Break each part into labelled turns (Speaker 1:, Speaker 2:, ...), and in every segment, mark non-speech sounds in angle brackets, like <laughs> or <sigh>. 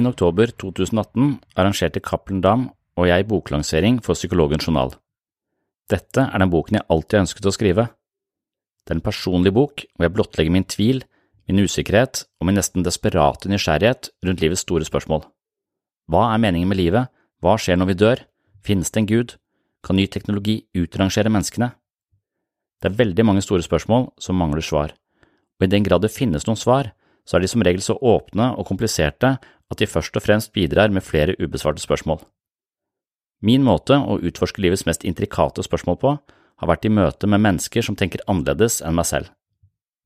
Speaker 1: 10.10.2018 arrangerte Cappelen Dam og jeg boklansering for Psykologens journal. Dette er den boken jeg alltid ønsket å skrive. Det er en personlig bok hvor jeg blottlegger min tvil, min usikkerhet og min nesten desperate nysgjerrighet rundt livets store spørsmål. Hva er meningen med livet, hva skjer når vi dør, finnes det en gud, kan ny teknologi utrangere menneskene? Det er veldig mange store spørsmål som mangler svar, og i den grad det finnes noen svar, så er de som regel så åpne og kompliserte at de først og fremst bidrar med flere ubesvarte spørsmål. Min måte å utforske livets mest intrikate spørsmål på har vært i møte med mennesker som tenker annerledes enn meg selv.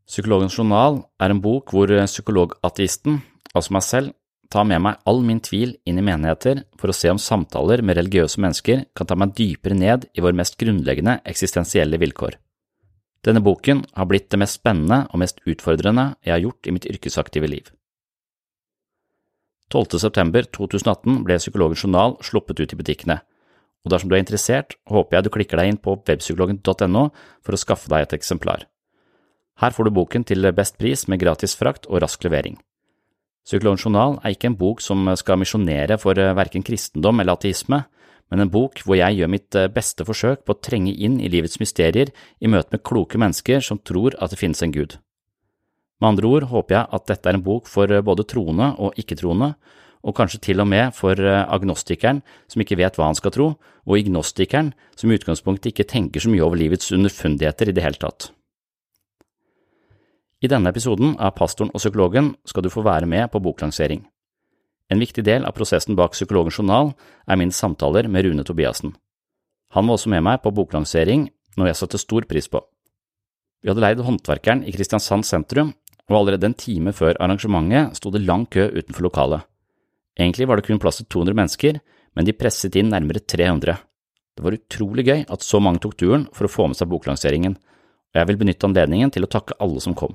Speaker 1: Psykologens journal er en bok hvor psykologateisten, altså meg selv, tar med meg all min tvil inn i menigheter for å se om samtaler med religiøse mennesker kan ta meg dypere ned i våre mest grunnleggende eksistensielle vilkår. Denne boken har blitt det mest spennende og mest utfordrende jeg har gjort i mitt yrkesaktive liv. 12.9.2018 ble Psykologens journal sluppet ut i butikkene, og dersom du er interessert, håper jeg du klikker deg inn på webpsykologen.no for å skaffe deg et eksemplar. Her får du boken til best pris med gratis frakt og rask levering. Psykologens journal er ikke en bok som skal misjonere for verken kristendom eller ateisme, men en bok hvor jeg gjør mitt beste forsøk på å trenge inn i livets mysterier i møte med kloke mennesker som tror at det finnes en gud. Med andre ord håper jeg at dette er en bok for eh, både troende og ikke-troende, og kanskje til og med for eh, agnostikeren som ikke vet hva han skal tro, og ignostikeren som i utgangspunktet ikke tenker så mye over livets underfundigheter i det hele tatt. I denne episoden av Pastoren og psykologen skal du få være med på boklansering. En viktig del av prosessen bak Psykologens journal er mine samtaler med Rune Tobiassen. Han var også med meg på boklansering, noe jeg satte stor pris på. Vi hadde leid håndverkeren i Kristiansand sentrum, og allerede en time før arrangementet sto det lang kø utenfor lokalet. Egentlig var det kun plass til 200 mennesker, men de presset inn nærmere 300. Det var utrolig gøy at så mange tok turen for å få med seg boklanseringen, og jeg vil benytte anledningen til å takke alle som kom.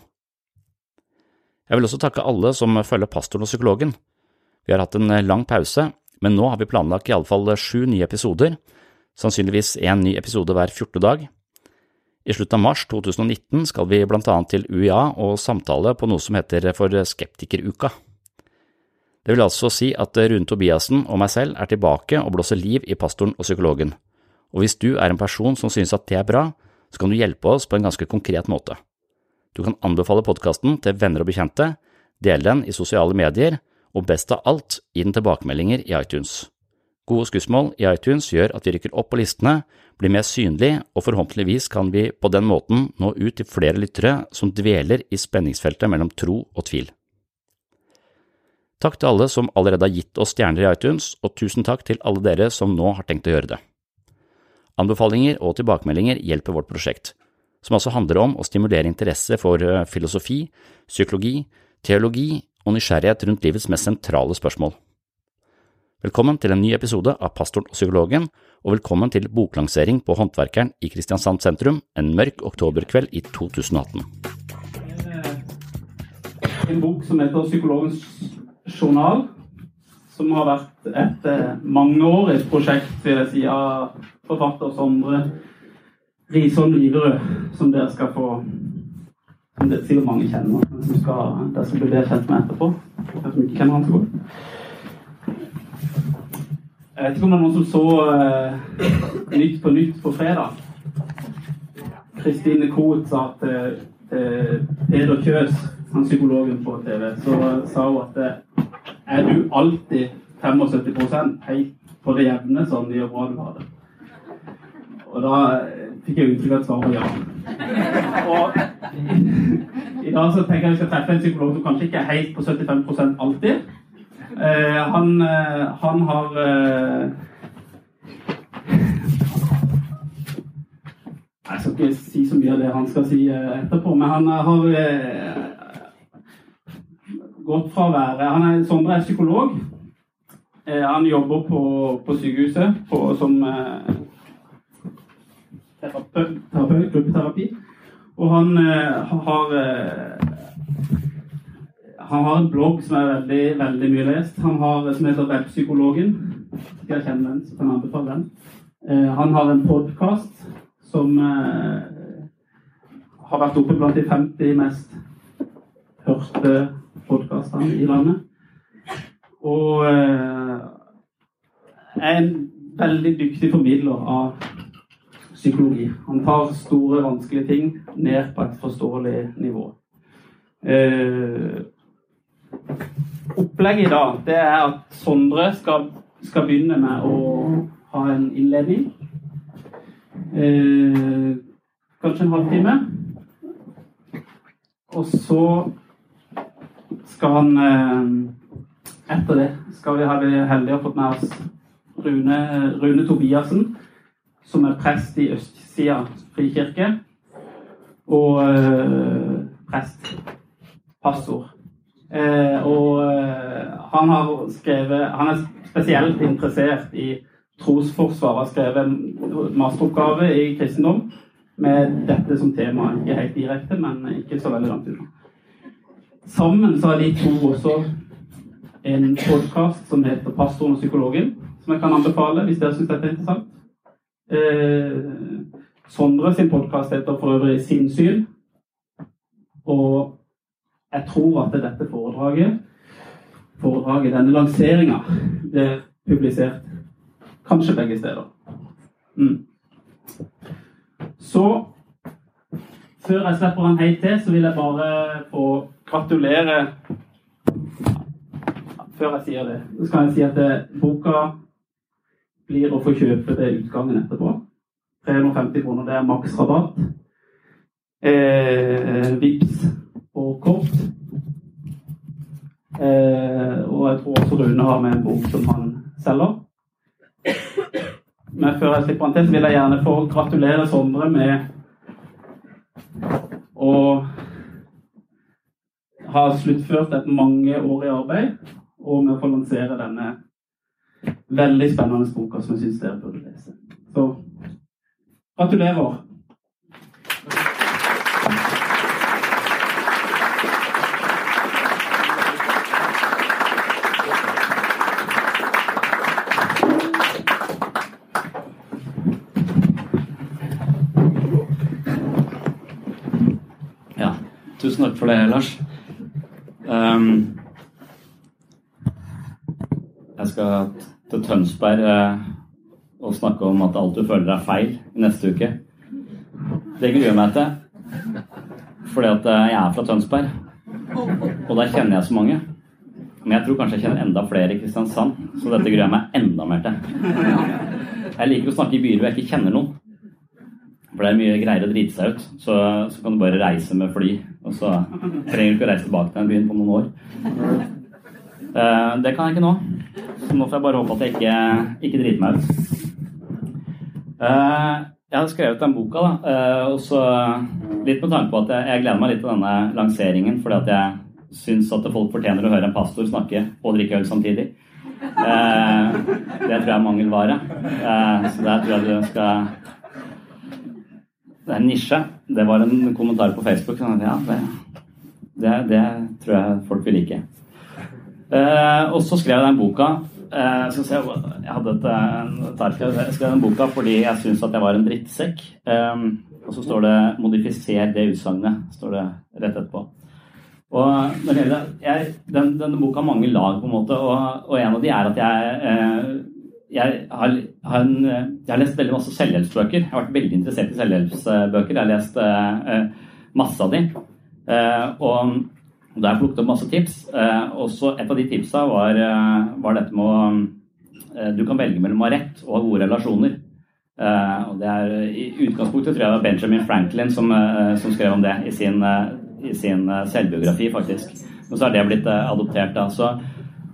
Speaker 1: Jeg vil også takke alle som følger pastoren og psykologen. Vi har hatt en lang pause, men nå har vi planlagt i alle fall sju nye episoder, sannsynligvis én ny episode hver fjorte dag. I slutten av mars 2019 skal vi blant annet til UiA og samtale på noe som heter for Skeptikeruka. Det vil altså si at Rune Tobiassen og meg selv er tilbake og blåser liv i pastoren og psykologen, og hvis du er en person som synes at det er bra, så kan du hjelpe oss på en ganske konkret måte. Du kan anbefale podkasten til venner og bekjente, dele den i sosiale medier, og best av alt, gi den tilbakemeldinger i iTunes. Gode skussmål i iTunes gjør at vi rykker opp på listene, blir mer synlig, og forhåpentligvis kan vi på den måten nå ut til flere lyttere som dveler i spenningsfeltet mellom tro og tvil. Takk til alle som allerede har gitt oss stjerner i iTunes, og tusen takk til alle dere som nå har tenkt å gjøre det. Anbefalinger og tilbakemeldinger hjelper vårt prosjekt, som altså handler om å stimulere interesse for eh, filosofi, psykologi, teologi og nysgjerrighet rundt livets mest sentrale spørsmål. Velkommen til en ny episode av Pastoren og psykologen, og velkommen til boklansering på Håndverkeren i Kristiansand sentrum en mørk oktoberkveld i 2018.
Speaker 2: En bok som heter Psykologens journal, som har vært et eh, mangeårig prosjekt vil jeg si, av forfatter Sondre Risholm Liverød, som dere skal få som det sikkert mange kjenner, men som skal, dere skal bli kjent med etterpå. For som ikke kjenner han så godt. Jeg vet ikke om det er noen som så uh, Nytt på Nytt på fredag. Kristine Koht sa til, til Peder Kjøs, han psykologen på TV, så sa hun at er du alltid 75 helt på det jevne sånn hvor bra du har det? Og da eh, fikk jeg inntrykk av at svaret var ja. Og <laughs> i dag så tenker jeg vi skal treffe en psykolog som kanskje ikke er helt på 75% alltid. Eh, han, eh, han, har eh, Jeg skal ikke si så mye av det han skal si etterpå, men han har gått fra å være han er, Sondre er psykolog. Han jobber på, på sykehuset på, som terapeut, gruppeterapi. Og han har han har en blogg som er veldig, veldig mye lest. Han har, som heter Webpsykologen. Skal jeg kjenne den, så kan jeg anbefale den. Eh, han har en podkast som eh, har vært oppe blant de 50 mest hørte podkastene i landet. Og eh, er en veldig dyktig formidler av psykologi. Han tar store, vanskelige ting ned på et forståelig nivå. Eh, Opplegget i dag det er at Sondre skal, skal begynne med å ha en innledning. Eh, kanskje en halvtime. Og så skal han eh, Etter det skal vi ha det heldige å fått med oss Rune, Rune Tobiassen, som er prest i Østsida frikirke. Og eh, prest. Pastor. Eh, og eh, han har skrevet Han er spesielt interessert i trosforsvar. Har skrevet en masteroppgave i kristendom med dette som tema. Ikke helt direkte, men ikke så veldig langt unna. Sammen så har de to også en podkast som heter 'Pastoren og psykologen', som jeg kan anbefale hvis dere syns dette er interessant. Eh, Sondre sin podkast heter for øvrig 'Sinnsyn'. Og jeg tror at dette foredraget, foredraget denne lanseringa, blir publisert kanskje begge steder. Mm. Så før jeg slipper han helt til, så vil jeg bare få gratulere Før jeg sier det, så skal jeg si at det, boka blir å få kjøpe til utgangen etterpå. 350 kroner, det er maks rabatt. Eh, Vips og kort. Eh, og jeg tror også Rune har med en bok som han selger. Men før jeg slipper han til, så vil jeg gjerne få gratulere Sondre med å ha sluttført et mangeårig arbeid, og med å få lansere denne veldig spennende boka som jeg syns dere burde lese. Så gratulerer.
Speaker 3: Tusen takk for det, Lars. Um, jeg skal til Tønsberg uh, og snakke om at alt du føler er feil neste uke. Det gruer meg til. Fordi at uh, jeg er fra Tønsberg, og der kjenner jeg så mange. Men jeg tror kanskje jeg kjenner enda flere i Kristiansand, så dette gruer jeg meg enda mer til. Jeg liker å snakke i byer hvor jeg ikke kjenner noen. For det er mye greier å drite seg ut. Så, så, kan du bare reise med fly. Og så trenger du ikke å reise tilbake til den byen på noen år. Uh, det kan jeg ikke nå. Så nå får jeg bare håpe at jeg ikke, ikke driter meg ut. Uh, jeg har skrevet den boka, da. Uh, og så litt med tanke på at jeg, jeg, gleder meg litt til denne lanseringen. Fordi at jeg syns at folk fortjener å høre en pastor snakke og drikke øl samtidig. det tror jeg er mangelvare. så der tror jeg du skal det er en nisje. Det var en kommentar på Facebook. Ja, det, det, det tror jeg folk vil like. Eh, og så skrev jeg den boka. Eh, skal se, jeg hadde et, et ark. Jeg skrev den boka fordi jeg syns at jeg var en drittsekk. Eh, og så står det 'modifiser det utsagnet'. står det rett etterpå. Og jeg, den, Denne boka har mange lag, på en måte, og, og en av de er at jeg eh, jeg har, har en, jeg har, lest veldig masse selvhjelpsbøker. Jeg har vært veldig interessert i selvhjelpsbøker. Jeg har lest uh, masse av de. Uh, og da har jeg plukket opp masse tips. Uh, og så Et av de tipsa var, var dette med å Du kan velge mellom å ha rett og ha gode relasjoner. og det er I utgangspunktet tror jeg det var Benjamin Franklin som, som skrev om det i sin, i sin selvbiografi, faktisk. Men så har det blitt adoptert. da, så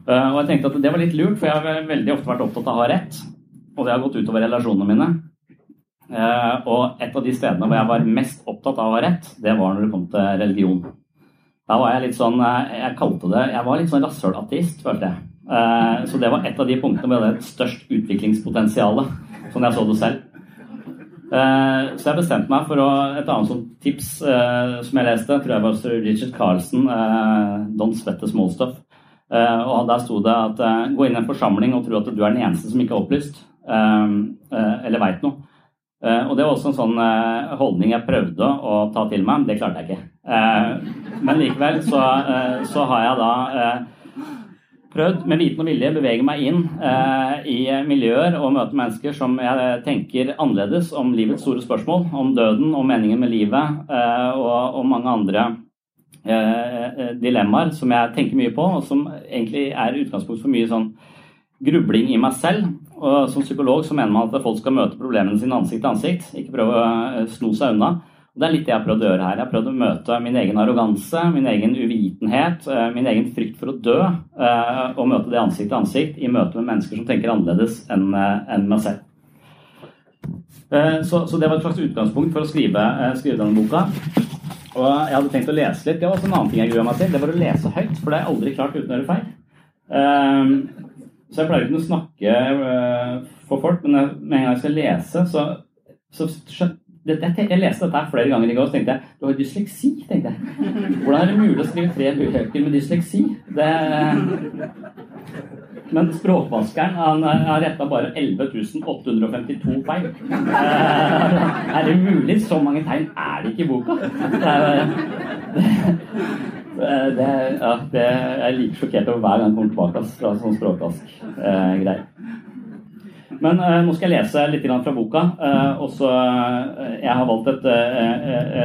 Speaker 3: og jeg tenkte at det var litt lurt, for jeg har veldig ofte vært opptatt av å ha rett. Og det har gått utover relasjonene mine. Og et av de stedene hvor jeg var mest opptatt av å ha rett, det var når det kom til religion. Da var jeg litt sånn Jeg kalte det Jeg var litt sånn rasshølateist, følte jeg. Så det var et av de punktene hvor jeg hadde størst utviklingspotensial, sånn jeg så det selv. Så jeg bestemte meg for å, et annet sånt tips som jeg leste, tror jeg var Richard Carlsen, 'Don't Sweat the Small Stuff'. Og der sto det at gå inn i en forsamling og tro at du er den eneste som ikke er opplyst, eller veit noe. Og det var også en sånn holdning jeg prøvde å ta til meg, men det klarte jeg ikke. Men likevel så, så har jeg da prøvd med viten og vilje bevege meg inn i miljøer og møte mennesker som jeg tenker annerledes om livets store spørsmål, om døden, om meningen med livet og, og mange andre dilemmaer som jeg tenker mye på, og som egentlig er utgangspunkt for mye sånn grubling i meg selv. Og som psykolog så mener man at folk skal møte problemene sine ansikt til ansikt, ikke prøve å sno seg unna. Og Det er litt det jeg har prøvd å gjøre her. Jeg har prøvd å møte min egen arroganse, min egen uvitenhet, min egen frykt for å dø, og møte det ansikt til ansikt i møte med mennesker som tenker annerledes enn meg selv. Så, så, det var et slags utgangspunkt for å skrive, skrive denne boka. Og jeg hadde tenkt å lese litt. Det var også en annen ting jeg gruer meg til. Det var å lese høyt, for det er aldri klart uten å gjøre feil. Så jeg pleier ikke å snakke for folk, men med en gang jeg skal lese, så, så jeg leste dette flere ganger i går så tenkte jeg du har dysleksi. tenkte jeg. Hvordan er det mulig å skrive tre bøker med dysleksi? Det... Men språkvaskeren han har retta bare 11.852 feil. Er det mulig? Så mange tegn er det ikke i boka. Det, ja, det, jeg er like sjokkert over hver gang jeg kommer tilbake fra sånn språkvask-greier. Men eh, nå skal jeg lese litt fra boka. Eh, også, uh, Jeg har valgt et,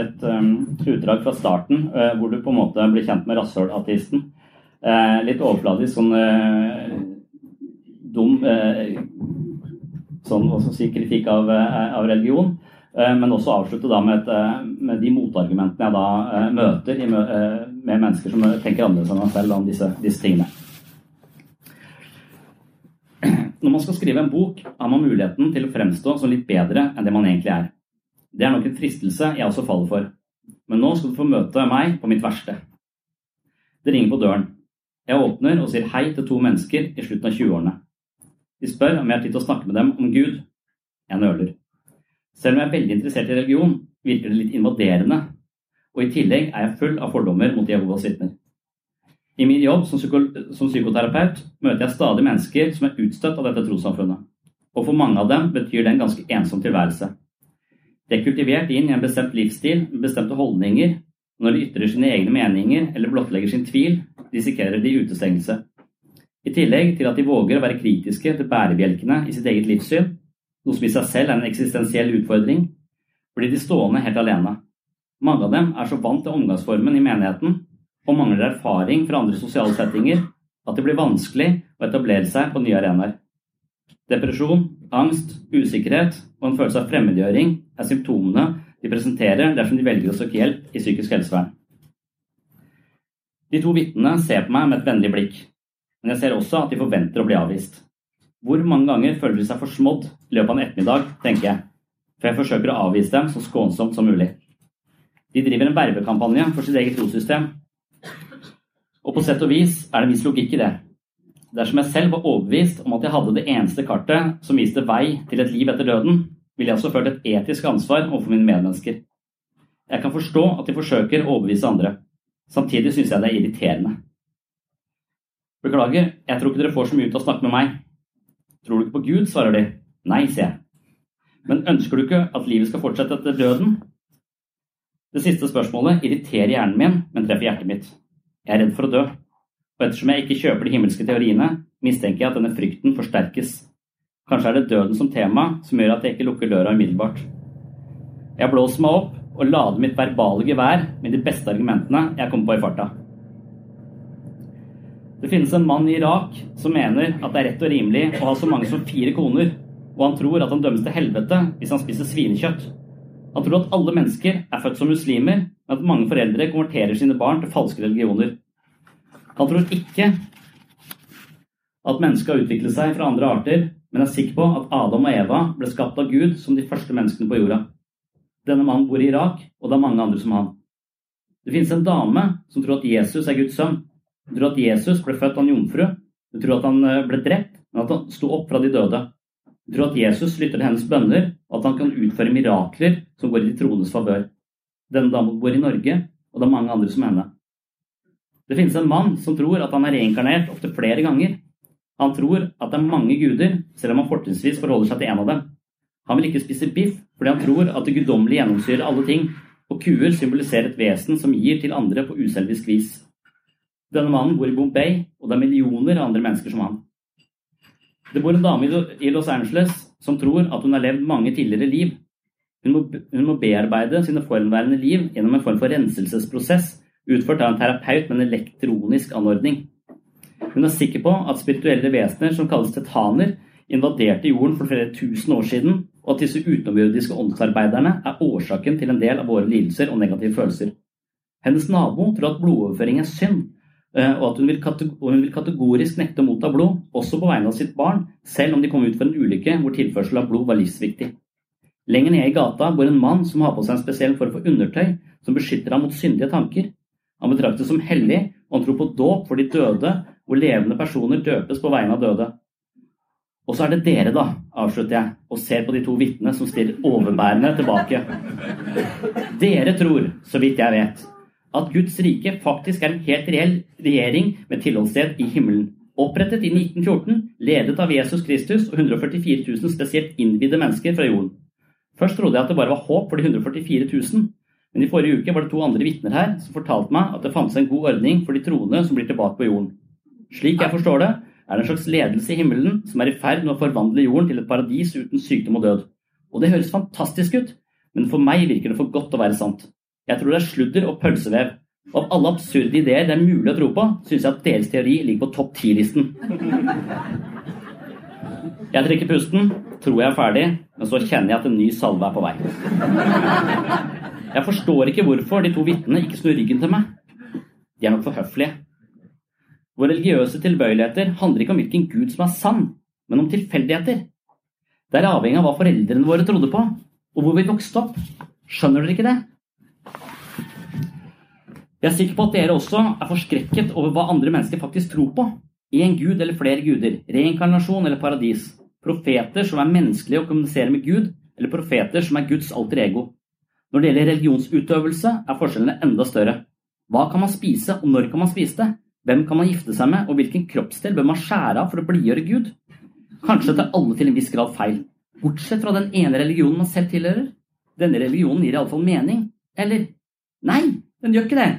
Speaker 3: et um, utdrag fra starten hvor du på en måte blir kjent med rasshøl-ateisten. litt overfladisk, sånn dum sånn, hva skal si, kritikk av, av religion. men også avslutte da med, et, med de motargumentene jeg da møter med mennesker som tenker annerledes enn meg selv om disse, disse tingene. Når man skal skrive en bok, har man muligheten til å fremstå som litt bedre enn det man egentlig er. Det er nok en fristelse jeg også faller for. Men nå skal du få møte meg på mitt verste. Det ringer på døren. Jeg åpner og sier hei til to mennesker i slutten av 20-årene. De spør om jeg har tid til å snakke med dem om Gud. Jeg nøler. Selv om jeg er veldig interessert i religion, virker det litt invaderende, og i tillegg er jeg full av fordommer mot Jehovas vitner. I min jobb som, psykoterapeut møter jeg stadig mennesker som er utstøtt av dette trossamfunnet. Og for mange av dem betyr det en ganske ensom tilværelse. De er kultivert inn i en bestemt livsstil med bestemte holdninger. Når de ytrer sine egne meninger eller blottlegger sin tvil, risikerer de utestengelse. I tillegg til at de våger å være kritiske til bærebjelkene i sitt eget livssyn, noe som i seg selv er en eksistensiell utfordring, blir de stående helt alene. Mange av dem er så vant til omgangsformen i menigheten og mangler erfaring fra andre sosiale settinger at det blir vanskelig å etablere seg på nye arenaer. Depresjon, angst, usikkerhet og en følelse av fremmedgjøring er symptomene de presenterer dersom de velger å søke hjelp i psykisk helsevern. De to vitnene ser på meg med et vennlig blikk, men jeg ser også at de forventer å bli avvist. Hvor mange ganger føler de seg forsmådd i løpet av en ettermiddag, tenker jeg, for jeg forsøker å avvise dem så skånsomt som mulig. De driver en vervekampanje for sitt eget trossystem og på sett og vis er det en viss logikk i det. Dersom jeg selv var overbevist om at jeg hadde det eneste kartet som viste vei til et liv etter døden, ville jeg også følt et etisk ansvar overfor mine medmennesker. Jeg kan forstå at de forsøker å overbevise andre. Samtidig syns jeg det er irriterende. Beklager, jeg tror ikke dere får så mye ut av å snakke med meg. Tror du ikke på Gud, svarer de. Nei, sier jeg. Men ønsker du ikke at livet skal fortsette etter døden? Det siste spørsmålet irriterer hjernen min, men treffer hjertet mitt. Jeg er redd for å dø, og ettersom jeg ikke kjøper de himmelske teoriene, mistenker jeg at denne frykten forsterkes. Kanskje er det døden som tema som gjør at jeg ikke lukker døra umiddelbart. Jeg blåser meg opp og lader mitt verbale gevær med de beste argumentene jeg kommer på i farta. Det finnes en mann i Irak som mener at det er rett og rimelig å ha så mange som fire koner, og han tror at han dømmes til helvete hvis han spiser svinekjøtt. Han tror at alle mennesker er født som muslimer, men at mange foreldre konverterer sine barn til falske religioner. Han tror ikke at mennesket har utviklet seg fra andre arter men er sikker på at Adam og Eva ble skapt av Gud som de første menneskene på jorda. Denne mannen bor i Irak, og det er mange andre som han. Det finnes en dame som tror at Jesus er Guds sønn. Hun tror at Jesus ble født av en jomfru. Du tror at han eh, ble drept, men at han sto opp fra de døde. Du tror at Jesus lytter til hennes bønner, og at han kan utføre mirakler som går i de troendes favør. Denne damen bor i Norge, og det er mange andre som henne. Det finnes en mann som tror at han er reinkarnert opptil flere ganger. Han tror at det er mange guder, selv om han fortrinnsvis forholder seg til en av dem. Han vil ikke spise biff fordi han tror at det guddommelige gjennomsyrer alle ting, og kuer symboliserer et vesen som gir til andre på uselvisk vis. Denne mannen bor i Bombay, og det er millioner av andre mennesker som han. Det bor en dame i Los Angeles som tror at hun har levd mange tidligere liv. Hun må, hun må bearbeide sine forhenværende liv gjennom en form for renselsesprosess utført av en terapeut med en elektronisk anordning. Hun er sikker på at spirituelle vesener som kalles tetaner, invaderte jorden for flere tusen år siden, og at disse utenomjordiske åndsarbeiderne er årsaken til en del av våre lidelser og negative følelser. Hennes nabo tror at blodoverføring er synd, og at hun vil, hun vil kategorisk nekte å motta blod, også på vegne av sitt barn, selv om de kom ut for en ulykke hvor tilførsel av blod var livsviktig. Lenger nede i gata bor en mann som har på seg en spesiell form for undertøy som beskytter ham mot syndige tanker. Han betraktes som hellig, og han tror på dåp for de døde, hvor levende personer døpes på vegne av døde. Og så er det dere, da, avslutter jeg, og ser på de to vitnene som stiller overbærende tilbake. Dere tror, så vidt jeg vet, at Guds rike faktisk er en helt reell regjering med tilholdssted i himmelen. Opprettet i 1914, ledet av Jesus Kristus og 144 000 spesielt innvidde mennesker fra jorden. Først trodde jeg at det bare var håp for de 144 000, men i forrige uke var det to andre vitner her som fortalte meg at det fantes en god ordning for de troende som blir tilbake på jorden. Slik jeg forstår det, er det en slags ledelse i himmelen som er i ferd med å forvandle jorden til et paradis uten sykdom og død. Og det høres fantastisk ut, men for meg virker det for godt å være sant. Jeg tror det er sludder og pølsevev. Av alle absurde ideer det er mulig å tro på, syns jeg at deres teori ligger på topp ti-listen. Jeg trekker pusten, tror jeg er ferdig, men så kjenner jeg at en ny salve er på vei. Jeg forstår ikke hvorfor de to vitnene ikke snur ryggen til meg. De er nok for høflige. Våre religiøse tilbøyeligheter handler ikke om hvilken gud som er sann, men om tilfeldigheter. Det er avhengig av hva foreldrene våre trodde på, og hvor vi vokste opp. Skjønner dere ikke det? Jeg er sikker på at dere også er forskrekket over hva andre mennesker faktisk tror på. En gud eller flere guder, reinkarnasjon eller paradis. Profeter som er menneskelige og kommuniserer med Gud, eller profeter som er Guds alter ego. Når det gjelder religionsutøvelse, er forskjellene enda større. Hva kan man spise, og når kan man spise det? Hvem kan man gifte seg med, og hvilken kroppsdel bør man skjære av for å blidgjøre Gud? Kanskje tar alle til en viss grad feil, bortsett fra den ene religionen man selv tilhører. Denne religionen gir iallfall mening. Eller nei, den gjør ikke det.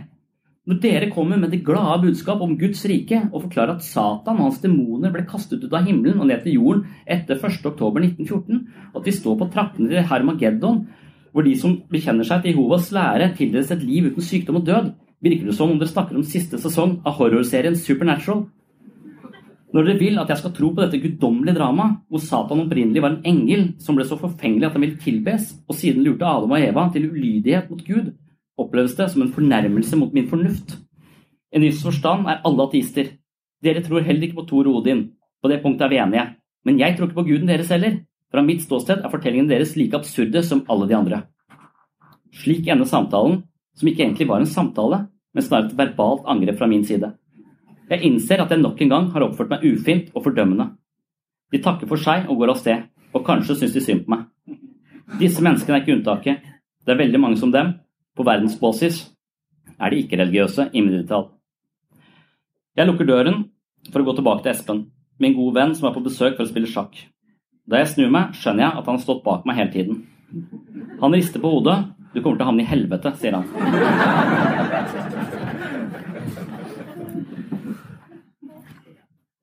Speaker 3: Når dere kommer med det glade budskap om Guds rike og forklarer at Satan og hans demoner ble kastet ut av himmelen og ned til jorden etter 1.10.1914, og at vi står på trappene til Hermageddon hvor de som bekjenner seg til Jehovas lære, tildeles et liv uten sykdom og død, virker det som om dere snakker om siste sesong av horrorserien Supernatural. Når dere vil at jeg skal tro på dette guddommelige dramaet, hvor Satan opprinnelig var en engel som ble så forfengelig at han ville tilbes, og siden lurte Adam og Eva til ulydighet mot Gud, oppleves det som en fornærmelse mot min fornuft. I viss forstand er alle ateister. Dere tror heller ikke på Thor og Odin. På det punktet er vi enige. Men jeg tror ikke på guden deres heller. Fra mitt ståsted er fortellingene deres like absurde som alle de andre. Slik ender samtalen, som ikke egentlig var en samtale, men snarere et verbalt angrep fra min side. Jeg innser at jeg nok en gang har oppført meg ufint og fordømmende. De takker for seg og går av sted, og kanskje syns de synd på meg. Disse menneskene er ikke unntaket. Det er veldig mange som dem. På verdensbasis er de ikke-religiøse i mindretall. Jeg lukker døren for å gå tilbake til Espen, min gode venn som er på besøk for å spille sjakk. Da jeg snur meg, skjønner jeg at han har stått bak meg hele tiden. Han rister på hodet. Du kommer til å havne i helvete, sier han.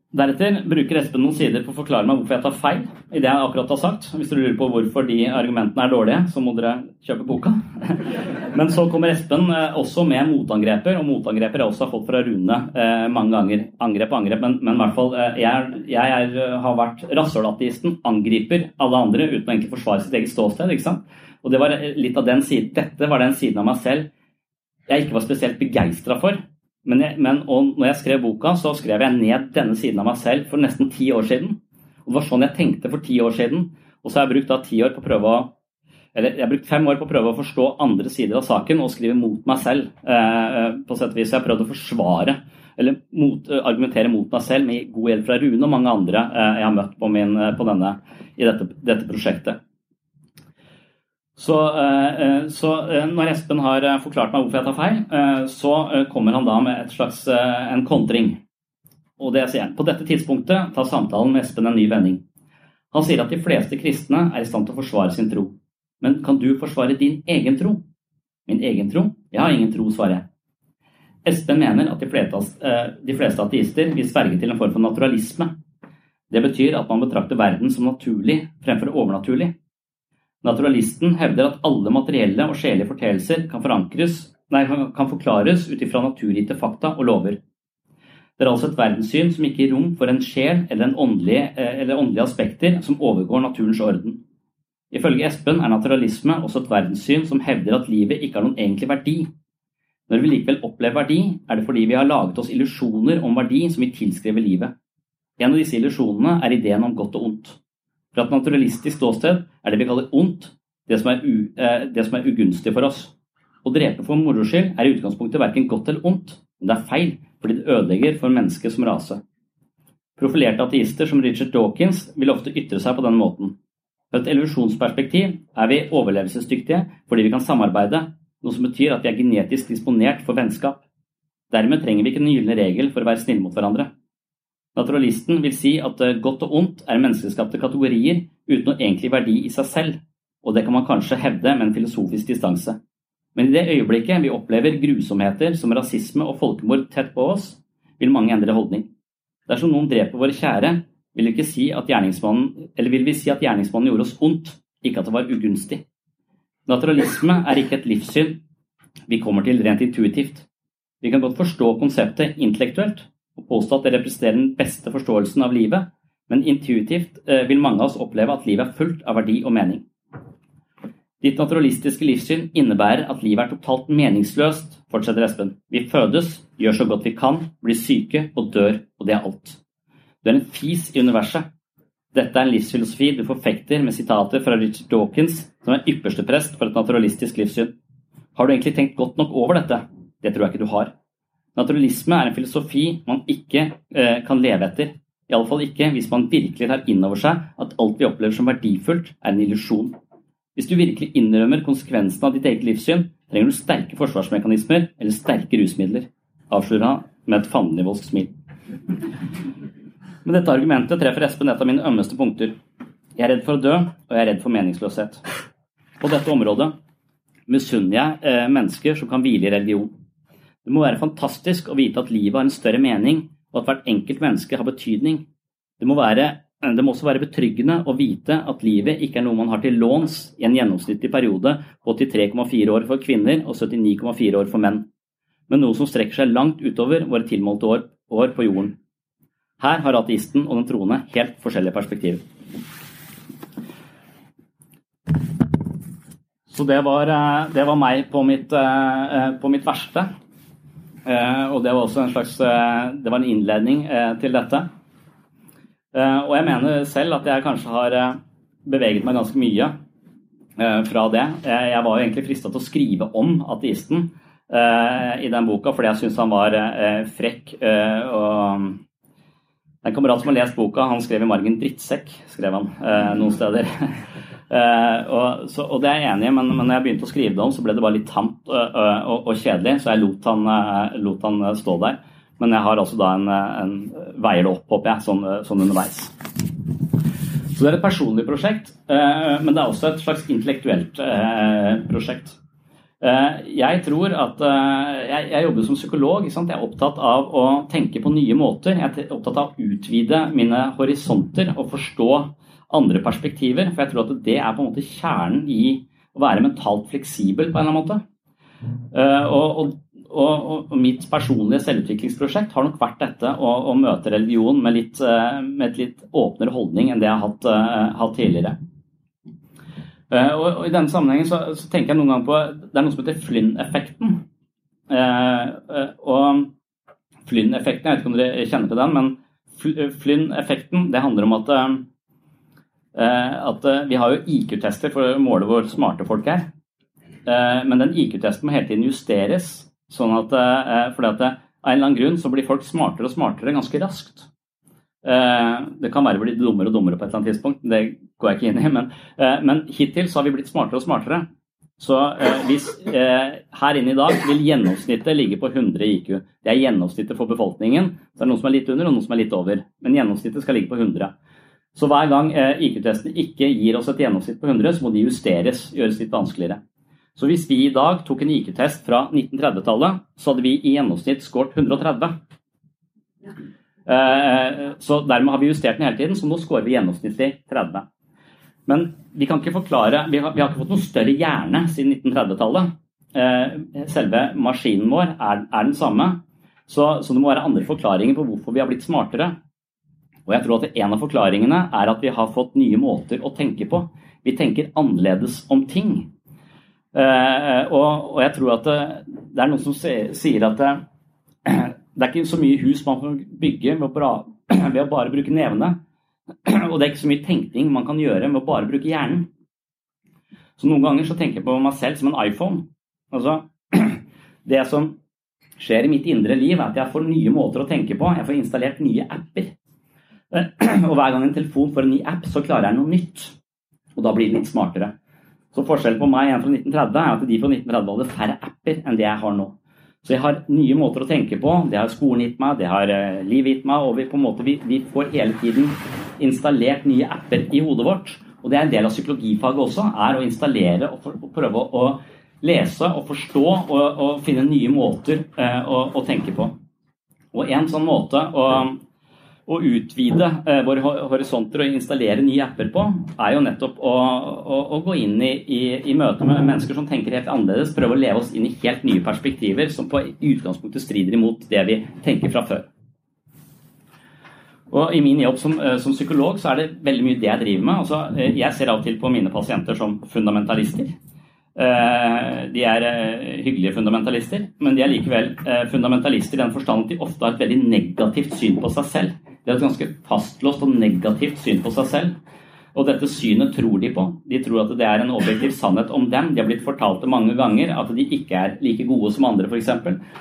Speaker 3: Deretter bruker Espen noen sider på å forklare meg hvorfor jeg tar feil i det jeg akkurat har sagt. Hvis du lurer på hvorfor de argumentene er dårlige, så må dere kjøpe boka. <laughs> Men så kommer Espen eh, også med motangreper, og motangreper jeg også har fått fra Rune eh, mange ganger. Angrep og angrep, men, men, i hvert fall eh, jeg, jeg er, har vært rasshølateisten, angriper alle andre uten å egentlig forsvare sitt eget ståsted. ikke sant? Og det var litt av den siden, Dette var den siden av meg selv jeg ikke var spesielt begeistra for. Men, jeg, men når jeg skrev boka, så skrev jeg ned denne siden av meg selv for nesten ti år siden. Og Det var sånn jeg tenkte for ti år siden. Og så har jeg brukt da ti år på å prøve å eller jeg har brukt fem år på å prøve å forstå andre sider av saken og skrive mot meg selv. Eh, på sett og vis. Jeg har prøvd å forsvare eller mot, argumentere mot meg selv med god hjelp fra Rune og mange andre jeg har møtt på, min, på denne, i dette, dette prosjektet. Så, så, når Espen har forklart meg hvorfor jeg tar feil, så kommer han da med et slags, en kontring. Og det sier han. På dette tidspunktet tar samtalen med Espen en ny vending. Han sier at de fleste kristne er i stand til å forsvare sin tro. Men kan du forsvare din egen tro? Min egen tro? Jeg har ingen tro, svarer jeg. Espen mener at de fleste, eh, de fleste ateister vil sverge til en form for naturalisme. Det betyr at man betrakter verden som naturlig fremfor overnaturlig. Naturalisten hevder at alle materielle og sjelelige forteelser kan, nei, kan forklares ut ifra naturgitte fakta og lover. Det er altså et verdenssyn som ikke gir rom for en sjel eller, en åndelige, eh, eller åndelige aspekter som overgår naturens orden. Ifølge Espen er naturalisme også et verdenssyn som hevder at livet ikke har noen egentlig verdi. Når vi likevel opplever verdi, er det fordi vi har laget oss illusjoner om verdi som vi tilskriver livet. En av disse illusjonene er ideen om godt og ondt. Fra et naturalistisk ståsted er det vi kaller ondt, det som er, u, eh, det som er ugunstig for oss. Å drepe for moro skyld er i utgangspunktet verken godt eller ondt, men det er feil, fordi det ødelegger for mennesket som rase. Profilerte ateister som Richard Dawkins vil ofte ytre seg på den måten. Fra et evolusjonsperspektiv er vi overlevelsesdyktige fordi vi kan samarbeide, noe som betyr at vi er genetisk disponert for vennskap. Dermed trenger vi ikke den gylne regel for å være snille mot hverandre. Naturalisten vil si at eh, godt og ondt er menneskeskapte kategorier uten noe egentlig verdi i seg selv, og det kan man kanskje hevde med en filosofisk distanse. Men i det øyeblikket vi opplever grusomheter som rasisme og folkemord tett på oss, vil mange endre holdning. Dersom noen dreper våre kjære, vil, vi si at gjerningsmannen gjorde oss ondt, ikke at det var ugunstig. Naturalisme er ikke et livssyn vi kommer til rent intuitivt. Vi kan godt forstå konseptet intellektuelt og påstå at det representerer den beste forståelsen av livet, men intuitivt eh, vil mange av oss oppleve at livet er fullt av verdi og mening. Ditt naturalistiske livssyn innebærer at livet er totalt meningsløst, fortsetter Espen. Vi fødes, gjør så godt vi kan, blir syke og dør, og det er alt. Du er en fis i universet. Dette er en livsfilosofi du forfekter med sitater fra Richard Dawkins, som er ypperste prest for et naturalistisk livssyn. Har du egentlig tenkt godt nok over dette? Det tror jeg ikke du har. Naturalisme er en filosofi man ikke eh, kan leve etter. Iallfall ikke hvis man virkelig tar inn over seg at alt vi opplever som verdifullt, er en illusjon. Hvis du virkelig innrømmer konsekvensene av ditt eget livssyn, trenger du sterke forsvarsmekanismer eller sterke rusmidler, avslører han med et fandenivoldsk smil. Med dette argumentet treffer Espen et av mine ømmeste punkter. Jeg er redd for å dø, og jeg er redd for meningsløshet. På dette området misunner jeg eh, mennesker som kan hvile i religion. Det må være fantastisk å vite at livet har en større mening, og at hvert enkelt menneske har betydning. Det må, være, det må også være betryggende å vite at livet ikke er noe man har til låns i en gjennomsnittlig periode på 83,4 år for kvinner og 79,4 år for menn, men noe som strekker seg langt utover våre tilmålte år, år på jorden. Her har ateisten og den troende helt forskjellige perspektiv. Så det var, eh, det var meg på mitt, eh, på mitt, verste. Eh, og det var også en slags Det var en innledning til dette. Og jeg mener selv at jeg kanskje har beveget meg ganske mye fra det. Jeg var jo egentlig frista til å skrive om ateisten i den boka fordi jeg syntes han var frekk og en kamerat som har lest boka, han skrev i margen 'drittsekk', skrev han eh, noen steder. <laughs> eh, og, så, og, det er jeg enig i, men, men når jeg begynte å skrive det om, så ble det bare litt tamt og, og, og kjedelig, så jeg lot han, eh, lot han, eh, stå der. Men jeg har altså da en, en veier det opp, håper jeg, sånn, sånn, underveis. Så det er et personlig prosjekt, men det er også et slags intellektuelt prosjekt. Jeg tror at jeg, jeg jobber som psykolog. Jeg er opptatt av å tenke på nye måter. Jeg er opptatt av å utvide mine horisonter og forstå andre perspektiver. For jeg tror at det er på en måte kjernen i å være mentalt fleksibel på en eller annen måte. Eh, og, og, og, og mitt personlige selvutviklingsprosjekt har nok vært dette å, å møte religion med, litt, med et litt åpnere holdning enn det jeg har hatt, hatt tidligere. Uh, og, I denne sammenhengen så, så, tenker jeg noen ganger på Det er noe som heter Flynn-effekten. Og Flynn-effekten, jeg vet ikke om dere kjenner til den, men Flynn-effekten det handler om at at vi har jo IQ-tester for å måle hvor smarte folk er. Men den IQ-testen må hele tiden justeres. sånn at, fordi at av en eller annen grunn så blir folk smartere og smartere ganske raskt. Det kan være blitt dummere og dummere på et eller annet tidspunkt, det går jeg ikke inn i. Men, men hittil så har vi blitt smartere og smartere. Så eh, hvis eh, her inne i dag vil gjennomsnittet ligge på 100 IQ. Det er gjennomsnittet for befolkningen. Så det er noen som er litt under og noen som er litt over. Men gjennomsnittet skal ligge på 100. Så hver gang eh, IQ-testen ikke gir oss et gjennomsnitt på 100, så må de justeres, gjøres litt vanskeligere. Så hvis vi i dag tok en IQ-test fra 1930-tallet, så hadde vi i gjennomsnitt skåret 130. Eh, så dermed har vi justert den hele tiden, så nå skårer vi gjennomsnittlig 30. Men vi kan ikke forklare Vi har, vi har ikke fått noe større hjerne siden 1930-tallet. Eh, selve maskinen vår er, er den samme. Så, så, det må være andre forklaringer på hvorfor vi har blitt smartere. Og jeg tror at En av forklaringene er at vi har fått nye måter å tenke på. Vi tenker annerledes om ting. Eh, og, jeg tror at det, det er noen som sier at det, det, er ikke så mye hus man kan bygge <clears throat> ved å bare bruke nevene. Og det er ikke så mye tenkning man kan gjøre med å bare bruke hjernen. Så noen ganger så tenker jeg på meg selv som en iPhone. Altså, <clears throat> det som skjer i mitt indre liv, er at jeg får nye måter å tenke på. Jeg får installert nye apper. <clears throat> Og hver gang en telefon får en ny app, så klarer jeg noe nytt. Og da blir det litt smartere. Så forskjellen på meg og en fra 1930 er at de fra 1930 hadde færre apper enn det jeg har nå. Så jeg har nye måter å tenke på. Det har skolen gitt meg, det har eh, livet gitt meg. Og vi, på en måte, vi, vi, får hele tiden installert nye apper i hodet vårt. Og det er en del av psykologifaget også, er å installere og, for, og prøve å lese og forstå og, og finne nye måter eh, å, å, tenke på. Og en sånn måte å å utvide eh, våre horisonter og installere nye apper på, er jo nettopp å, å, å gå inn i, i, i, møte med mennesker som tenker helt annerledes, prøve å leve oss inn i helt nye perspektiver som på utgangspunktet strider imot det vi tenker fra før. Og I min jobb som, eh, som psykolog så er det veldig mye det jeg driver med. Altså, eh, jeg ser av og til på mine pasienter som fundamentalister. Eh, de er hyggelige fundamentalister, men de er likevel fundamentalister i den forstand at de ofte har et veldig negativt syn på seg selv. De har et ganske fastlåst og negativt syn på seg selv. Og dette synet tror de på. De tror at det er en objektiv sannhet om dem. De har blitt fortalt det mange ganger at de ikke er like gode som andre, f.eks.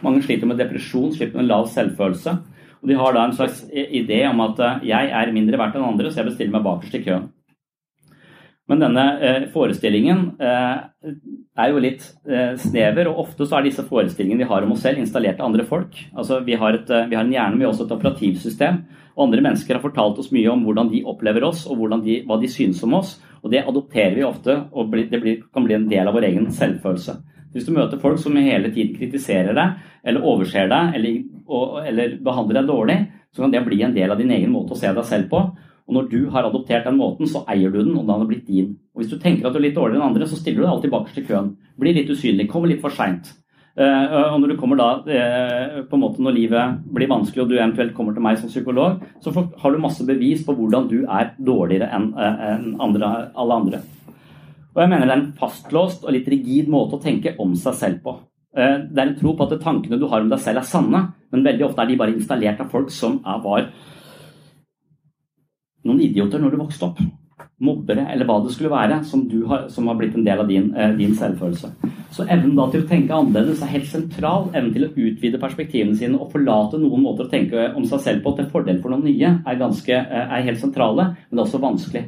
Speaker 3: Mange sliter med depresjon, sliter med lav selvfølelse. Og de har da en slags idé om at eh, jeg er mindre verdt enn andre, så jeg bestiller meg bakerst i køen. Men denne eh, forestillingen eh, er jo litt eh, snever, og ofte så er disse forestillingene vi har om oss selv, installert av andre folk. Altså, vi, har et, vi har en hjerne med også et operativsystem, og andre mennesker har fortalt oss mye om hvordan de opplever oss, og de, hva de synes om oss. Og det adopterer vi ofte, og det blir, kan bli en del av vår egen selvfølelse. Hvis du møter folk som hele tiden kritiserer deg, eller overser deg, eller, og, eller behandler deg dårlig, så kan det bli en del av din egen måte å se deg selv på. Og når du har adoptert den måten, så eier du den, og da har blitt din. Og hvis du tenker at du er litt dårligere enn andre, så stiller du deg alltid bakerst i køen. Blir litt usynlig, kommer litt for seint. Uh, og når du kommer da, uh, på en måte når livet blir vanskelig, og du eventuelt kommer til meg som psykolog, så har du masse bevis på hvordan du er dårligere enn uh, en andre, alle andre. Og jeg mener det er en fastlåst og litt rigid måte å tenke om seg selv på. Det er en tro på at tankene du har om deg selv, er sanne, men veldig ofte er de bare installert av folk som er, var noen idioter når du vokste opp. Mobbere, eller hva det skulle være, som, har, som har, blitt en del av din, eh, din, selvfølelse. Så evnen da til å tenke annerledes er helt sentral. Evnen til å utvide perspektivene sine og forlate noen måter å tenke om seg selv på til fordel for noen nye, er, ganske, eh, er helt sentrale, men det er også vanskelig.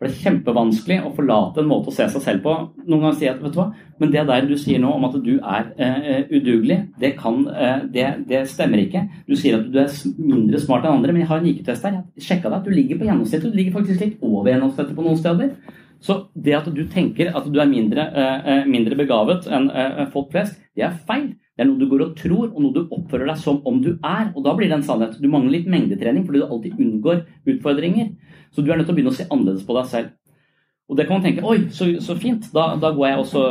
Speaker 3: For det er kjempevanskelig å forlate en måte å se seg selv på. Noen ganger sier jeg at vet du hva, men det der du sier nå om at du er eh, udugelig, det, kan, eh, det, det, stemmer ikke. Du sier at du er mindre smart enn andre, men jeg har en IQ-test her. Jeg sjekka deg du ligger på gjennomsnittet. Du ligger faktisk litt over gjennomsnittet på noen steder. Så det at du tenker at du er mindre, eh, eh mindre begavet enn eh, folk flest, det er feil. Det er noe du går og tror, og noe du oppfører deg som om du er. Og da blir det en sannhet. Du mangler litt mengdetrening fordi du alltid unngår utfordringer. Så du er nødt til å begynne å se annerledes på deg selv. Og det kan man tenke Oi, så, så fint. Da, da, går jeg også,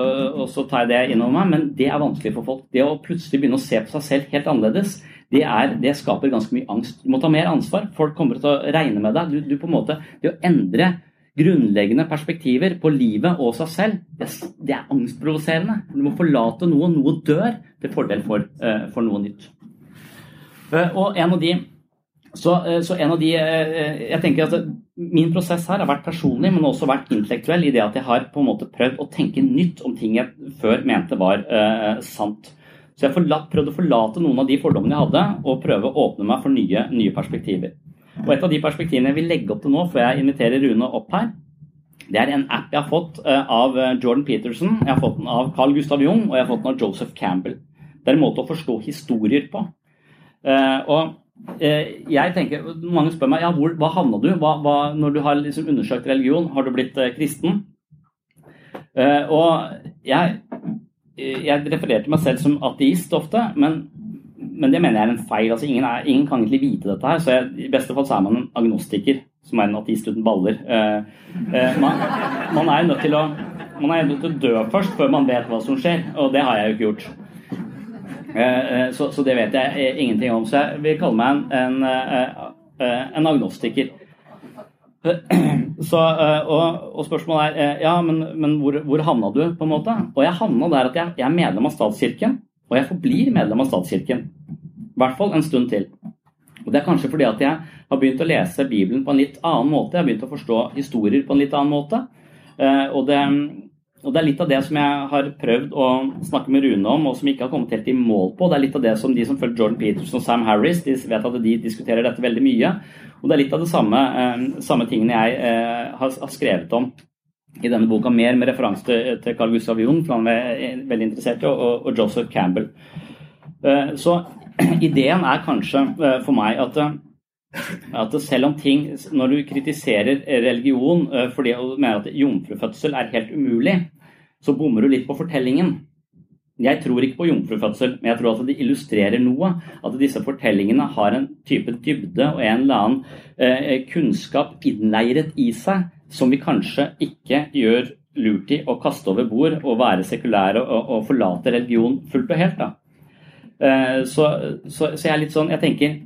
Speaker 3: og så tar jeg det innover meg. Men det er vanskelig for folk. Det å plutselig begynne å se på seg selv helt annerledes, det, er, det skaper ganske mye angst. Du må ta mer ansvar. Folk kommer til å regne med deg. Du, du på en måte, Det å endre grunnleggende perspektiver på livet og seg selv, det, er angstprovoserende. Du må forlate noe. Noe dør til fordel for, uh, for noe nytt. Uh, og en av de Så, eh, så, en av de eh, Jeg tenker at Min prosess her har vært personlig, men også vært intellektuell i det at jeg har på en måte prøvd å tenke nytt om ting jeg før mente var uh, sant. Så jeg har prøvd å forlate noen av de fordommene jeg hadde, og prøve å åpne meg for nye, nye perspektiver. Og Et av de perspektivene jeg vil legge opp til nå, før jeg inviterer Rune opp her, det er en app jeg har fått uh, av Jordan Peterson, jeg har fått den av Carl Gustav Jung og jeg har fått den av Joseph Campbell. Det er en måte å forstå historier på. Uh, og Eh, jeg tenker, Mange spør meg ja, hvor, hva havna du hva, hva, når du har liksom undersøkt religion. Har du blitt eh, kristen? Eh, og jeg, jeg refererer til meg selv som ateist ofte, men, men det mener jeg er en feil. altså Ingen, er, ingen kan egentlig vite dette her. så jeg, I beste fall så er man en agnostiker, som er en ateist uten baller. Man, man, er nødt til å man er nødt til å dø først før man vet hva som skjer, og det har jeg jo ikke gjort. Eh, så, så, det vet jeg ingenting om. Så jeg vil kalle meg en, en, en agnostiker. Så, og, og, spørsmålet er ja, men, men hvor, hvor, havna du, på en måte? Og jeg havna der at jeg, jeg, er medlem av statskirken, og jeg forblir medlem av statskirken. I hvert fall en stund til. Og Det er kanskje fordi at jeg har begynt å lese Bibelen på en litt annen måte. Jeg har begynt å forstå historier på en litt annen måte. Og det, og Det er litt av det som jeg har prøvd å snakke med Rune om, og som ikke har kommet helt i mål på. Det er litt av det som de som følger Jordan Peterson og Sam Harris, de vet at de diskuterer dette veldig mye. Og det er litt av det samme, eh, samme tingene jeg eh, har, skrevet om i denne boka, mer med referanse til, til Carl Gustav Jung, for han er veldig interessert og, og Joseph Campbell. Eh, så <clears throat> ideen er kanskje eh, for meg at eh, at selv om ting Når du kritiserer religion fordi du mener at jomfrufødsel er helt umulig, så bommer du litt på fortellingen. Jeg tror ikke på jomfrufødsel, men jeg tror at det illustrerer noe. At disse fortellingene har en type dybde og en eller annen kunnskap innleiret i seg som vi kanskje ikke gjør lurt i å kaste over bord og være sekulære og, og forlate religion fullt og helt. Eh, så, så, så jeg er litt sånn, jeg tenker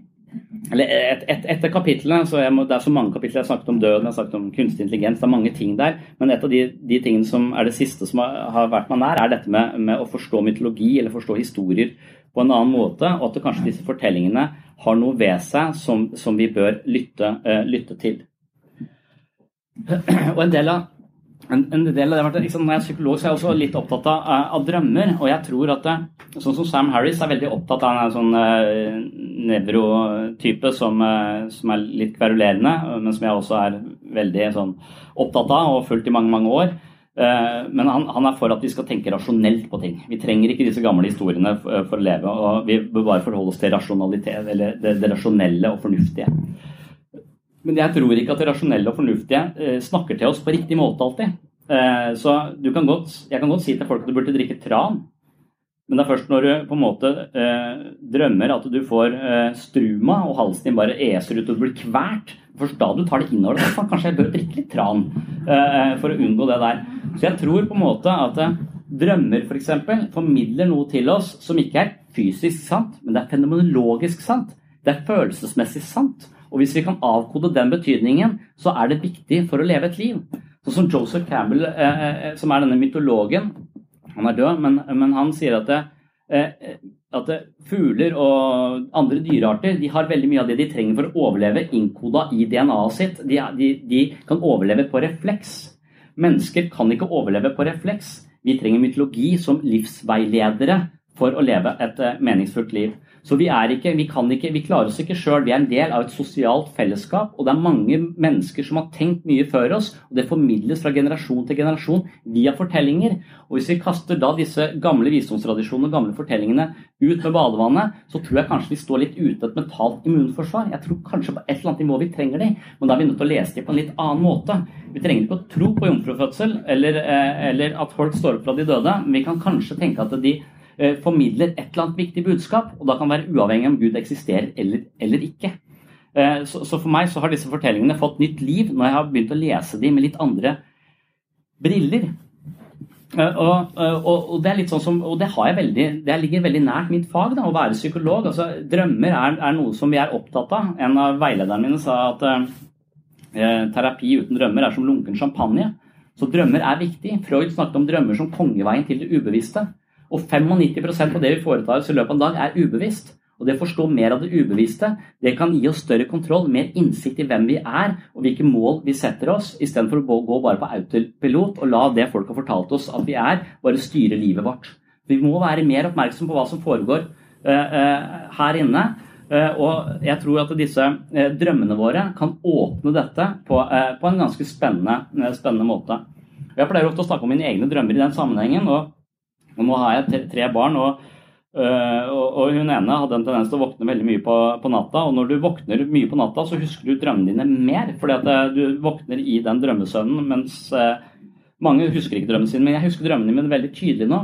Speaker 3: eller et, et, etter kapitlene, så må, Det er så mange kapitler. Jeg har snakket om døden, jeg har snakket om kunstig intelligens. Det er mange ting der. Men et av de, de tingene som er det siste som har, har vært meg nær, er dette med, med, å forstå mytologi eller forstå historier på en annen måte. Og at kanskje disse fortellingene har noe ved seg som, som vi bør lytte, uh, lytte til. Og en del av en, del av det, liksom, Når jeg er psykolog, så er jeg også litt opptatt av, av drømmer. Og jeg tror at det, Sånn som Sam Harris er veldig opptatt av en sånn uh, nevrotype som, uh, som, er litt kverulerende, men som jeg også er veldig sånn, opptatt av og fulgt i mange, mange år. Uh, men han, han, er for at vi skal tenke rasjonelt på ting. Vi trenger ikke disse gamle historiene for, for å leve. og Vi bør bare forholde oss til rasjonalitet, eller det, det rasjonelle og fornuftige. Men jeg tror ikke at det rasjonelle og fornuftige snakker til oss på riktig måte alltid. Så kan godt, jeg kan godt si til folk at du burde drikke tran. Men det er først når du på en måte eh, drømmer at du får eh, struma og halsen din bare eser ut og blir kvert, først da du tar det innover deg. Kanskje jeg bør drikke litt tran eh, for å unngå det der. Så jeg tror på en måte at eh, drømmer f.eks. For formidler noe til oss som ikke er fysisk sant, men det er fenomenologisk sant. Det er følelsesmessig sant. Og hvis vi kan avkode den betydningen, så er det viktig for å leve et liv. Sånn som Joseph Campbell, eh, eh, som er denne mytologen, han er død, men, men han sier at, det, eh, at fugler og andre dyrearter de har veldig mye av det de trenger for å overleve, innkoda i DNA-et sitt. De, de, de, kan overleve på refleks. Mennesker kan ikke overleve på refleks. Vi trenger mytologi som livsveiledere for å leve et eh, meningsfullt liv. Så vi, ikke, vi, ikke, vi klarer oss ikke sjøl. Vi er en del av et sosialt fellesskap. Og det er mange mennesker som har tenkt mye før oss, og det formidles fra generasjon til generasjon via fortellinger. Og hvis vi kaster da disse gamle visdomstradisjonene og gamle fortellingene ut med badevannet, så tror jeg kanskje vi står litt ute et mentalt immunforsvar. Jeg tror kanskje på et eller annet nivå vi trenger de, men da er vi nødt til å lese de på en litt annen måte. Vi trenger ikke å tro på jomfrufødsel eller, eh, eller at folk står opp fra de døde, men vi kan kanskje tenke at de formidler et eller annet viktig budskap, og da kan være uavhengig om Gud eksisterer eller, eller ikke. Eh, så, så, for meg så har disse fortellingene fått nytt liv når jeg har begynt å lese dem med litt andre briller. Eh, og, og, og, det er litt sånn som, og det, har jeg veldig, det ligger veldig nært mitt fag, da, å være psykolog. Altså, drømmer er, er, noe som vi er opptatt av. En av veilederne mine sa at eh, terapi uten drømmer er som lunken champagne. Så drømmer er viktig. Freud snakket om drømmer som kongeveien til det ubevisste. Og 95% av det vi foretar oss i løpet av en dag, er ubevisst. Og det å forstå mer av det ubevisste, det kan gi oss større kontroll, mer innsikt i hvem vi er og hvilke mål vi setter oss, istedenfor å gå bare på autopilot og la det folk har fortalt oss at vi er, bare styre livet vårt. Vi må være mer oppmerksom på hva som foregår uh, uh, her inne. Uh, og jeg tror at disse drømmene våre kan åpne dette på, på en ganske spennende, spennende måte. Jeg pleier ofte å snakke om mine egne drømmer i den sammenhengen. og, og nå har jeg tre barn. og Uh, og, hun ene hadde en tendens til å våkne veldig mye på, på, natta. Og når du våkner mye på natta, så husker du drømmene dine mer. Fordi at uh, du våkner i den drømmesøvnen, mens uh, mange husker ikke drømmene sine. Men jeg husker drømmene mine veldig tydelig nå.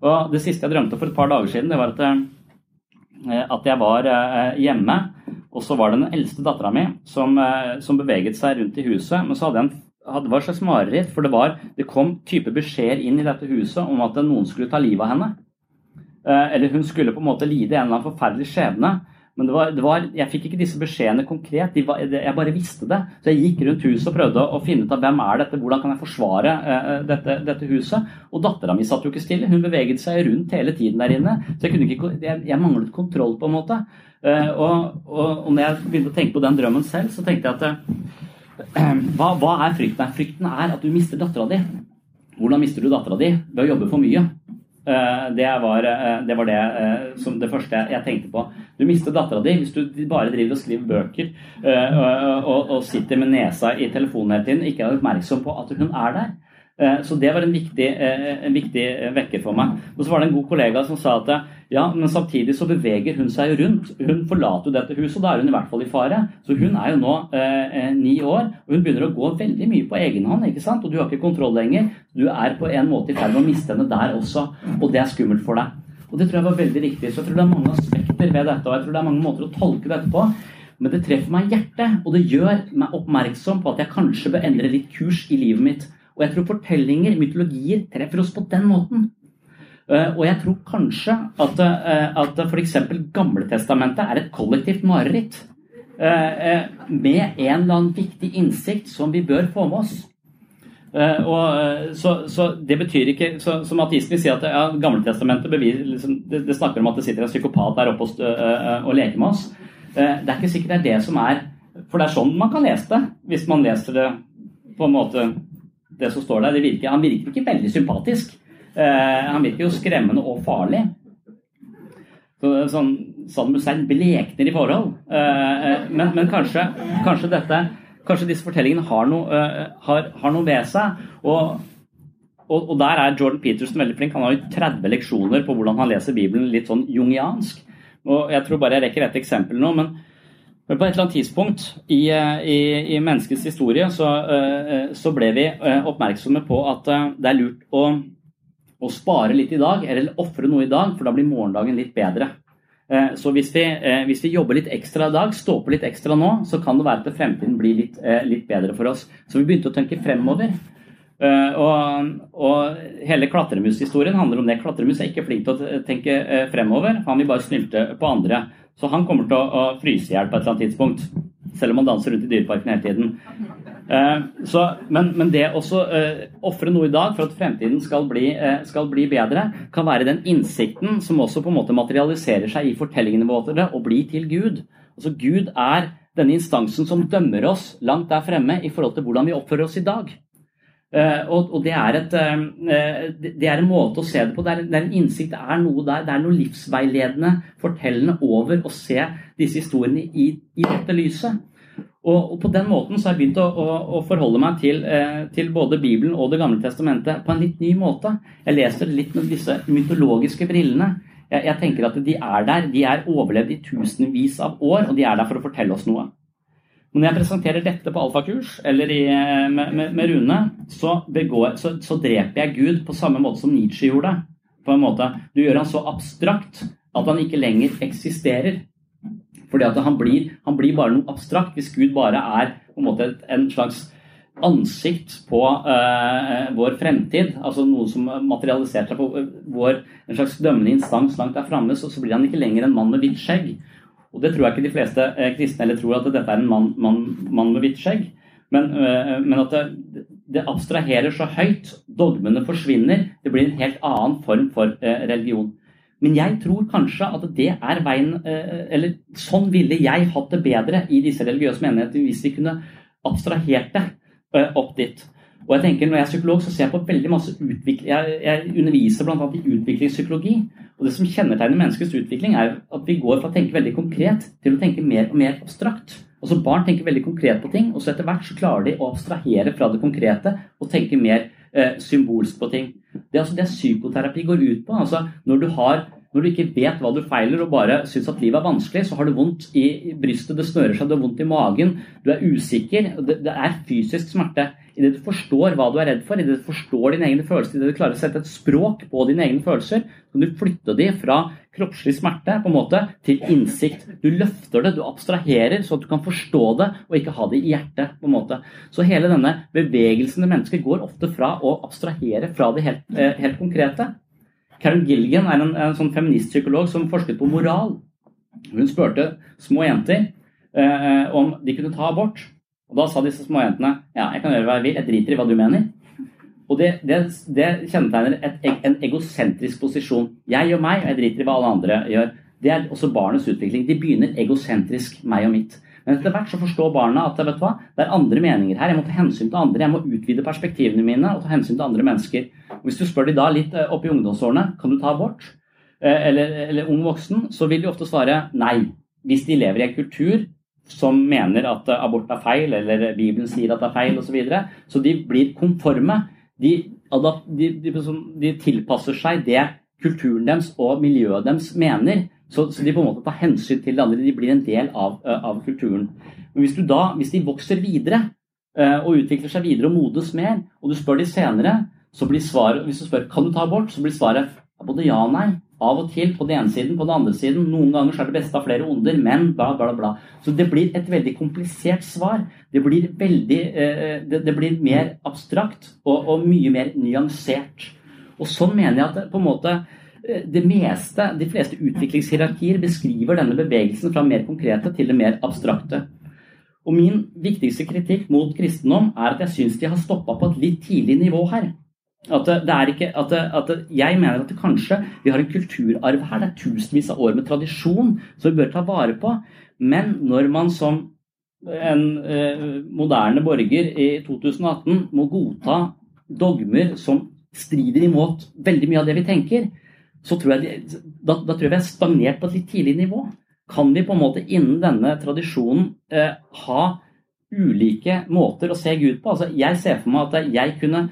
Speaker 3: Og det siste jeg drømte for et par dager siden, det var at, at jeg var hjemme. Og så var det den eldste dattera mi som, som, beveget seg rundt i huset. Men så hadde jeg en hadde, var et slags mareritt, for det, var, det kom type beskjeder inn i dette huset om at noen skulle ta livet av henne. Eh, eller hun skulle på en måte lide en eller annen forferdelig skjebne. Men det var, det var, jeg fikk ikke disse beskjedene konkret, de var, jeg bare visste det. Så jeg gikk rundt huset og prøvde å finne ut av hvem er dette, hvordan kan jeg forsvare uh, dette, dette, huset. Og dattera mi satt jo ikke stille, hun beveget seg rundt hele tiden der inne. Så jeg, ikke, jeg, jeg manglet kontroll, på en måte. Og, og, og, når jeg begynte å tenke på den drømmen selv, så tenkte jeg at hva, hva, er frykten? Frykten er at du mister dattera di. Hvordan mister du dattera di? Ved å jobbe for mye. Eh, det var, eh, det var det, eh, som det første jeg tenkte på. Du mister dattera di hvis du bare driver og skriver bøker og, og, og sitter med nesa i telefonen hele tiden, ikke er oppmerksom på at hun er der. Eh, så det var en viktig, eh, en viktig, eh, vekker for meg. Og så var det en god kollega som sa at ja, men samtidig så beveger hun seg rundt. Hun forlater jo dette huset, og da er hun i hvert fall i fare. Så hun er jo nå eh, ni år, og hun begynner å gå veldig mye på egen hånd. ikke sant? Og du har ikke kontroll lenger. Du er på en måte i ferd med å miste henne der også, og det er skummelt for deg. Og det tror jeg var veldig riktig. Så jeg tror det er mange aspekter ved dette, og jeg tror det er mange måter å tolke dette på. Men det treffer meg i hjertet, og det gjør meg oppmerksom på at jeg kanskje bør endre litt kurs i livet mitt. Og jeg tror fortellinger, mytologier, treffer oss på den måten. Eh, og jeg tror kanskje at, eh, at f.eks. Gamletestamentet er et kollektivt mareritt. Eh, med en eller annen viktig innsikt som vi bør få med oss. Og, så, så, det betyr ikke så, Som vil si at ja, Gamletestamentet liksom, det, det, snakker om at det sitter en psykopat der oppe og, og leker med oss. Det er ikke sikkert det er det som er For det er sånn man kan lese det, hvis man leser det på en måte det som står der. Det virker, han virker ikke veldig sympatisk. Eh, han virker jo skremmende og farlig. Så, sånn, Saddam Hussein blekner i forhold. Eh, eh, men, men kanskje, kanskje, dette, kanskje disse fortellingene har noe, eh, har, har noe ved seg. Og, og, og, der er Jordan Peterson veldig flink. Han har jo 30 leksjoner på hvordan han leser Bibelen litt sånn jungiansk. Og jeg tror bare jeg rekker et eksempel nå. men men på et eller annet tidspunkt i, eh, i, i menneskets historie så, eh, så, ble vi eh, oppmerksomme på at det er lurt å, å spare litt i dag, eller ofre noe i dag, for da blir morgendagen litt bedre. Så hvis vi, hvis vi, jobber litt ekstra i dag, står på litt ekstra nå, så kan det være at fremtiden blir litt, litt bedre for oss. Så vi begynte å tenke fremover. Og, og hele klatremushistorien handler om det. Klatremus er ikke flink til å tenke fremover, han vil bare snylte på andre. Så han kommer til å, å fryse i hjel på et eller annet tidspunkt. Selv om han danser rundt i Dyreparken hele tiden. Eh, så, men, men, det å eh, ofre noe i dag for at fremtiden skal bli, eh, skal bli, bedre, kan være den innsikten som også på en måte materialiserer seg i fortellingene våre og blir til Gud. Altså Gud er denne instansen som dømmer oss langt der fremme i forhold til hvordan vi oppfører oss i dag. Uh, og, det, er et, uh, det, er en måte å se det på. Det er, en innsikt, det er noe der. Det er noe livsveiledende, fortellende over å se disse historiene i, i dette lyset. Og, og, på den måten så har jeg begynt å, å, å forholde meg til, til, både Bibelen og Det gamle testamentet på en litt ny måte. Jeg leser litt med disse mytologiske brillene. Jeg, jeg tenker at de er der. De er overlevd i tusenvis av år, og de er der for å fortelle oss noe. Men når jeg presenterer dette på alfakurs eller i, med, med, med, Rune, så, begår, så, så, dreper jeg Gud på samme måte som Nietzsche gjorde. På en måte. Du gjør han så abstrakt at han ikke lenger eksisterer. Fordi at han blir, han blir bare noe abstrakt hvis Gud bare er på en, måte en slags ansikt på uh, vår fremtid. Altså noe som materialiserte seg på vår, en slags dømmende instans langt der framme. Så, så blir han ikke lenger en mann med hvitt skjegg. Og det tror jeg ikke de fleste eh, kristne eller tror at dette er en mann, mann, mann med hvitt skjegg. Men, øh, men at det, det, abstraherer så høyt. Dogmene forsvinner. Det blir en helt annen form for øh, religion. Men jeg tror kanskje at det er veien eh, Eller sånn ville jeg hatt det bedre i disse religiøse menighetene hvis vi kunne abstrahert det eh, opp dit. Og jeg tenker, Når jeg er psykolog, så ser jeg på veldig masse utvikling Jeg, jeg underviser bl.a. i utviklingspsykologi. Og Det som kjennetegner menneskets utvikling, er at vi går fra å tenke veldig konkret til å tenke mer og mer abstrakt. Altså Barn tenker veldig konkret på ting, og så etter hvert så klarer de å abstrahere fra det konkrete og tenke mer eh, symbolsk på ting. Det er altså det psykoterapi går ut på. altså Når du, har, når du ikke vet hva du feiler og bare syns at livet er vanskelig, så har du vondt i brystet, det snører seg, du har vondt i magen, du er usikker. Det, det er fysisk smerte. Idet du forstår hva du er redd for, idet du forstår dine egne følelser, idet du klarer å sette et språk på dine egne følelser, kan du flytte de fra kroppslig smerte på en måte til innsikt. Du løfter det, du abstraherer, så at du kan forstå det og ikke ha det i hjertet. på en måte. Så hele denne bevegelsen til mennesker går ofte fra å abstrahere fra det helt, eh, helt konkrete. Karen Gilligan er en, en sånn feministpsykolog som forsket på moral. Hun spurte små jenter eh, om de kunne ta abort. Og Da sa disse småjentene ja, jeg kan gjøre hva jeg vil, jeg driter i hva du mener. Og Det, det, det kjennetegner et, en egosentrisk posisjon. Jeg gjør meg, og jeg driter i hva alle andre gjør. Det er også barnets utvikling. De begynner egosentrisk, meg og mitt. Men etter hvert så forstår barna at vet du hva, det er andre meninger her. Jeg må ta hensyn til andre. Jeg må utvide perspektivene mine og ta hensyn til andre mennesker. Og Hvis du spør de da litt eh, opp i ungdomsårene kan du ta abort, eh, eller, eller ung voksen, så vil de ofte svare nei. Hvis de lever i en kultur som mener at abort er feil, eller Bibelen sier at det er feil osv. Så, videre. så de blir konforme. De, de, de, de, tilpasser seg det kulturen deres og miljøet deres mener. Så, så, de på en måte tar hensyn til det andre. De blir en del av, av kulturen. Men hvis, da, hvis de vokser videre og utvikler seg videre og modes mer, og du spør de senere, så blir svaret, hvis du spør kan du ta abort, så blir svaret både ja og nei. Av og til på den ene siden, på den andre siden. Noen ganger så er det beste av flere onder, men bla, bla, bla. Så det blir et veldig komplisert svar. Det blir, veldig, eh, det, blir mer abstrakt og, og, mye mer nyansert. Og sånn mener jeg at det, på en måte eh, det meste, De fleste utviklingshierarkier beskriver denne bevegelsen fra mer konkrete til det mer abstrakte. Og Min viktigste kritikk mot kristendom er at jeg syns de har stoppa på et litt tidlig nivå her. At, det er ikke, at, at jeg mener at det kanskje vi har en kulturarv her. Det er tusenvis av år med tradisjon som vi bør ta vare på. Men når man som en eh, moderne borger i 2018 må godta dogmer som strider imot veldig mye av det vi tenker, så tror jeg da, da, tror jeg vi er stagnert på et litt tidlig nivå. Kan vi på en måte innen denne tradisjonen eh, ha ulike måter å se Gud på? Altså, jeg ser for meg at jeg kunne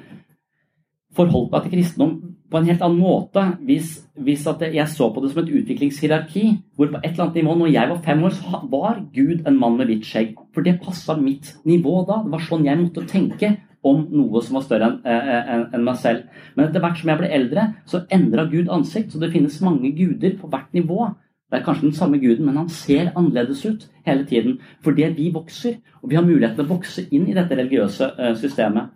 Speaker 3: forholdt meg til kristendom på en helt annen måte hvis, hvis jeg så på det som et utviklingshierarki, hvor på et eller annet nivå, når jeg var fem år, så var Gud en mann med hvitt skjegg. For det passa mitt nivå da. Det var sånn jeg måtte tenke om noe som var større enn en, eh, en, en meg selv. Men etter hvert som jeg ble eldre, så endra Gud ansikt. Så det finnes mange guder på hvert nivå. Det er kanskje den samme guden, men han ser annerledes ut hele tiden. Fordi vi vokser, og vi har muligheten til å vokse inn i dette religiøse eh, systemet.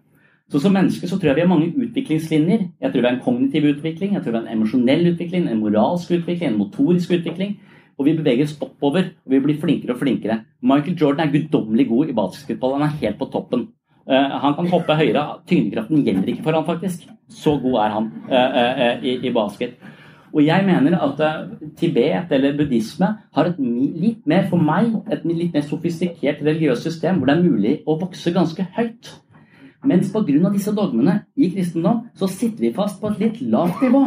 Speaker 3: Så Som mennesker så tror jeg vi har mange utviklingslinjer. Jeg tror vi har en kognitiv utvikling, jeg tror vi har en emosjonell utvikling, en moralsk utvikling, en motorisk utvikling. Og vi beveger oss oppover, og vi blir flinkere og flinkere. Michael Jordan er guddommelig god i basketball. Han er helt på toppen. Uh, han kan hoppe høyere. Tyngdekraften gjelder ikke for han faktisk. Så god er han uh, uh, i, i, basket. Og jeg mener at Tibet eller buddhisme har et litt mer, for meg, et litt mer sofistikert religiøst system hvor det er mulig å vokse ganske høyt. Mens pga. disse dogmene i kristendom så sitter vi fast på et litt lavt nivå.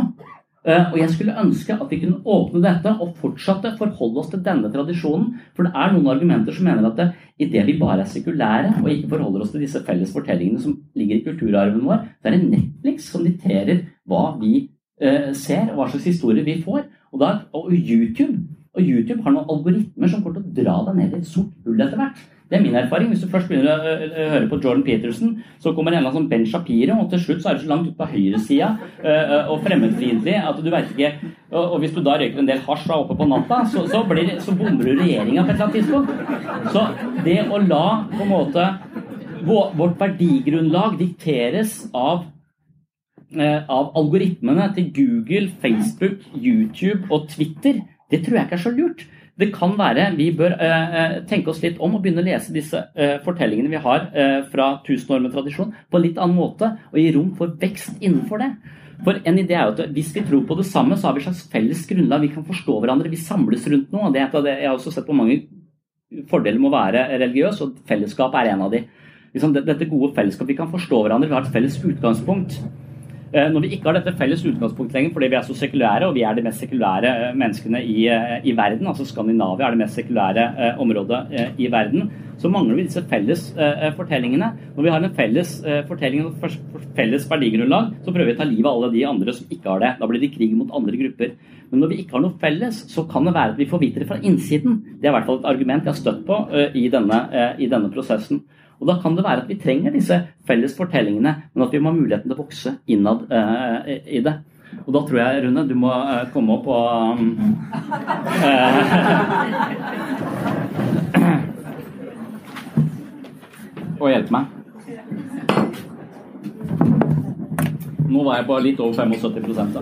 Speaker 3: Eh, og jeg skulle ønske at vi kunne åpne dette og fortsatte forholde oss til denne tradisjonen. For det er noen argumenter som mener at det, idet vi bare er sekulære og ikke forholder oss til disse felles fortellingene som ligger i kulturarven vår, så er det Netflix som dikterer hva vi eh, ser, og hva slags historier vi får. Og, da, og YouTube og YouTube har noen algoritmer som kommer til å dra deg ned i et sort hull etter hvert. Det er min erfaring. Hvis du først begynner å høre på Jordan Peterson, så kommer en eller annen som Ben Shapiro, og til slutt så er du så langt ute på høyresida og fremmedfiendtlig at du veit ikke og, hvis du da røyker en del hasj oppe på natta, så, så, blir, så bomber du regjeringa på et eller annet tidspunkt. Så det å la på en måte vårt verdigrunnlag dikteres av av algoritmene til Google, Facebook, YouTube og Twitter, det tror jeg ikke er så lurt. Det kan være vi bør uh, tenke oss litt om og begynne å lese disse uh, fortellingene vi har uh, fra tusen med tradisjon, på en litt annen måte, og gi rom for vekst innenfor det. For en idé er jo at Hvis vi tror på det samme, så har vi et slags felles grunnlag. Vi kan forstå hverandre. Vi samles rundt noe. Det, jeg har også sett på mange fordeler med å være religiøs, og fellesskap er en av de. Liksom, dette gode fellesskapet, Vi kan forstå hverandre, vi har et felles utgangspunkt. Eh, når vi ikke har dette felles utgangspunktet lenger fordi vi er så sekulære, og vi er de mest sekulære eh, menneskene i, eh, i verden, altså Skandinavia er det mest sekulære området i verden, så mangler vi disse felles fortellingene. Når vi har en felles fortelling og felles verdigrunnlag, så prøver vi å ta livet av alle de andre som ikke har det. Da blir det krig mot andre grupper. Men når vi ikke har noe felles, så kan det være at vi forvitrer fra innsiden. Det er i hvert fall et argument jeg har støtt på i denne, i denne prosessen. Og Da kan det være at vi trenger disse felles fortellingene, men at vi må ha muligheten til å vokse innad uh, i det. Og da tror jeg, Rune, du må uh, komme opp og um, uh, <clears throat> Og hjelpe meg. Nå var jeg bare litt over 75 da.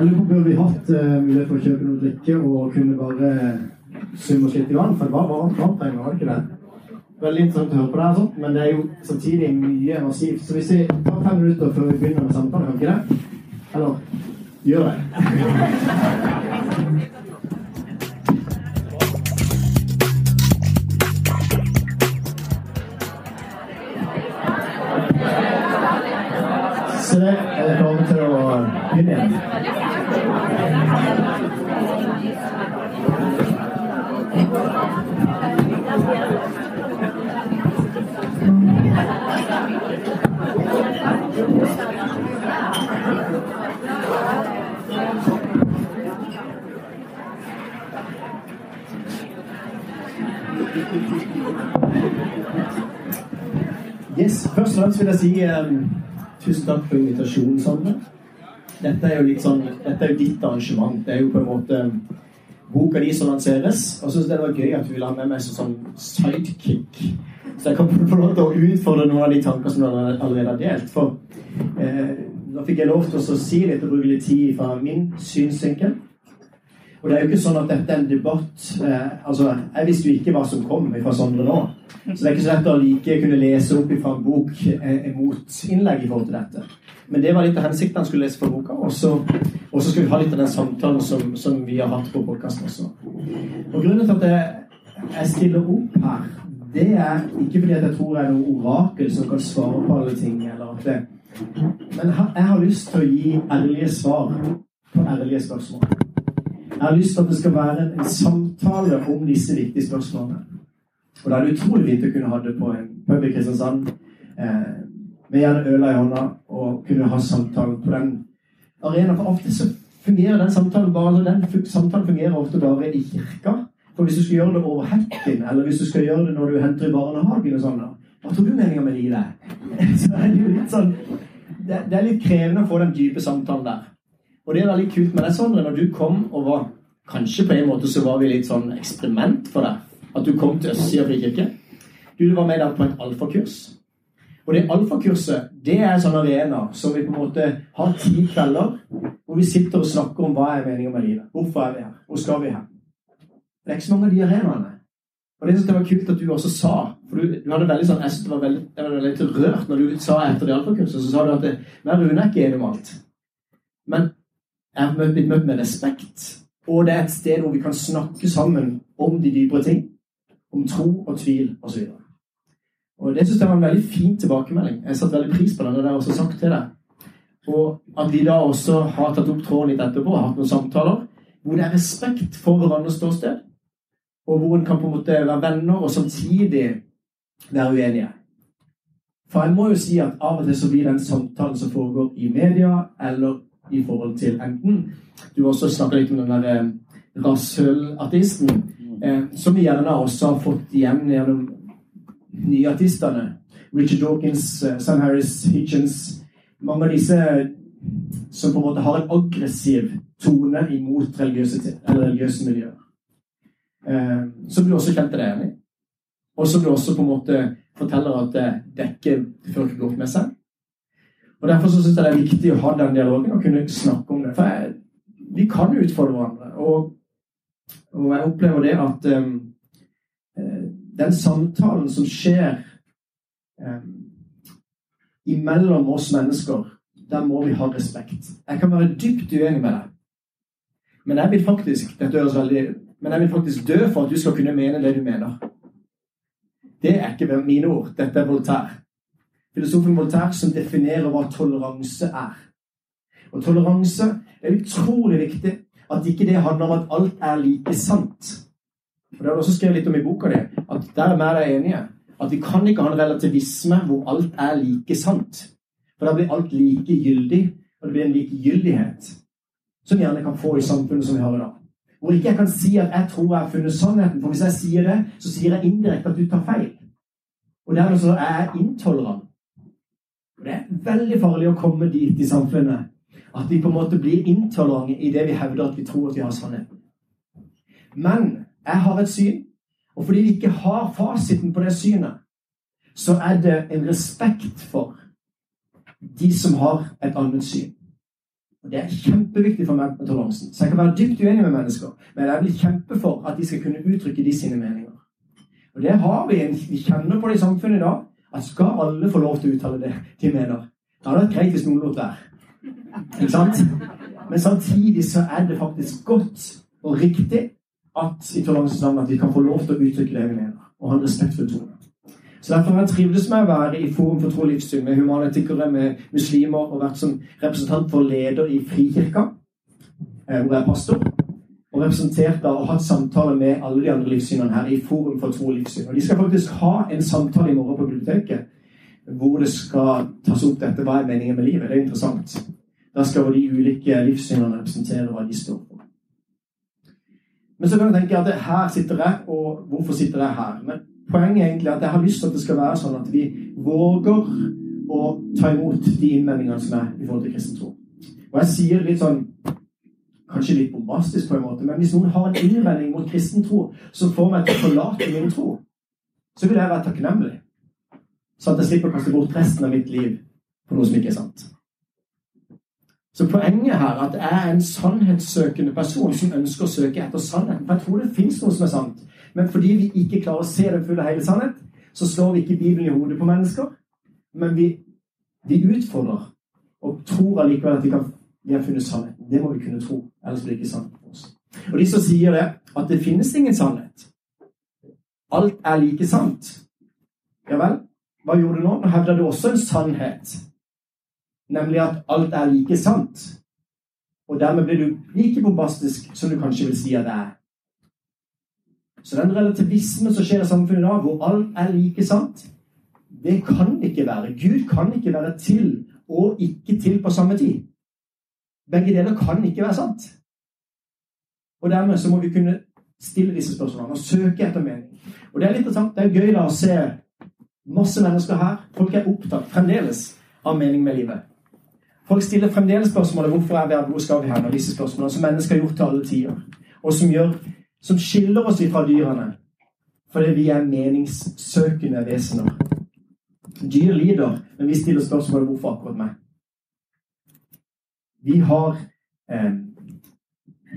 Speaker 4: Nå burde vi hatt mulighet for å kjøpe noe drikke og kunne bare summe oss i vann, for det var varmt trenger, var det ikke det? Veldig interessant å høre på det, men det er jo samtidig mye massivt. Så hvis vi tar fem minutter før vi begynner med samtalen, kan ikke det? Eller gjør det? Så det er klare til å begynne igjen. Yes, Først og fremst vil jeg si um, tusen takk for invitasjonen, Sondre. Dette er jo litt sånn, dette er jo ditt arrangement. Det er jo på en måte boka di som lanseres. Og syns det var gøy at du ville ha med meg som sånn sidekick. Så jeg kan <laughs> få lov til å utfordre noen av de tanker som du allerede har delt. For eh, da fikk jeg lov til å si litt og bruke litt tid fra min synsvinkel. Og det er jo ikke sånn at dette er en debatt eh, altså, Jeg visste jo ikke hva som kom fra Sondre nå. Så det er ikke så lett å like kunne lese opp fra en bok eh, mot innlegg i forhold til dette. Men det var litt av hensikten han skulle lese fra boka. Og så skal vi ha litt av den samtalen som, som vi har hatt på podkasten også. Og grunnen til at jeg, jeg stiller opp her, det er ikke fordi jeg tror jeg er noe orakel som kan svare på alle ting. eller at det, Men jeg har lyst til å gi ærlige svar på ærlige spørsmål. Jeg har lyst til at det skal være en samtale om disse viktige spørsmålene. Og da er det utrolig fint å kunne ha det på en pub i Kristiansand. Eh, med gjerne øla i hånda og kunne ha samtalen på den arenaen. For ofte så fungerer den samtalen bare den samtalen fungerer ofte bare i kirka. For hvis du skal gjøre det over hekken, eller hvis du skal gjøre det når du henter i barnehagen og sånn, hva tror du meninga med livet? <laughs> Så er jo litt sånn det, det, er litt krevende å få den dype samtalen der. Og det er veldig kult med deg, Sondre, når du kom og var Kanskje på en måte så var vi litt sånn eksperiment for deg. At du kom til Østsida frikirke. Du var med der på et alfakurs. Og det alfakurset det er en sånn arena som vi på en måte har ti kvelder hvor vi sitter og snakker om hva er meningen med livet. Hvorfor er vi her? Hvor skal vi her? Det er ikke så mange av de arenaene. Og det synes jeg var kult at du også sa For du, du hadde veldig sånn, jeg var veldig, jeg var veldig rørt når du sa etter det alfakurset, så sa du at men Rune er ikke enig om alt. Men jeg har blitt møtt med respekt. Og det er et sted hvor vi kan snakke sammen om de dypere ting. Om tro og tvil osv. Og Det synes jeg var en veldig fin tilbakemelding. Jeg satte veldig pris på den. og det har også sagt til deg. Og at vi da også har tatt opp tråden litt etterpå og hatt noen samtaler hvor det er respekt for hverandres ståsted, og hvor en kan på en måte være venner og samtidig være uenige. For jeg må jo si at av og til så blir den samtalen som foregår i media, eller i forhold til enten Du også snakka litt om den derre eh, rasshølartisten, eh, som vi gjerne også har fått igjen gjennom nye artistene. Richard Dawkins, eh, Sam Harris, Hitchens Mange av disse som på en måte har en aggressiv tone imot religiøse, religiøse miljøer. Eh, som du også kjente deg igjen i. Og som du også på en måte forteller at det, det ikke fører ikke godt med seg. Og Derfor så syns jeg det er viktig å ha den dialogen og kunne snakke om det. For jeg, vi kan utfordre hverandre. Og Og jeg opplever det at um, den samtalen som skjer eh, imellom oss mennesker, der må vi ha respekt. Jeg kan være dypt uenig med deg, men jeg vil faktisk dette høres veldig, men jeg vil faktisk dø for at du skal kunne mene det du mener. Det er ikke mine ord. Dette er Voltaire. Filosofen Voltaire som definerer hva toleranse er. Og toleranse er utrolig viktig. At ikke det handler om at alt er like sant. Og Det har du også skrevet litt om i boka di. At der er vi deg enige. At vi kan ikke ha en relativisme hvor alt er like sant. For da blir alt likegyldig, og det blir en likegyldighet som vi gjerne kan få i samfunnet som vi har i dag. Hvor ikke jeg kan si at jeg tror jeg har funnet sannheten. For hvis jeg sier det, så sier jeg indirekte at du tar feil. Og dermed så er jeg intolerant. Og det er veldig farlig å komme dit i samfunnet at vi på en måte blir intolerante i det vi hevder at vi tror at vi har sannheten. Men jeg har et syn, og fordi vi ikke har fasiten på det synet, så er det en respekt for de som har et annet syn. Og Det er kjempeviktig for meg med toleransen. Så jeg kan være dypt uenig med mennesker, men jeg vil kjempe for at de skal kunne uttrykke de sine meninger. Og det har vi. Vi kjenner på det i samfunnet i dag. At skal alle få lov til å uttale det de mener? Da hadde det vært greit hvis noen lot være. Ikke sant? Men samtidig så er det faktisk godt og riktig at at vi kan få lov til å uttrykke det vi mener, og ha en respektfull tone. Så Derfor har jeg trivdes med å være i Forum for tro og livssyn med humanitikere, med muslimer, og vært som representant for leder i Frikirka, eh, hvor jeg er pastor. Og representert da, og hatt samtaler med alle de andre livssynene her i Forum for tro og livssyn. Og De skal faktisk ha en samtale i morgen på biblioteket hvor det skal tas opp dette. Hva er meningen med livet? Det er interessant. Da skal de ulike livssynene representere hva de står for. Men så kan du tenke at her sitter jeg, og hvorfor sitter jeg her? Men poenget er egentlig at jeg har lyst til at det skal være sånn at vi våger å ta imot de innvendingene som er i forhold til kristen tro. Og jeg sier litt sånn Kanskje litt bombastisk, på en måte, men hvis noen har en innvending mot kristen tro som får meg til å forlate min tro, så vil jeg være takknemlig. Så at jeg slipper å kaste bort resten av mitt liv på noe som ikke er sant. Så poenget her er at jeg er en sannhetssøkende person som ønsker å søke etter sannheten. For jeg tror det fins noe som er sant. Men fordi vi ikke klarer å se den fulle hele sannhet, så slår vi ikke Bibelen i hodet på mennesker. Men vi, vi utfordrer og tror allikevel at vi, kan, vi har funnet sannheten. Det må vi kunne tro. Ellers blir det ikke sant for oss. Og de som sier det, at det finnes ingen sannhet. Alt er like sant. Ja vel, hva gjorde du nå? Nå hevder du også en sannhet nemlig at alt er like sant. Og dermed blir du like bombastisk som du kanskje vil si at det er. Så den relativismen som skjer i samfunnet i dag, hvor alt er like sant, det kan ikke være. Gud kan ikke være til og ikke til på samme tid. Begge deler kan ikke være sant. Og dermed så må vi kunne stille disse spørsmålene og søke etter mening. Og Det er litt interessant, det er gøy da å se masse mennesker her. Folk er opptatt fremdeles av mening med livet. Folk stiller fremdeles spørsmålet hvorfor er vi her? Og disse spørsmålene som mennesker har gjort til alle tider. Og som, gjør, som skiller oss fra dyrene. Fordi vi er meningssøkende vesener. Dyr lider, men vi stiller spørsmålet hvorfor akkurat meg. Vi har, eh,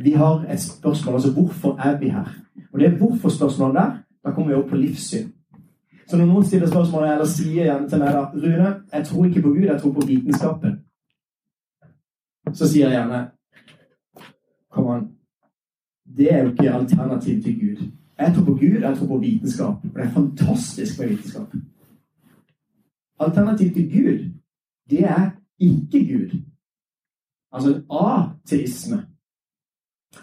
Speaker 4: vi har et spørsmål, altså hvorfor er vi her? Og det er hvorfor-spørsmålet der, da kommer vi opp på livssyn. Så når noen stiller spørsmålet, eller sier gjerne til meg da Rune, jeg tror ikke på Gud, jeg tror på vitenskapen så sier jeg gjerne Kom an. Det er jo ikke alternativ til Gud. Jeg tror på Gud, jeg tror på vitenskap. Og det er fantastisk med vitenskap. Alternativ til Gud, det er ikke Gud. Altså en ateisme.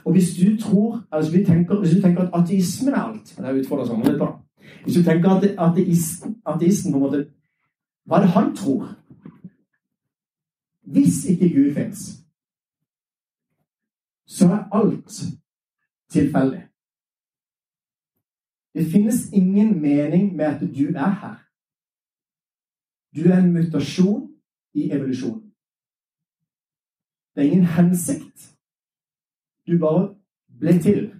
Speaker 4: Og hvis du tror, altså hvis, tenker, hvis du tenker at ateismen er alt det er utfordrer sånn Hvis du tenker at ateisten, ateisten på en måte Hva er det han tror? Hvis ikke Gud fins, så er alt tilfeldig. Det finnes ingen mening med at du er her. Du er en mutasjon i evolusjon. Det er ingen hensikt. Du bare ble til.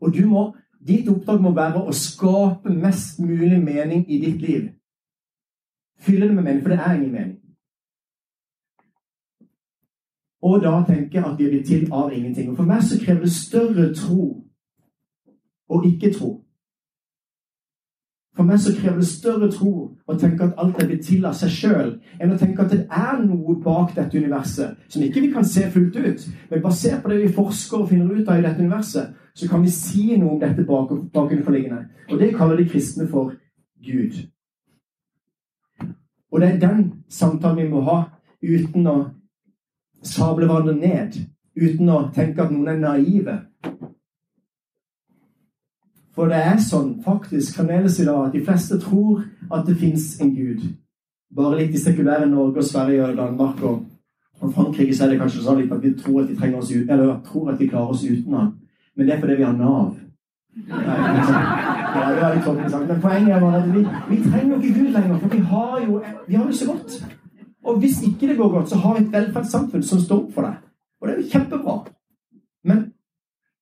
Speaker 4: Og må, ditt oppdrag må være å skape mest mulig mening i ditt liv. Fylle det med mening, for det er ingen mening. Og da tenker at vi blitt til av ingenting. Og For meg så krever det større tro og ikke tro. For meg så krever det større tro å tenke at alt er blitt til av seg sjøl, enn å tenke at det er noe bak dette universet som ikke vi kan se fullt ut. Men basert på det vi forsker og finner ut av i dette universet, så kan vi si noe om dette bakenforliggende. Og det kaller de kristne for Gud. Og det er den samtalen vi må ha uten å sable hverandre ned, uten å tenke at noen er naive. For det er sånn faktisk fremdeles i dag at de fleste tror at det fins en gud. Bare litt i sekulære Norge og Sverige og Danmark og, og Frankrike så er det kanskje sånn litt at vi tror at, vi oss ut, eller tror at vi klarer oss uten han. Men det er fordi vi har Nav. Ja, det var litt sagt. Men poenget er at vi, vi trenger ikke Gud lenger, for vi har jo vi har jo så godt. Og hvis ikke det går godt, så har vi et velferdssamfunn som står opp for det. Og det er jo kjempebra. Men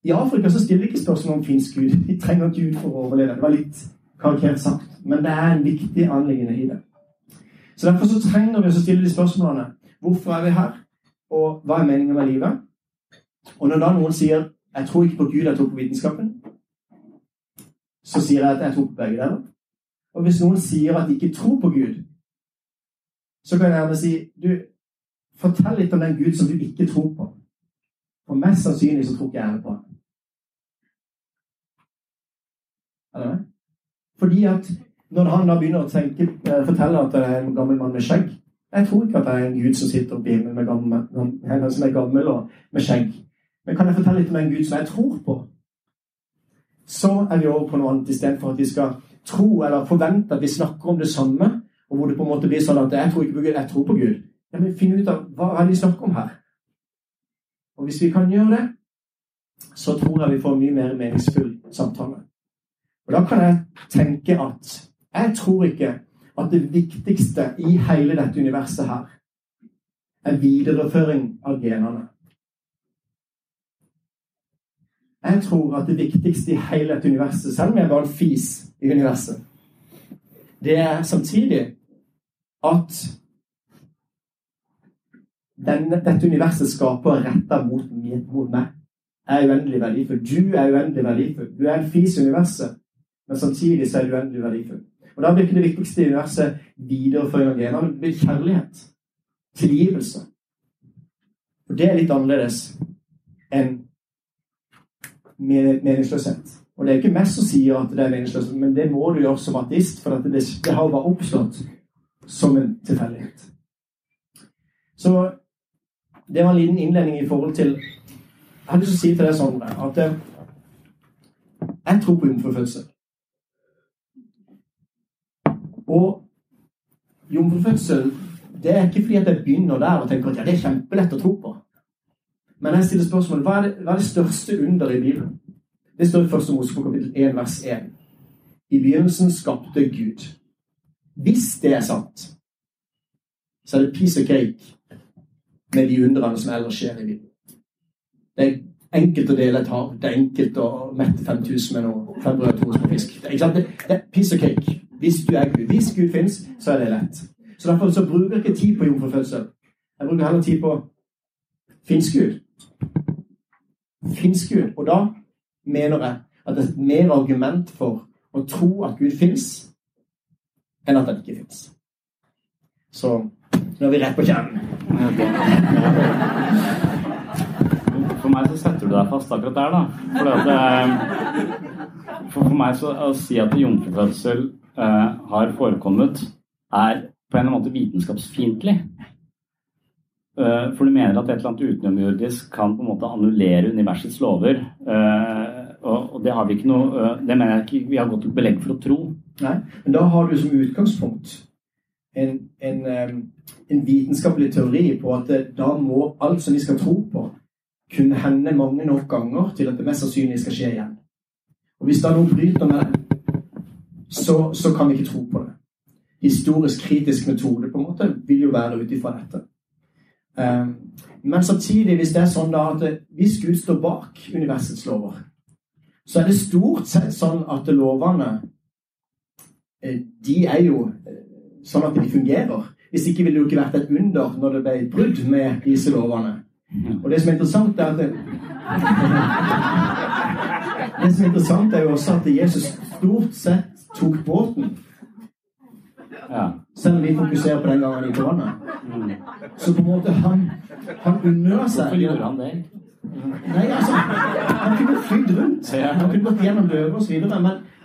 Speaker 4: i Afrika så stiller vi ikke spørsmål om fins Gud. Vi trenger Gud for å overleve. Det var litt karikert sagt, men det er en viktig anliggende i det. Så Derfor så trenger vi å stille de spørsmålene. Hvorfor er vi her? Og hva er meningen med livet? Og når da noen sier 'jeg tror ikke på Gud, jeg tror på vitenskapen', så sier jeg at jeg tror på begge deler. Og hvis noen sier at de ikke tror på Gud, så kan jeg gjerne si du, fortell litt om den Gud som du ikke tror på. For mest sannsynlig så tror ikke jeg på ham. Eller? Fordi at når han da begynner å tenke, eh, fortelle at det er en gammel mann med skjegg Jeg tror ikke at det er en gud som sitter oppe i himmelen som er gammel og med skjegg. Men kan jeg fortelle litt om en gud som jeg tror på? Så er vi over på noe annet istedenfor at vi skal tro eller forvente at vi snakker om det samme, og hvor det på en måte blir sånn at jeg tror ikke på Gud, jeg tror på Gud. Ja, men Finn ut av hva er det vi snakker om her. Og hvis vi kan gjøre det, så tror jeg vi får mye mer meningsfull samtale. Og Da kan jeg tenke at jeg tror ikke at det viktigste i hele dette universet her er videreføring av genene. Jeg tror at det viktigste i hele dette universet, selv om jeg bare en fis i universet, det er samtidig at denne, dette universet skaper retter mot, mot meg. Er uendelig verdifull. Du er uendelig verdifull. Du er en fis i universet. Men samtidig så er du uendelig verdifull. Og Da blir ikke det viktigste i universet videreføring av genene, det blir kjærlighet. Tilgivelse. Og det er litt annerledes enn meningsløshet. Og det er ikke meg som sier at det er meningsløst, men det må du gjøre som ateist, for det, det har bare oppstått som en tilfeldighet. Så det var en liten innledning i forhold til Jeg har lyst til å si til deg, Sondre, at eh, jeg tror på jomfrufødsel. Og jomfrufødsel det er ikke fordi at jeg begynner der og tenker at ja, det er kjempelett å tro på. Men jeg stiller spørsmålet hva hva er det største under i Bibelen? Det står i første Mosebok kapittel 1, vers 1. I begynnelsen skapte Gud. Hvis det er sant, så er det piece of cake med de undrene som ellers skjer i livet. Det er enkelt å dele et hav. Det er enkelt å mette 5000 med noe fem brød, to små fisk. Det er, det, er piece of cake. Hvis du er Gud. Hvis Gud fins, så er det lett. Så Derfor så bruker jeg ikke tid på jomfrufødsel. Jeg bruker heller tid på fins Gud. Fins Gud. Og da mener jeg at det er mer argument for å tro at Gud fins, enn at den ikke fins. Så nå er vi rett på kjernen.
Speaker 3: For meg så setter du deg fast akkurat der, da. For, det, eh, for, for meg så å si at jomfrufødsel uh, har forekommet, er på en måte vitenskapsfiendtlig. Uh, for du mener at et eller annet utenomjordisk kan på en måte annullere universets lover. Uh, og, og, det har vi ikke noe Det mener jeg ikke vi har godt belegg for å tro.
Speaker 4: Nei, men da har du som utgangspunkt en, en, en vitenskapelig teori på at da må alt som vi skal tro på, kunne hende mange nok ganger til at det mest sannsynlig skal skje igjen. Og Hvis da noen bryter med det, så, så, kan vi ikke tro på det. Historisk kritisk metode på en måte vil jo være ut ifra dette. Men samtidig, hvis det er sånn da at hvis Gud står bak universets lover, så er det stort sett sånn at lovene eh, de er jo eh, sånn at de fungerer. Hvis ikke ville det jo ikke vært et under når det ble et brudd med disse lovene. Og det som er interessant, er at <laughs> Det som er interessant, er jo også at Jesus stort sett tok båten.
Speaker 3: Ja.
Speaker 4: Selv om vi fokuserer på den gangen i korona. Mm. Så på en måte han, han unner seg
Speaker 3: Hvorfor gjorde han det?
Speaker 4: Nei, altså, Han kunne flydd rundt. Han kunne gått gjennom løver osv. Men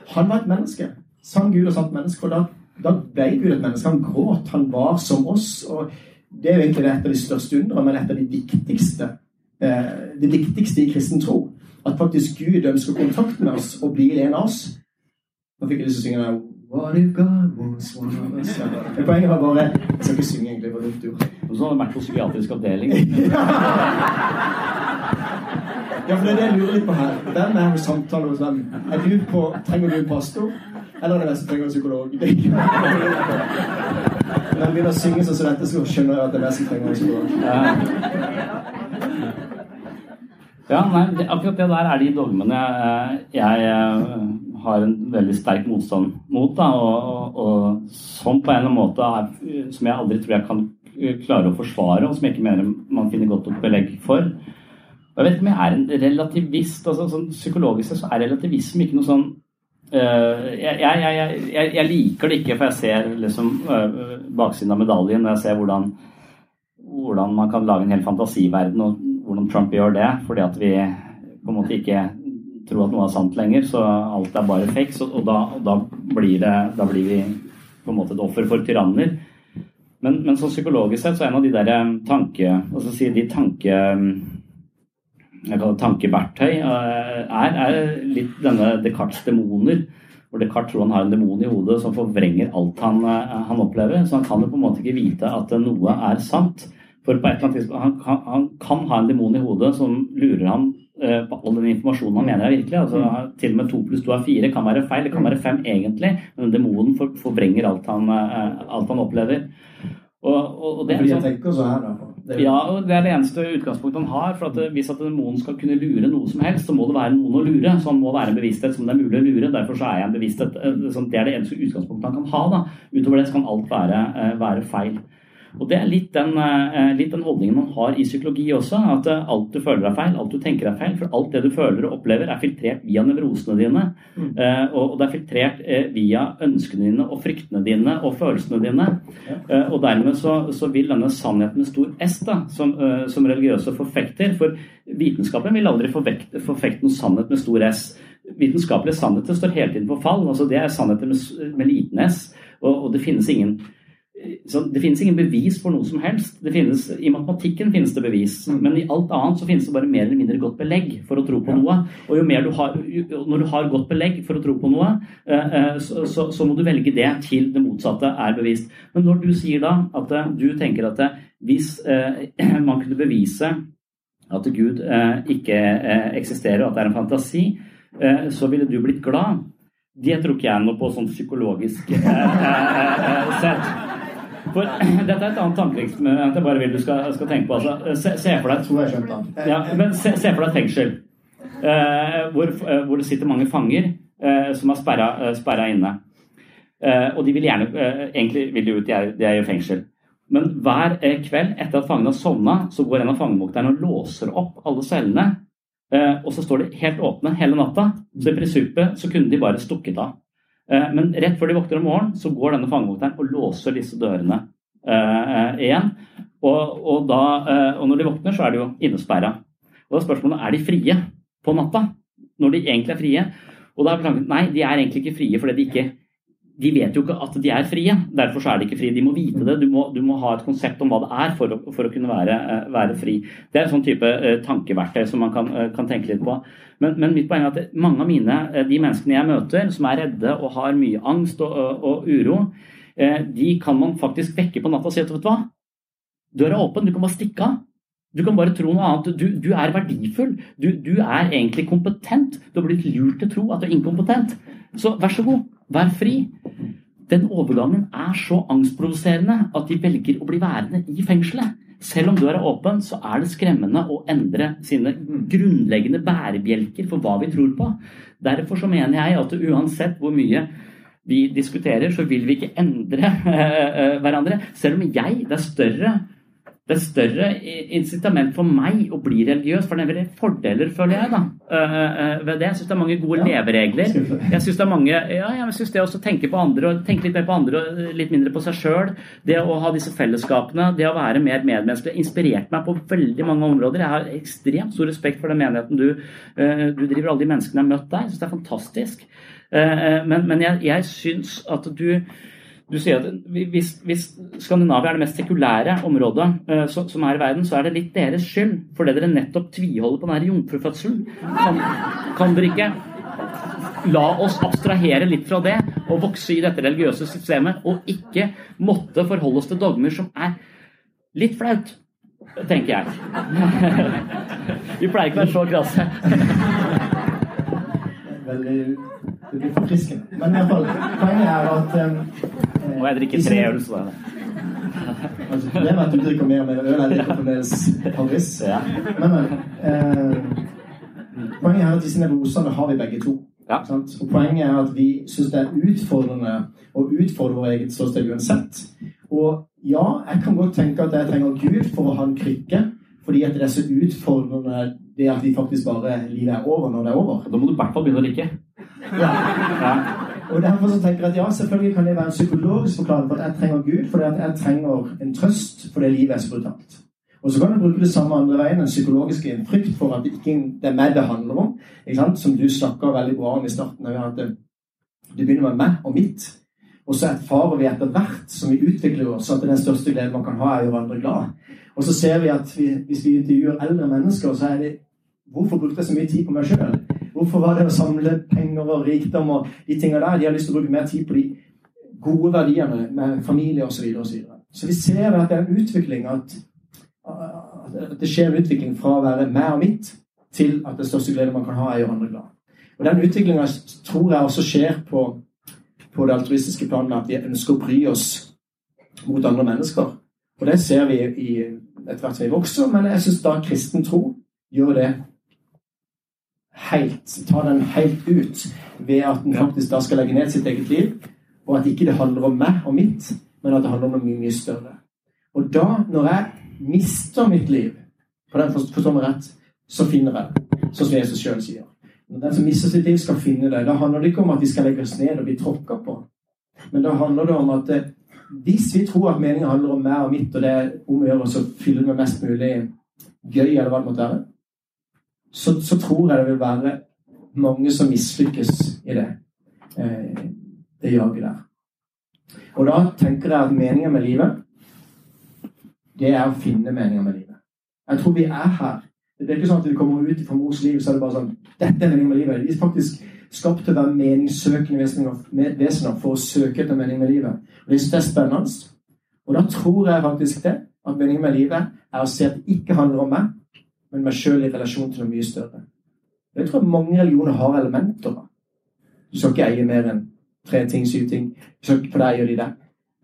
Speaker 4: han var et menneske. Sann Gud og sant menneske. Og da, da ble Gud et menneske. Han gråt. Han var som oss. Og det er jo egentlig et av de største undrene, men et av de viktigste. Eh, det viktigste i kristen tro. At faktisk Gud ønsker kontakt med oss og blir en av oss. Nå fikk jeg lyst til å synge den What if God was one of us? Men Poenget var bare Jeg skal ikke synge, egentlig. Bare dumt.
Speaker 3: Og så har han vært på psykiatrisk avdeling. <laughs>
Speaker 4: Ja, for det er det jeg lurer litt på her. Hvem er hos samtale hos hvem? Er du på, trenger du en pastor, eller er det som trenger en psykolog? Når han begynner å synge sånn som dette, så skjønner jeg at det som trenger en psykolog.
Speaker 3: Ja, nei, akkurat det der er de dogmene jeg, jeg eh, har en veldig sterk motstand mot. Da, og, og, som på en eller annen måte er, som jeg aldri tror jeg kan eh, klare å forsvare, og som jeg ikke mener man finner godt nok belegg for. Og jeg vet ikke om jeg er en relativist. altså sånn Psykologisk så er relativisme ikke noe sånn eh, jeg, jeg, jeg, jeg, jeg liker det ikke, for jeg ser liksom eh, baksiden av medaljen Og jeg ser hvordan, hvordan man kan lage en hel fantasiverden, og hvordan Trump gjør det. Fordi at vi på en måte ikke tror at noe er sant lenger, så alt er bare fake. Så, og da, og da, blir det, da blir vi på en måte et offer for tyranner. Men, men så psykologisk sett så er en av de der eh, tanke... Altså si de tanke tankeverktøy, eh, er, er litt denne Descartes' demoner. Hvor Descartes tror han har en demon i hodet som forvrenger alt han, eh, han opplever. Så han kan jo på en måte ikke vite at noe er sant. For på et eller annet tidspunkt, han, han kan ha en demon i hodet som lurer ham eh, på all den informasjonen han mener er virkelig. altså Til og med to pluss to er fire kan være feil, det kan være fem egentlig. Men demonen for, forvrenger alt han, eh, alt han opplever. Og, og, og det
Speaker 4: jeg
Speaker 3: sånn,
Speaker 4: tenker så her, da. Det,
Speaker 3: ja, det er det eneste utgangspunktet han har. for at Hvis at demonen skal kunne lure noe som helst, så må det være noen å lure. Så han må være en bevissthet som det er mulig å lure. Derfor så er jeg en bevissthet. eh, sånn, Det er det eneste utgangspunktet han kan ha. da. Utover det så kan alt være, eh, være feil. Og Det er litt den, eh, litt den holdningen man har i psykologi også. At eh, alt du føler er feil, alt du tenker er feil. For alt det du føler og opplever, er filtrert via nevrosene dine. Mm. Og og det er filtrert eh, via ønskene dine og fryktene dine og følelsene dine. Ja. Og dermed så, så vil denne sannheten med stor S, da, som, eh, som religiøse forfekter For vitenskapen vil aldri forvekte, forfekte noen sannhet med stor S. Vitenskapelige sannheter står hele tiden på fall. altså Det er sannheter med, med liten S. Og, og det finnes ingen så det finnes ingen bevis for noe som helst. Det finnes, I matematikken finnes det bevis, men i alt annet så finnes det bare mer eller mindre godt belegg for å tro på noe. Og jo mer du har, jo- når du har godt belegg for å tro på noe, eh, eh, så, så, så må du velge det til det motsatte er bevist. Men når du sier da at eh, du tenker at hvis <clears throat> man kunne bevise at Gud ikke eksisterer, at det er en fantasi, så ville du blitt glad. Det tror ikke jeg noe på sånn psykologisk sett. For <clears throat> dette er et annet tankeeksperiment jeg bare vil du skal, skal tenke på. Altså, se, se for deg ja, men se, se for deg et fengsel eh, hvor, eh, hvor det sitter mange fanger eh, som er sperra, eh, sperra inne. Eh, og de vil gjerne eh, Egentlig vil de ut, de er, de er i fengsel. Men hver kveld etter at fangene har sovna, så går en av fangevokterne og låser opp alle cellene. Eh, og så står de helt åpne hele natta. Så i prinsippet så kunne de bare stukket av. Eh, men rett før de våkner om morgenen, så går denne fangevokteren og låser disse dørene eh, eh, igjen. Og, og, da, og når de våkner, så er de jo innesperra. Og da er spørsmålet er de frie på natta, når de egentlig er frie. Og da er tanken nei, de er egentlig ikke frie fordi de ikke de vet jo ikke at de er frie. Derfor så er de ikke frie. De må vite det. Du må, du må ha et konsept om hva det er for å, for å kunne være, eh, være, fri. Det er en sånn type eh, tankeverktøy som man kan, eh, kan tenke litt på. Men, men, mitt poeng er at mange av mine, de menneskene jeg møter, som er redde og har mye angst og, og, uro, de kan man faktisk vekke på natta og si at vet du hva, døra er åpen, du kan bare stikke av. Du kan bare tro noe annet. Du, du er verdifull. Du, du, er egentlig kompetent. Du har blitt lurt til å tro at du er inkompetent. Så vær så god, vær fri. Den overgangen er så angstprovoserende at de velger å bli værende i fengselet. Selv om døra er åpen, så er det skremmende å endre sine grunnleggende bærebjelker for hva vi tror på. Derfor så mener jeg at uansett hvor mye vi diskuterer, så vil vi ikke endre <laughs> hverandre. Selv om jeg, det er større det er større incitament for meg å bli religiøs, for det er veldig fordeler, føler jeg, da, ved det. Jeg syns det er mange gode ja. leveregler. Jeg syns det er mange Ja, jeg syns det å tenke på andre, og tenke litt mer på andre og litt mindre på seg sjøl, det å ha disse fellesskapene, det å være mer medmenneskelig, inspirert meg på veldig mange områder. Jeg har ekstremt stor respekt for den menigheten du, du driver, alle de menneskene jeg har møtt der. Jeg syns det er fantastisk. Men, men jeg, jeg syns at du du sier at hvis, hvis, Skandinavia er det mest sekulære området uh, som er i verden, så er det litt deres skyld. Fordi dere nettopp tviholder på den jomfrufødselen. Kan, kan dere ikke la oss abstrahere litt fra det og vokse i dette religiøse systemet, og ikke måtte forholde oss til dogmer som er litt flaut, tenker jeg. <laughs> Vi pleier ikke å være så krasse.
Speaker 4: Veldig det blir forfriskende. Men i hvert fall, poenget er at um,
Speaker 3: Og jeg drikker tre øl, så det
Speaker 4: altså, Problemet er at du drikker mer og mer øl. Jeg drikker fremdeles Paris. Ja. Men, men eh, poenget er at disse nevrosene har vi begge to. Ja. Og Poenget er at vi syns det er utfordrende å utfordre vårt eget ståsted uansett. Og ja, jeg kan godt tenke at jeg trenger Gud for å ha en krykke, fordi at det er så utfordrende det at vi faktisk bare livet er over når det er over.
Speaker 3: Da må du i hvert fall begynne å drikke. Ja.
Speaker 4: ja. Og derfor så tenker jeg at ja, selvfølgelig kan det være en psykologisk forklaring på at jeg trenger Gud, fordi at jeg trenger en trøst fordi livet er så brutalt. Og så kan du bruke det samme andre veien, en psykologisk en frykt for at det ikke det er meg det handler om. ikke sant? Som du snakka veldig bra om i starten. at Du begynner med meg og mitt. Og så erfarer vi etter hvert som vi utvikler oss, at den største gleden man kan ha, er å gjøre andre glad. Og så ser vi at vi, hvis vi intervjuer eldre mennesker, så er det Hvorfor brukte jeg så mye tid på meg sjøl? Hvorfor var det å samle penger og rikdom og de tingene der? De har lyst til å bruke mer tid på de gode verdiene med familie osv. Så, videre, og så, videre. så vi ser at det er en utvikling at, at det skjer en utvikling fra å være meg og mitt til at det største glede man kan ha, er å gjøre andre glad. Og Den utviklinga tror jeg også skjer på, på det altruistiske planet, at vi ønsker å bry oss mot andre mennesker. Og det ser vi i, etter hvert som vi vokser, men jeg syns da kristen tro gjør det helt, ta den helt ut ved at en faktisk da skal legge ned sitt eget liv, og at ikke det handler om meg og mitt, men at det handler om noe mye, mye større. Og da, når jeg mister mitt liv, på den forstår meg rett, så finner jeg det. Sånn som Jesus sjøl sier. Når den som mister sitt liv, skal finne det. Da handler det ikke om at vi skal legge oss ned og bli tråkka på. Men da handler det om at eh, hvis vi tror at meningen handler om meg og mitt, og det er om å gjøre å fylle det med mest mulig gøy, eller hva det måtte være, så, så, tror jeg det vil være mange som mislykkes i det, eh, det jaget der. Og da tenker jeg at meninga med livet, det er å finne meninga med livet. Jeg tror vi er her. Det er ikke sånn at vi kommer ut fra mors liv så er det bare sånn Dette er meningen med livet. Vi er faktisk skapt til å være meningssøkende vesener for å søke etter mening med livet. Og Det synes jeg er spennende. Og da tror jeg faktisk det, at meningen med livet er å se at det ikke handler om meg, men meg sjøl i relasjon til noe mye større. Jeg tror mange religioner har elementer. Du skal ikke eie mer enn tre ting, syv ting. For deg gjør de det.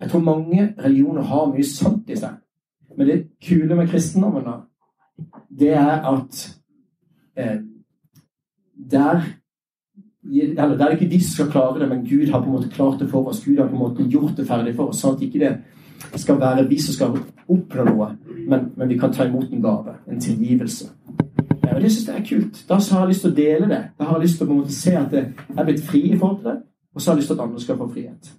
Speaker 4: Jeg tror mange religioner har mye sant i seg. Men det kule med kristendommen, da, det er at eh, der eller der er ikke vi skal klare det, men Gud har på en måte klart det for oss. Gud har på en måte gjort det ferdig for oss, sånn at ikke det skal være vi som skal oppnå noe, men, men vi kan ta imot en gave, en tilgivelse. Ja, og Det syns jeg er kult. Da har jeg lyst til å dele det. Da har jeg lyst til å på en måte se at jeg er blitt fri i forhold til det, og så har jeg lyst til at andre skal få frihet.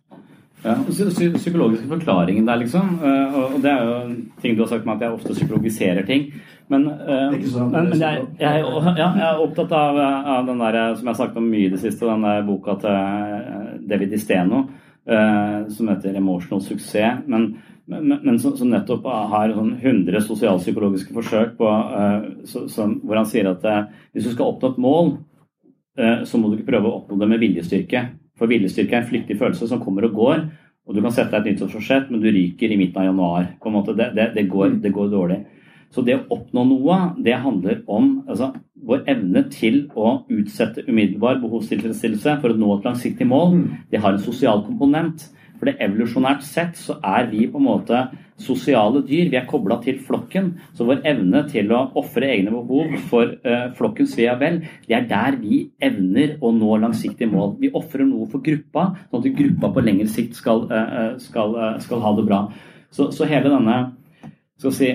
Speaker 3: Ja, Psykologiske forklaringen der, liksom. Eh, og det er jo ting du har sagt med at jeg ofte psykologiserer ting. Men, uh, sånn, men, men jeg, jeg, ja, jeg, er opptatt av, av, den der som jeg har snakket om mye i det siste, den der boka til David Isteno Eh, som heter 'Emotional Suksess'. Men, men, men som, nettopp har sånn 100 sosialpsykologiske forsøk på, så, som, hvor han sier at hvis du skal oppnå et mål, så må du ikke prøve å oppnå det med viljestyrke. For viljestyrke er en flyktig følelse som kommer og går. Og du kan sette deg et nyttårsforsett, men du ryker i midten av januar. på en måte. Det, det, det, går, det går, dårlig. Så det å oppnå noe, det handler om altså, vår evne til å utsette umiddelbar behovstilfredsstillelse for å nå et langsiktig mål. Mm. Det har en sosial komponent. For det evolusjonært sett så er vi på en måte sosiale dyr. Vi er kobla til flokken. Så vår evne til å ofre egne behov for uh, flokkens ve og vel, det er der vi evner å nå langsiktige mål. Vi ofrer noe for gruppa, sånn at gruppa på lengre sikt skal, uh, skal, uh, skal ha det bra. Så, så hele denne skal si,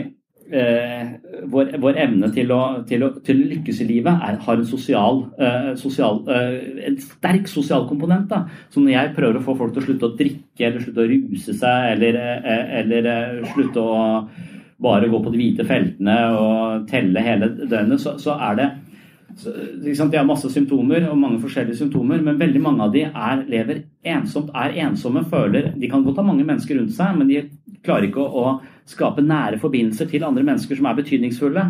Speaker 3: eh, vår, vår, evne til å, til, å, til å, lykkes i livet er, har en, sosial, eh, sosial eh, en sterk sosial komponent. Da. Så når jeg prøver å få folk til å slutte å drikke eller slutte å ruse seg eller, eh, eller eh, slutte å bare gå på de hvite feltene og telle hele døgnet, så, så er det så, de har masse symptomer og mange forskjellige symptomer, men veldig mange av de er, lever ensomt, er ensomme, føler De kan godt ha mange mennesker rundt seg, men de klarer ikke å, å skape nære forbindelser til andre mennesker som er betydningsfulle.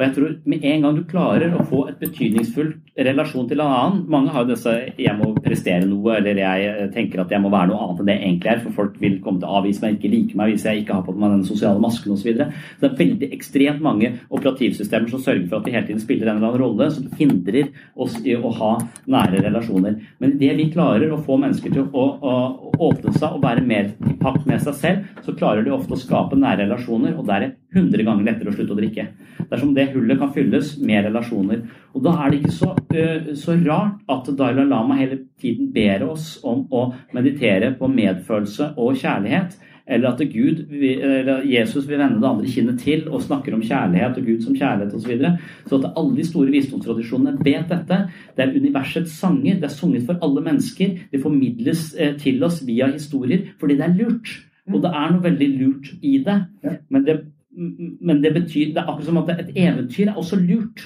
Speaker 3: Og jeg tror med en gang du klarer å få et betydningsfullt relasjon til en annen Mange har jo disse 'jeg må prestere noe', eller 'jeg tenker at jeg må være noe annet enn det jeg egentlig er', for folk vil komme til å avvise meg, ikke like meg hvis jeg ikke har på meg den sosiale masken osv. Så, videre. så det er veldig ekstremt mange operativsystemer som sørger for at vi hele tiden spiller en eller annen rolle som hindrer oss i å ha nære relasjoner. Men det vi klarer å få mennesker til å, å, å åpne seg og være mer i pakt med seg selv, så klarer de ofte å skape nære relasjoner, og der er det 100 ganger lettere å slutte å drikke. Dersom det hullet kan fylles med relasjoner. Og Da er det ikke så, uh, så rart at Dalai Lama hele tiden ber oss om å meditere på medfølelse og kjærlighet. Eller at Gud, eller Jesus vil vende det andre kinnet til og snakker om kjærlighet og Gud som kjærlighet osv. Så, videre. så at alle de store visdomstradisjonene vet dette. Det er universets sanger. Det er sunget for alle mennesker. Det formidles eh, til oss via historier fordi det er lurt. Og det er noe veldig lurt i det. Men det men det betyr Det er akkurat som at et eventyr er også lurt.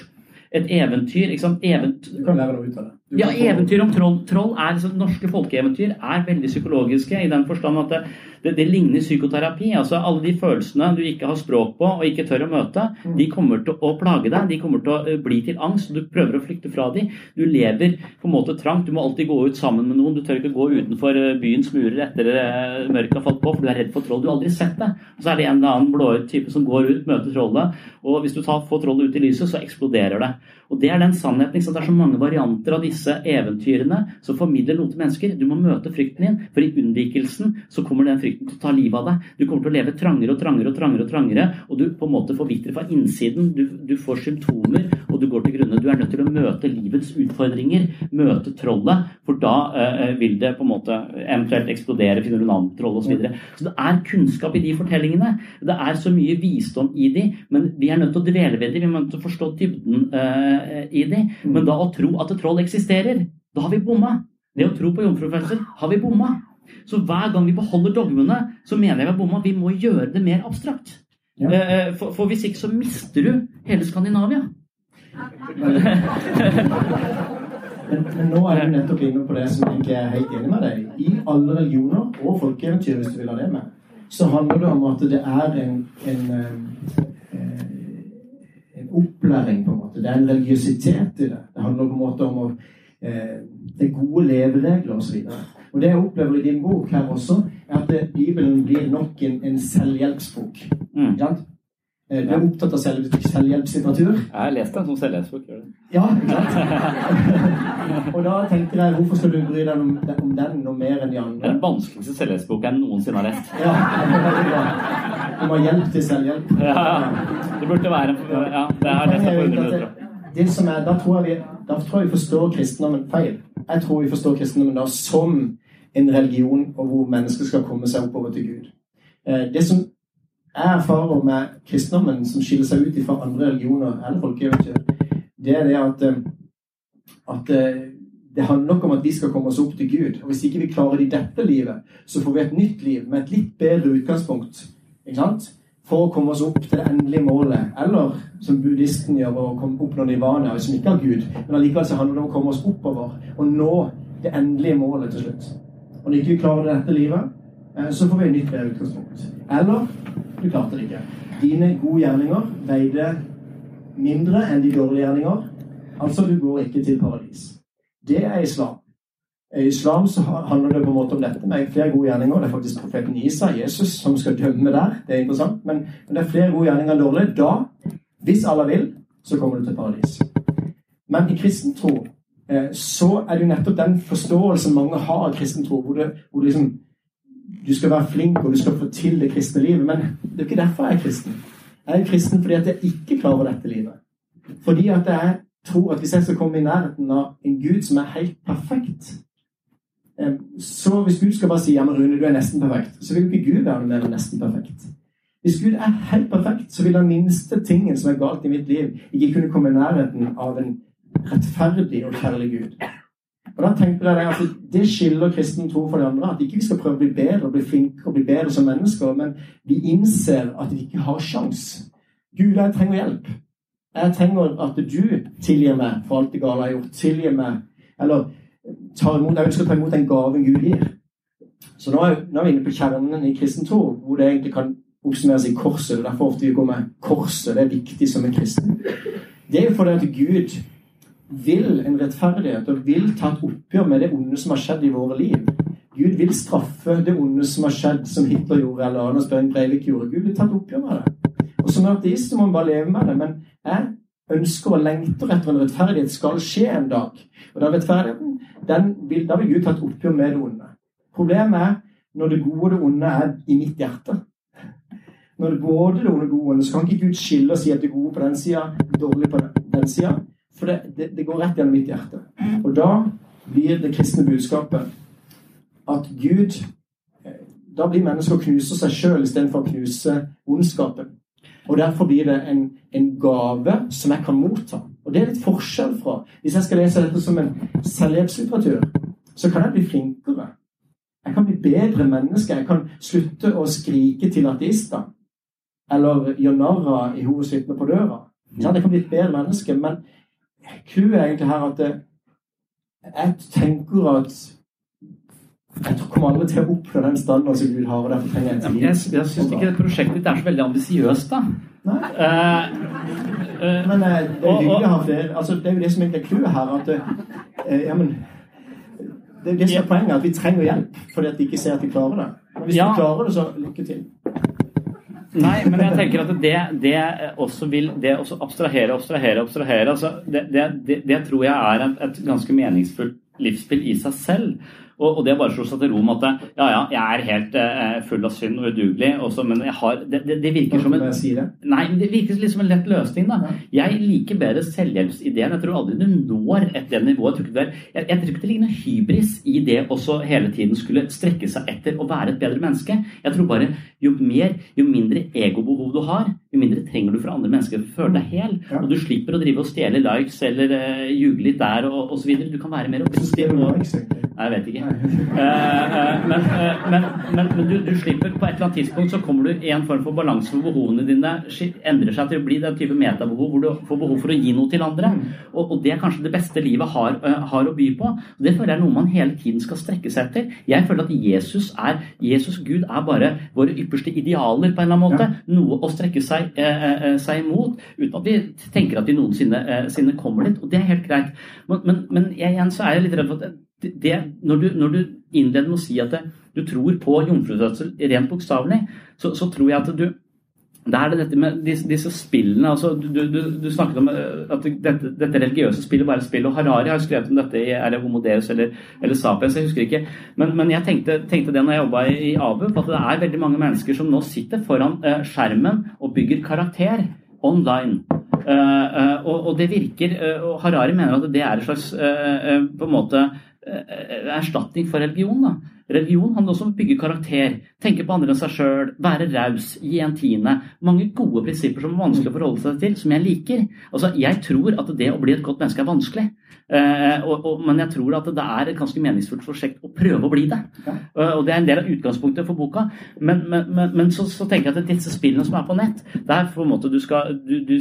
Speaker 3: Et eventyr ikke sant? Event...
Speaker 4: Du kan lære deg ut av det.
Speaker 3: Ja, eventyr om troll. Troll er, liksom, Norske folkeeventyr er veldig psykologiske i den forstand at det, det, det, ligner psykoterapi. altså Alle de følelsene du ikke har språk på og ikke tør å møte, mm. de kommer til å plage deg. De kommer til å eh, bli til angst. Du prøver å flykte fra dem. Du lever på en måte trangt. Du må alltid gå ut sammen med noen. Du tør ikke gå utenfor eh, byens murer etter eh, mørket har falt på, for du er redd for troll. Du har aldri sett det. Og så er det en eller annen blåøyd type som går ut, møter trollet, og hvis du tar, får trollet ut i lyset, så eksploderer det. Og Det er den sannheten. Så det er så mange varianter av disse eventyrene som formidler noe til mennesker. Du må møte frykten din, for i unnvikelsen så kommer den frykten å ta livet av deg. Du kommer til å leve trangere og trangere og trangere, og trangere, og du på en måte forvitrer fra innsiden. Du, du, får symptomer, og du går til grunne. Du er nødt til å møte livets utfordringer, møte trollet, for da eh, vil det på en måte eventuelt eksplodere, finner du navntroll osv. Så, videre. så det er kunnskap i de fortellingene. Det er så mye visdom i de, men vi er nødt til å dvele ved de, vi er nødt til å forstå dybden. Eh, i de. Men da å tro at troll eksisterer, da har vi bomma. Det å tro på jomfrufødsel har vi bomma. Så hver gang vi beholder dogmene, så mener jeg med bomma. Vi må gjøre det mer abstrakt. Ja. Eh, for, for, hvis ikke så mister du hele Skandinavia. <laughs>
Speaker 4: Men, men, nå er du nettopp inne på det som jeg ikke er helt enig med deg I alle religioner og folkeeventyr, hvis du vil ha det med, så handler det om at det er en, en opplæring, på en måte. Det er en religiøsitet i det. Det handler på en måte om å, eh, det gode leveregler osv. Og, det jeg opplever i din bok her også, er at Bibelen blir nok en, en selvhjelpsbok. Mm. Ja? du er opptatt av selv, selvhjelpslitteratur?
Speaker 3: Jeg har lest den som selvhjelpsbok.
Speaker 4: Ja, <laughs> og da tenker jeg, hvorfor skal du bry deg om, om, den noe mer enn de andre?
Speaker 3: Det er den vanskeligste selvhjelpsboka jeg noensinne har lest.
Speaker 4: Ja, <laughs> Du må ha hjelp til selvhjelp.
Speaker 3: Ja, det burde være en Ja, det har jeg lest på 100 minutter.
Speaker 4: Det som er, da tror, jeg vi, da tror jeg vi forstår kristendommen feil. Jeg tror vi forstår kristendommen da som en religion og hvor mennesker skal komme seg oppover til Gud. Eh, det som jeg erfarer med kristendommen som skiller seg ut fra andre religioner eller folkeeventyr, det er det at, eh, at eh, det handler nok om at vi skal komme oss opp til Gud. Og Hvis ikke vi klarer det i dette livet, så får vi et nytt liv med et litt bedre utgangspunkt. For å komme oss opp til det endelige målet. Eller som buddhisten gjør, å komme opp når nirvana, som ikke har Gud. Men allikevel så handler det om å komme oss oppover og nå det endelige målet til slutt. Og når ikke klarer det dette livet, eh, så får vi et nytt bedre utgangspunkt. Eller du klarte det ikke. Dine gode gjerninger veide mindre enn de dårlige gjerninger. Altså, du går ikke til paradis. Det er islam. I islam så handler det på en måte om dette med flere gode gjerninger. Det er faktisk profeten Isa, Jesus, som skal dømme der. Det er interessant. Men, men det er flere gode gjerninger enn dårlige. Da, hvis alle vil, så kommer du til paradis. Men i kristen tro så er det jo nettopp den forståelsen mange har av kristen tro, hvor det, hvor det liksom du skal være flink og du skal få til det kristne livet. Men det er ikke derfor jeg er kristen. Jeg er kristen fordi at jeg ikke klarer dette livet. Fordi at jeg tror at hvis jeg skal komme i nærheten av en Gud som er helt perfekt Så hvis Gud skal bare si ja, men Rune, du er nesten perfekt, så vil ikke Gud være noe nesten perfekt. Hvis Gud er helt perfekt, så vil den minste tingen som er galt i mitt liv, ikke kunne komme i nærheten av en rettferdig og kjærlig Gud. Og da tenker jeg at Det skiller kristen tro fra de andre. At ikke vi skal prøve å bli bedre og bli flinkere og bli bedre som mennesker, men vi innser at vi ikke har sjans. Gud, jeg trenger hjelp. Jeg trenger at du tilgir meg for alt det gale jeg har gjort. Tilgir meg, eller tar imot, Jeg ønsker å ta imot den gaven Gud gir. Så nå er, nå er vi inne på kjernen i kristen tro, hvor det egentlig kan oppsummeres i korset. Derfor ofte vi går med korset. Det er viktig som en kristen. Det er jo fordi at Gud vil en rettferdighet og vil ta et oppgjør med det onde som har skjedd i våre liv. Gud vil straffe det onde som har skjedd, som Hitler gjorde, eller Anders Behring Breivik gjorde. Gud vil ta et oppgjør med det. Og Som ateist må man bare leve med det. Men jeg ønsker og lengter etter en rettferdighet skal skje en dag. Og den rettferdigheten, vil, da vil Gud ta et oppgjør med det onde. Problemet er når det gode og det onde er i mitt hjerte. Når det både det onde og det gode, så kan ikke Gud skille og si at det gode på den sida, dårlig på den sida. For det, det, det, går rett gjennom mitt hjerte. Og da blir det kristne budskapet at Gud Da blir mennesker å knuse seg sjøl istedenfor å knuse ondskapen. Og Derfor blir det en, en, gave som jeg kan motta. Og Det er litt forskjell fra Hvis jeg skal lese dette som en selvhjelpslitteratur, så kan jeg bli flinkere. Jeg kan bli bedre menneske. Jeg kan slutte å skrike til ateister. Eller gjøre narr av Jehovas vitner på døra. Jeg kan bli et bedre menneske. Men clouet er egentlig her at det, jeg tenker at jeg kommer aldri til å oppnå den standarden som Gud har. og derfor trenger Jeg tid.
Speaker 3: Jeg, jeg syns ikke prosjektet ditt er så veldig ambisiøst, da.
Speaker 4: Nei. Uh, uh, men uh, det er hyggelig å ha flere. Altså, det er jo det som egentlig er clouet her. at ja, men, det er det som er poenget, at vi trenger hjelp fordi at vi ikke ser at vi klarer det. Men hvis ja. vi klarer det, så lykke til.
Speaker 3: Nei, men jeg tenker at det, det også vil Det også abstrahere, abstrahere, abstrahere altså det, det, det, tror jeg er et, et ganske meningsfullt livsspill i seg selv. Og, og det bare slo seg til ro med at ja, ja, jeg er helt eh, full av synd og udugelig, også, men jeg har det, det, det virker som en
Speaker 4: det?
Speaker 3: Nei, det virker litt som en lett løsning. da. Jeg liker bedre selvhjelpsideen. Jeg tror aldri du når et det nivået. Jeg tror, ikke det, jeg, jeg tror ikke det ligger noe hybris i det også hele tiden skulle strekke seg etter å være et bedre menneske. Jeg tror bare jo mer, jo mindre egobehov du har, jo mindre trenger du for andre mennesker for å føle deg hel. Ja. Og du slipper å drive og stjele likes eller uh, ljuge litt der og osv. Du kan være mer oppriktig. Nei, jeg vet ikke. Uh, uh, men, uh, men, men, men du, du, slipper På et eller annet tidspunkt så kommer du i en form for balanse hvor behovene dine endrer seg til å bli den type metabehov hvor du får behov for å gi noe til andre. Og, og det er kanskje det beste livet har, har, å by på. Det føler jeg er noe man hele tiden skal strekke seg etter. Jeg føler at Jesus er Jesus Gud er bare våre ypperste idealer på en eller annen måte. Noe å strekke seg, seg imot uten at vi tenker at vi noensinne kommer dit. Og det er helt greit. Men, men igjen så er jeg litt redd for at det, når, du, når, du, innleder med å si at det, du tror på jomfrufødsel rent bokstavelig, så, så, tror jeg at du det er det dette med disse, disse spillene altså du, du, du, snakket om eh, at dette, dette religiøse spillet bare er spill. og Harari har skrevet om dette i er det Homodeus eller, eller Sapiens, jeg husker ikke. Men, men jeg tenkte, tenkte, det når jeg jobba i, i ABU, at det er veldig mange mennesker som nå sitter foran eh, skjermen og bygger karakter online. Uh, uh, og, og, det virker og Harari mener at det er en slags på en måte erstatning for religion. da. Religion handler også om å bygge karakter, tenke på andre enn seg sjøl, være raus, gi en tiende. Mange gode prinsipper som er vanskelig å forholde seg til, som jeg liker. Altså, Jeg tror at det å bli et godt menneske er vanskelig. Eh, og, og, men jeg tror at det er et ganske meningsfullt prosjekt å prøve å bli det. Uh, og det er en del av utgangspunktet for boka. Men, men, men, men så, så, tenker jeg at disse spillene som er på nett, der på en måte du, skal, du, du,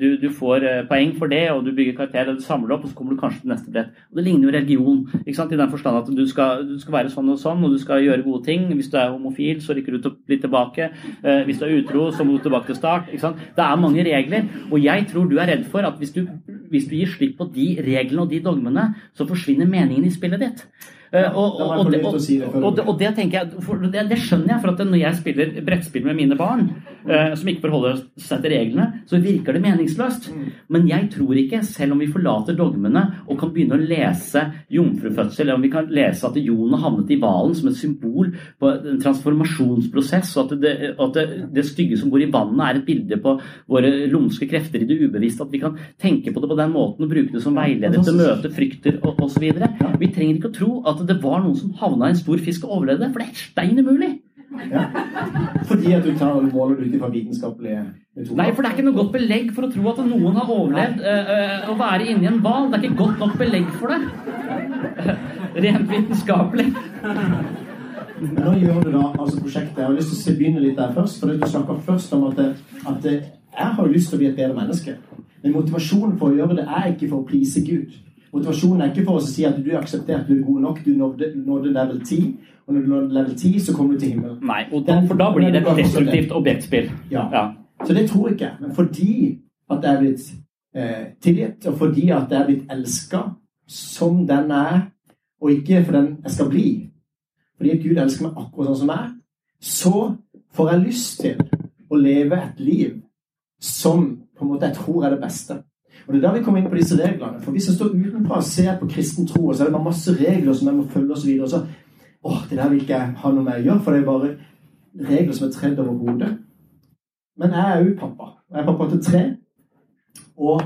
Speaker 3: du, du får uh, poeng for det, og du bygger karakter, og du samler opp, og så kommer du kanskje til neste brett. Og Det ligner jo religion, ikke sant? i den forstand at du skal, skal, være sånn og sånn, og du skal gjøre gode ting. Hvis du er homofil, så rykker du litt tilbake. Uh, hvis du er utro, så må du tilbake til start. Det er mange regler, og jeg tror du er redd for at hvis du, hvis du gir slipp på de reglene og de dogmene, så forsvinner meningen i spillet ditt. Eh, og, og, og, og, det tenker jeg, det, det, skjønner jeg, for at når jeg spiller brettspill med mine barn, uh, som ikke forholder seg til reglene, så virker det meningsløst. Mm. Men jeg tror ikke, selv om vi forlater dogmene og kan begynne å lese jomfrufødsel, eller om vi kan lese at Jon har havnet i hvalen som et symbol på en transformasjonsprosess, og at, det, at det, det, stygge som bor i vannet, er et bilde på våre lumske krefter i det ubevisste, at vi kan tenke på det på den måten og bruke det som veileder til å møte frykter osv. Vi trenger ikke å tro at det var noen som havna i en stor fisk og overlevde, for det er stein umulig.
Speaker 4: Ja. Fordi at du tar måler ut fra vitenskapelige metoder.
Speaker 3: Nei, for det er ikke noe godt belegg for å tro at noen har overlevd eh, å være inni en hval. Det er ikke godt nok belegg for det. <laughs> Rent vitenskapelig.
Speaker 4: Men Nå gjør du da altså prosjektet. Jeg har lyst til å begynne litt der først. For du snakker først om at, at jeg har lyst til å bli et bedre menneske. Men motivasjonen for å gjøre det er ikke for å please Gud. Motivasjonen er ikke for å si at du er akseptert, du er god nok, du nådde, nådde level 10. Og når du når level 10, så kommer du til himmelen.
Speaker 3: Nei, og da, for da blir det et destruktivt objektspill.
Speaker 4: Ja.
Speaker 3: Ja.
Speaker 4: Så det tror jeg ikke. Men fordi at jeg er blitt eh, tilgitt, og fordi at jeg er blitt elska som den jeg er, og ikke for den jeg skal bli, fordi Gud elsker meg akkurat sånn som jeg er, så får jeg lyst til å leve et liv som på en måte jeg tror er det beste. Og Det er der vi kommer inn på disse reglene. For Hvis jeg står utenfra og ser på kristen tro, og så er det bare masse regler som jeg må følge osv., så, videre, så åh, det der vil ikke jeg ha noe med å gjøre, for det er bare regler som er tredd over hodet. Men jeg er jo pappa. Jeg er pappa til tre. Og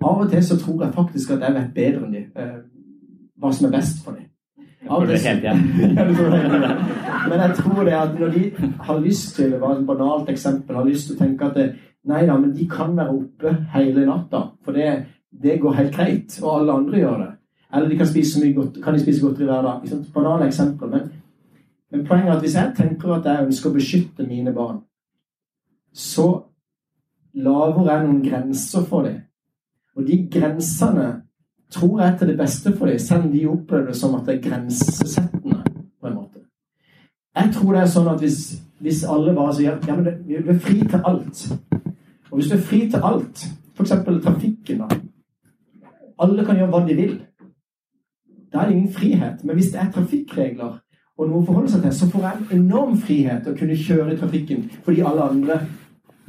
Speaker 4: av og til så tror jeg faktisk at jeg vet bedre enn de, eh, hva som er best for dem. Av og
Speaker 3: Det
Speaker 4: til-. <laughs> Men jeg tror det at når de har lyst til det var et banalt eksempel, har lyst til å tenke at det, nei da, men de kan være oppe hele natta, for det, det går helt greit, og alle andre gjør det. Eller de kan spise så mye godt, kan de spise godteri hver dag. Ikke sant? Banale eksempler. Men, men poenget er at hvis jeg tenker at jeg ønsker å beskytte mine barn, så lager jeg noen grenser for dem. Og de grensene tror jeg til det beste for dem, selv om de opplever det som at det er grensesettende. på en måte. Jeg tror det er sånn at hvis, hvis alle bare sier ja, men vi er fri til alt Og hvis du er fri til alt, f.eks. trafikken da, Alle kan gjøre hva de vil. Da er det ingen frihet. Men hvis det er trafikkregler og noe å forholde seg til, så får jeg en enorm frihet til å kunne kjøre i trafikken fordi alle andre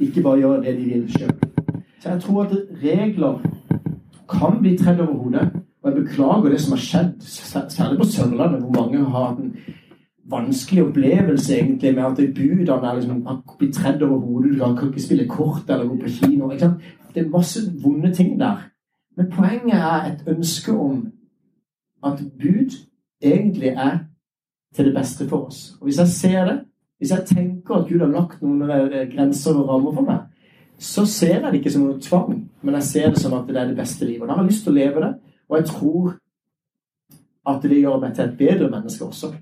Speaker 4: ikke bare gjør det de vil sjøl. Så jeg tror at regler kan bli tredd over hodet. Og jeg beklager det som har skjedd, særlig på Sørlandet, hvor mange har hatt en vanskelig opplevelse egentlig med at budene er liksom, blitt tredd over hodet. Du kan ikke spille kort eller gå på kino. Ikke sant? Det er masse vonde ting der. Men poenget er et ønske om at bud egentlig er til det beste for oss. Og hvis jeg ser det, hvis jeg tenker at Gud har lagt noen eh, grenser og rammer for meg, så ser jeg det ikke som noe tvang, men jeg ser det som at det er det beste livet. Og da har jeg lyst til å leve det, og jeg tror at det gjør meg til et bedre menneske også.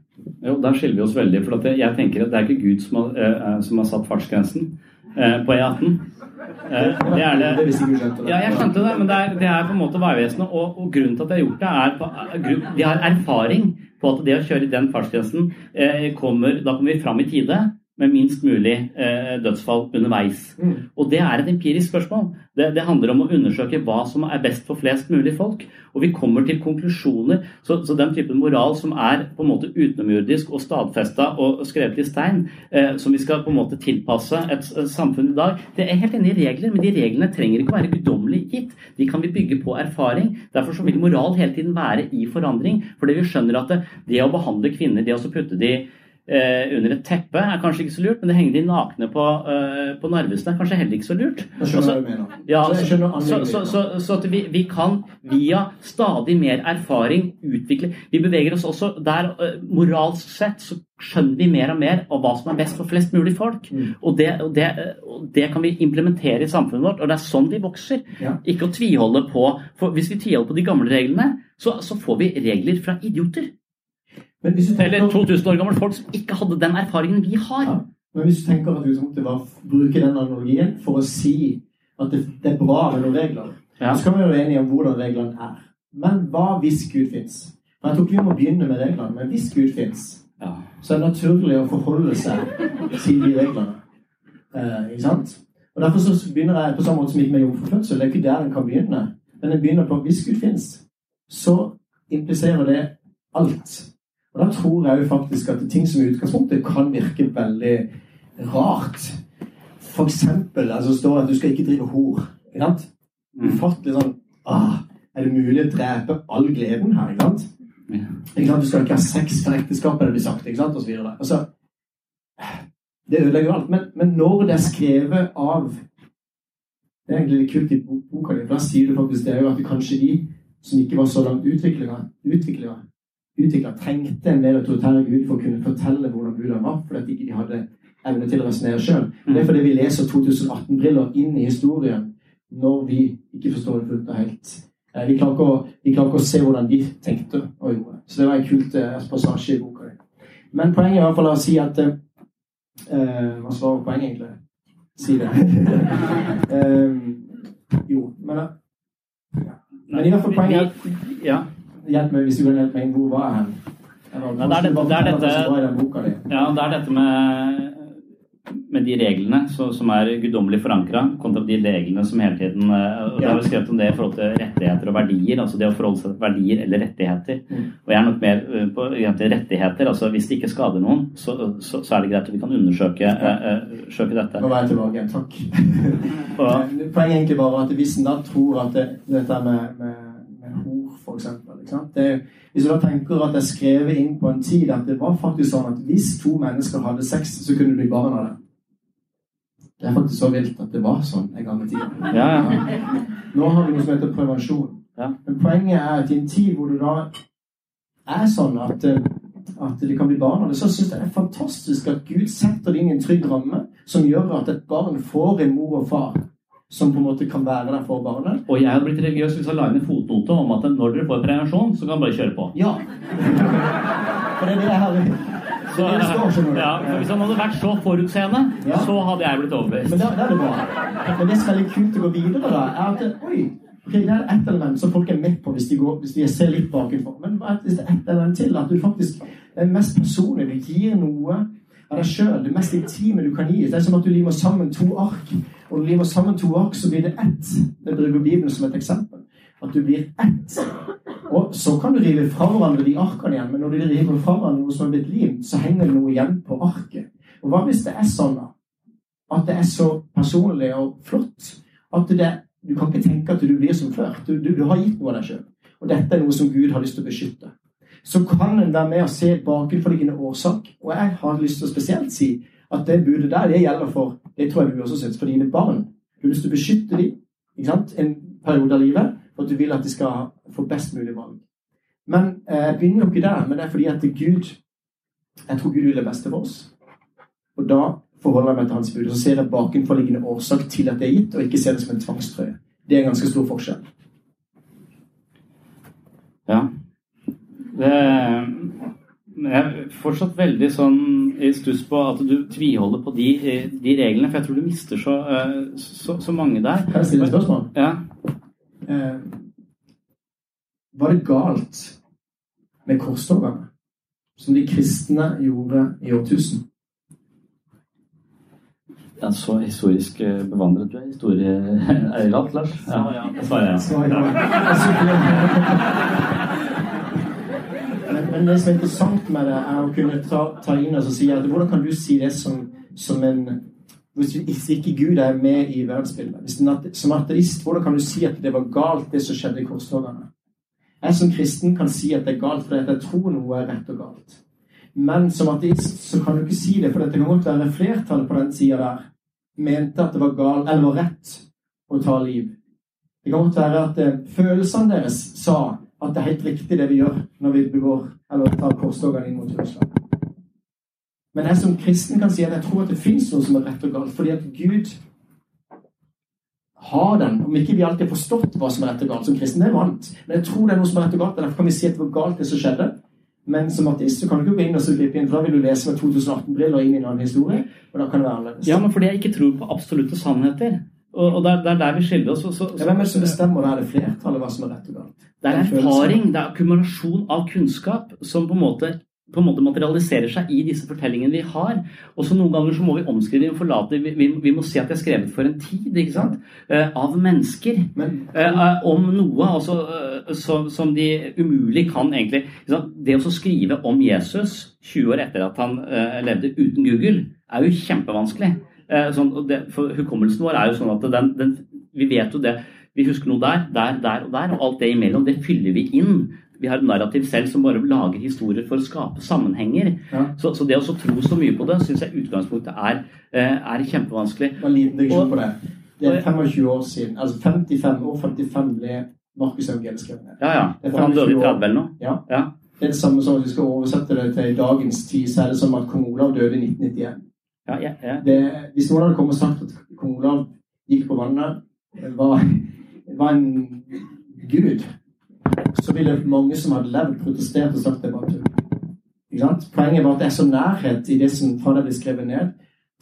Speaker 3: Jo, Der skiller vi oss veldig. for jeg- tenker at det er ikke Gud som har, eh, som har satt fartsgrensen eh, på E18. Eh, det er det. Ja, jeg skjønte det, men det er, det er på en måte Vegvesenet. Og, og grunnen til at de har gjort det, er på, er de har erfaring på at det å kjøre i den fartsgrensen eh, kommer Da kommer vi fram i tide med minst mulig eh, dødsfall underveis.
Speaker 4: Mm.
Speaker 3: Og det er et empirisk spørsmål. Det, det handler om å undersøke hva som er best for flest mulig folk. Og vi kommer til konklusjoner. Så, så den typen moral som er på en måte utenomjordisk og stadfesta og skrevet i stein, eh, som vi skal på en måte tilpasse et, et samfunn i dag Det er helt enig i regler, men de reglene trenger ikke å være guddommelig gitt. De kan vi bygge på erfaring. Derfor så vil moral hele tiden være i forandring. Fordi vi skjønner at det, det å behandle kvinner, det å putte de eh, under et teppe er kanskje ikke så lurt, men det henger de nakne på, eh, på Narvesen er kanskje heller ikke så lurt.
Speaker 4: Du mener.
Speaker 3: Ja,
Speaker 4: så
Speaker 3: så, så, så, så at vi, vi kan via stadig mer erfaring utvikle Vi beveger oss også der eh, moralsk sett så skjønner vi mer og mer av hva som er best for flest mulig folk.
Speaker 4: Mm.
Speaker 3: Og, det, og, det, og det kan vi implementere i samfunnet vårt, og det er sånn vi vokser.
Speaker 4: Ja.
Speaker 3: Ikke å tviholde på For hvis vi tviholder på de gamle reglene, så, så får vi regler fra idioter.
Speaker 4: Men hvis du tenker,
Speaker 3: Eller 2000 år gamle folk som ikke hadde den erfaringen vi har.
Speaker 4: Ja. men hvis du tenker at utgangspunktet var å bruke den analogien for å si at det, det er bra med noen regler,
Speaker 3: Ja.
Speaker 4: så kan vi være enige om hvordan reglene er. Men hva hvis Gud fins? Jeg tror ikke vi må begynne med reglene, men hvis Gud fins,
Speaker 3: Ja.
Speaker 4: så er det naturlig å forholde seg til de reglene. Eh, ikke sant? Og Derfor så begynner jeg på samme måte som gikk med jomfrufødsel. Det er ikke der en kan begynne. Men jeg begynner på hvis Gud fins, så impliserer det alt. Og da tror jeg jo faktisk at ting som i utgangspunktet kan virke veldig rart. For eksempel altså, står det at du skal ikke drive hor. Ikke sant? Ufattelig sånn ah, Er det mulig å drepe all gleden her? Ikke sant? Ikke sant? Du skal ikke ha sex for ekteskapet, det blir sagt. ikke sant? Og så videre. Altså, det ødelegger alt. Men, men når det er skrevet av Det er egentlig litt kult i boka di, for da sier du faktisk det jo at det kanskje de som ikke var så langt utvikla, utvikla trengte en del autoritære gud for å kunne fortelle hvordan Buddha var, fordi at de ikke hadde evne til å resonnere sjøl. Det er fordi vi leser 2018-briller inn i historien når vi ikke forstår det fullt og helt. Eh, vi klarer, å, vi klarer, ikke å, se hvordan de tenkte og gjorde. Så det var en kult eh, passasje i boka. Men poenget er i hvert fall å si at eh, Hva svarer poenget, egentlig? Si det. um, <laughs> jo, men Men i hvert fall poenget
Speaker 3: ja.
Speaker 4: Hjelp meg hvis du kan hjelpe meg. Hvor var hen?
Speaker 3: Det er, det, det, er dette, ja, det er dette med med de reglene så, som er guddommelig forankra, kontra de reglene som hele tiden eh, og Det er jo skrevet om det i forhold til rettigheter og verdier, altså det å forholde seg til verdier eller rettigheter. Mm. Og jeg er nok mer på på rettigheter. altså Hvis det ikke skader noen, så, så, så er det greit at vi kan undersøke uh, uh, dette.
Speaker 4: Nå er jeg tilbake. Takk. Poenget er egentlig bare at hvis en da tror at det, dette med, med, eksempel Hvis du da tenker at det er skrevet inn på en tid at det var faktisk sånn at hvis to mennesker hadde sex, så kunne det bli barn av det. Det er faktisk så vilt at det var sånn en gang i tida. <laughs>
Speaker 3: Ja, ja.
Speaker 4: Nå har vi noe som heter prevensjon.
Speaker 3: Ja.
Speaker 4: Men poenget er at i en tid hvor det da er sånn at, eh, at det kan bli barn av det, så syns jeg det er fantastisk at Gud setter det inn i en trygg ramme som gjør at et barn får en mor og far som på en måte kan være der for barnet.
Speaker 3: Og jeg hadde blitt religiøs hvis jeg la inn en fotnote om at når dere får prevensjon, så kan dere bare kjøre på.
Speaker 4: Ja. For det er det har
Speaker 3: så, ja, for Hvis han hadde vært så forutseende, ja. så hadde jeg blitt overbevist.
Speaker 4: Men det, det er det bra. Men det som er litt kult å gå videre, da, er at oi, okay, det er ett element som folk er med på hvis de, går, hvis de ser litt bakenfor. Men hvis det er ett element til, at du faktisk er mest personlig, du gir noe av deg sjøl, det mest intime du kan gi. Det er som at du limer sammen to ark. Og når du var sammen to ark, så blir det ett. Det bruker Bibelen som et eksempel. At du blir ett. Og så kan du rive fra hverandre de arkene igjen, men når du river fra hverandre noe som er blitt lim, så henger det noe igjen på arket. Og hva hvis det er sånn da? at det er så personlig og flott at det, du kan ikke tenke at du blir som før. Du, du, du har gitt noe av deg sjøl. Og dette er noe som Gud har lyst til å beskytte. Så kan en være med og se bakenforliggende årsak. Og jeg har lyst til å spesielt si at det budet der, det gjelder for det tror jeg du også syns, for dine barn. Du har lyst til å beskytte dem en periode av livet og at du vil at de skal få best mulig valg. Men eh, jeg begynner jo ikke der, men det er fordi at Gud Jeg tror Gud vil det beste for oss. Og da forholder jeg meg til hans bud. Og så ser jeg bakenforliggende årsak til at det er gitt, og ikke ser det som en tvangstrøye. Det er en ganske stor forskjell.
Speaker 3: Ja. Det, men jeg er fortsatt veldig sånn i stuss på at du tviholder på de, de, reglene, for jeg tror du mister så, eh, så, så mange der.
Speaker 4: Kan jeg stille et spørsmål?
Speaker 3: Ja
Speaker 4: eh, Var det galt med korstogene, som de kristne gjorde i årtusen?
Speaker 3: Ja, så historisk eh, bevandret du er historie Er det galt, Lars? Ja, ja. Svarer jeg.
Speaker 4: Men, men, det som er interessant med det, er å kunne ta, ta inn og si at hvordan kan du si det som, som en hvis ikke Gud er med i verdensbildet. Som ateist, hvordan kan du si at det var galt, det som skjedde i korstogene? Jeg som kristen kan si at det er galt fordi jeg tror noe er rett og galt. Men som ateist så kan du ikke si det, for det kan godt være flertallet på den sida der mente at det var galt, eller var rett å ta liv. Det kan godt være at eh, følelsene deres sa at det er helt riktig det vi gjør når vi begår eller tar korstogene inn mot Russland. Men jeg som kristen kan si at jeg tror at det fins noe som er rett og galt, fordi at Gud har den. Om ikke vi alltid har forstått hva som er rett og galt som kristen, det er vant. Men jeg tror det er noe som er rett og galt, derfor kan vi si at det var galt, det som skjedde. Men som ateist så kan du ikke gå inn og så gripe inn, for da vil du lese med 2018-briller inn i en annen historie. og da kan det være annerledes.
Speaker 3: Ja, men fordi jeg ikke tror på absolutte sannheter. Og, og det, er, der vi skiller oss. Så, så,
Speaker 4: hvem er det som bestemmer det? Er det flertallet hva som er rett og galt?
Speaker 3: Det er erfaring, det er akkumulasjon av kunnskap som på en måte på en måte materialiserer seg i disse fortellingene vi har. Og så Noen ganger så må vi omskrive og forlate vi, vi, vi, må si at det er skrevet for en tid. ikke sant? Uh, av mennesker. Men, uh, om noe altså, uh, som, som, de umulig kan egentlig Det å skrive om Jesus 20 år etter at han levde uten Google, er jo kjempevanskelig. Sånn, det, for Hukommelsen vår er jo sånn at den, den, vi vet jo det. Vi husker noe der, der, der og der, og alt det imellom det fyller vi inn vi har et narrativ selv som bare lager historier for å skape sammenhenger. Ja. Så, så, det å tro så mye på det, syns jeg utgangspunktet er, eh, er kjempevanskelig.
Speaker 4: En liten diksjon på det. Det er 25 år siden. Altså 55 år 55 ble Markus Eugen skrevet.
Speaker 3: Ja, ja. For han døde i 30 eller noe.
Speaker 4: Ja.
Speaker 3: ja.
Speaker 4: Det er det samme som at vi skal oversette det til dagens tid, så er det som at kong Olav døde i 1991.
Speaker 3: Ja, ja, ja.
Speaker 4: Det, hvis noen hadde kommet og sagt at kong Olav gikk på vannet, var, var en gud, så ville mange som hadde levd, protestert og sagt det var tull. Ikke? Poenget var at det er så nærhet i det som fra det ble skrevet ned,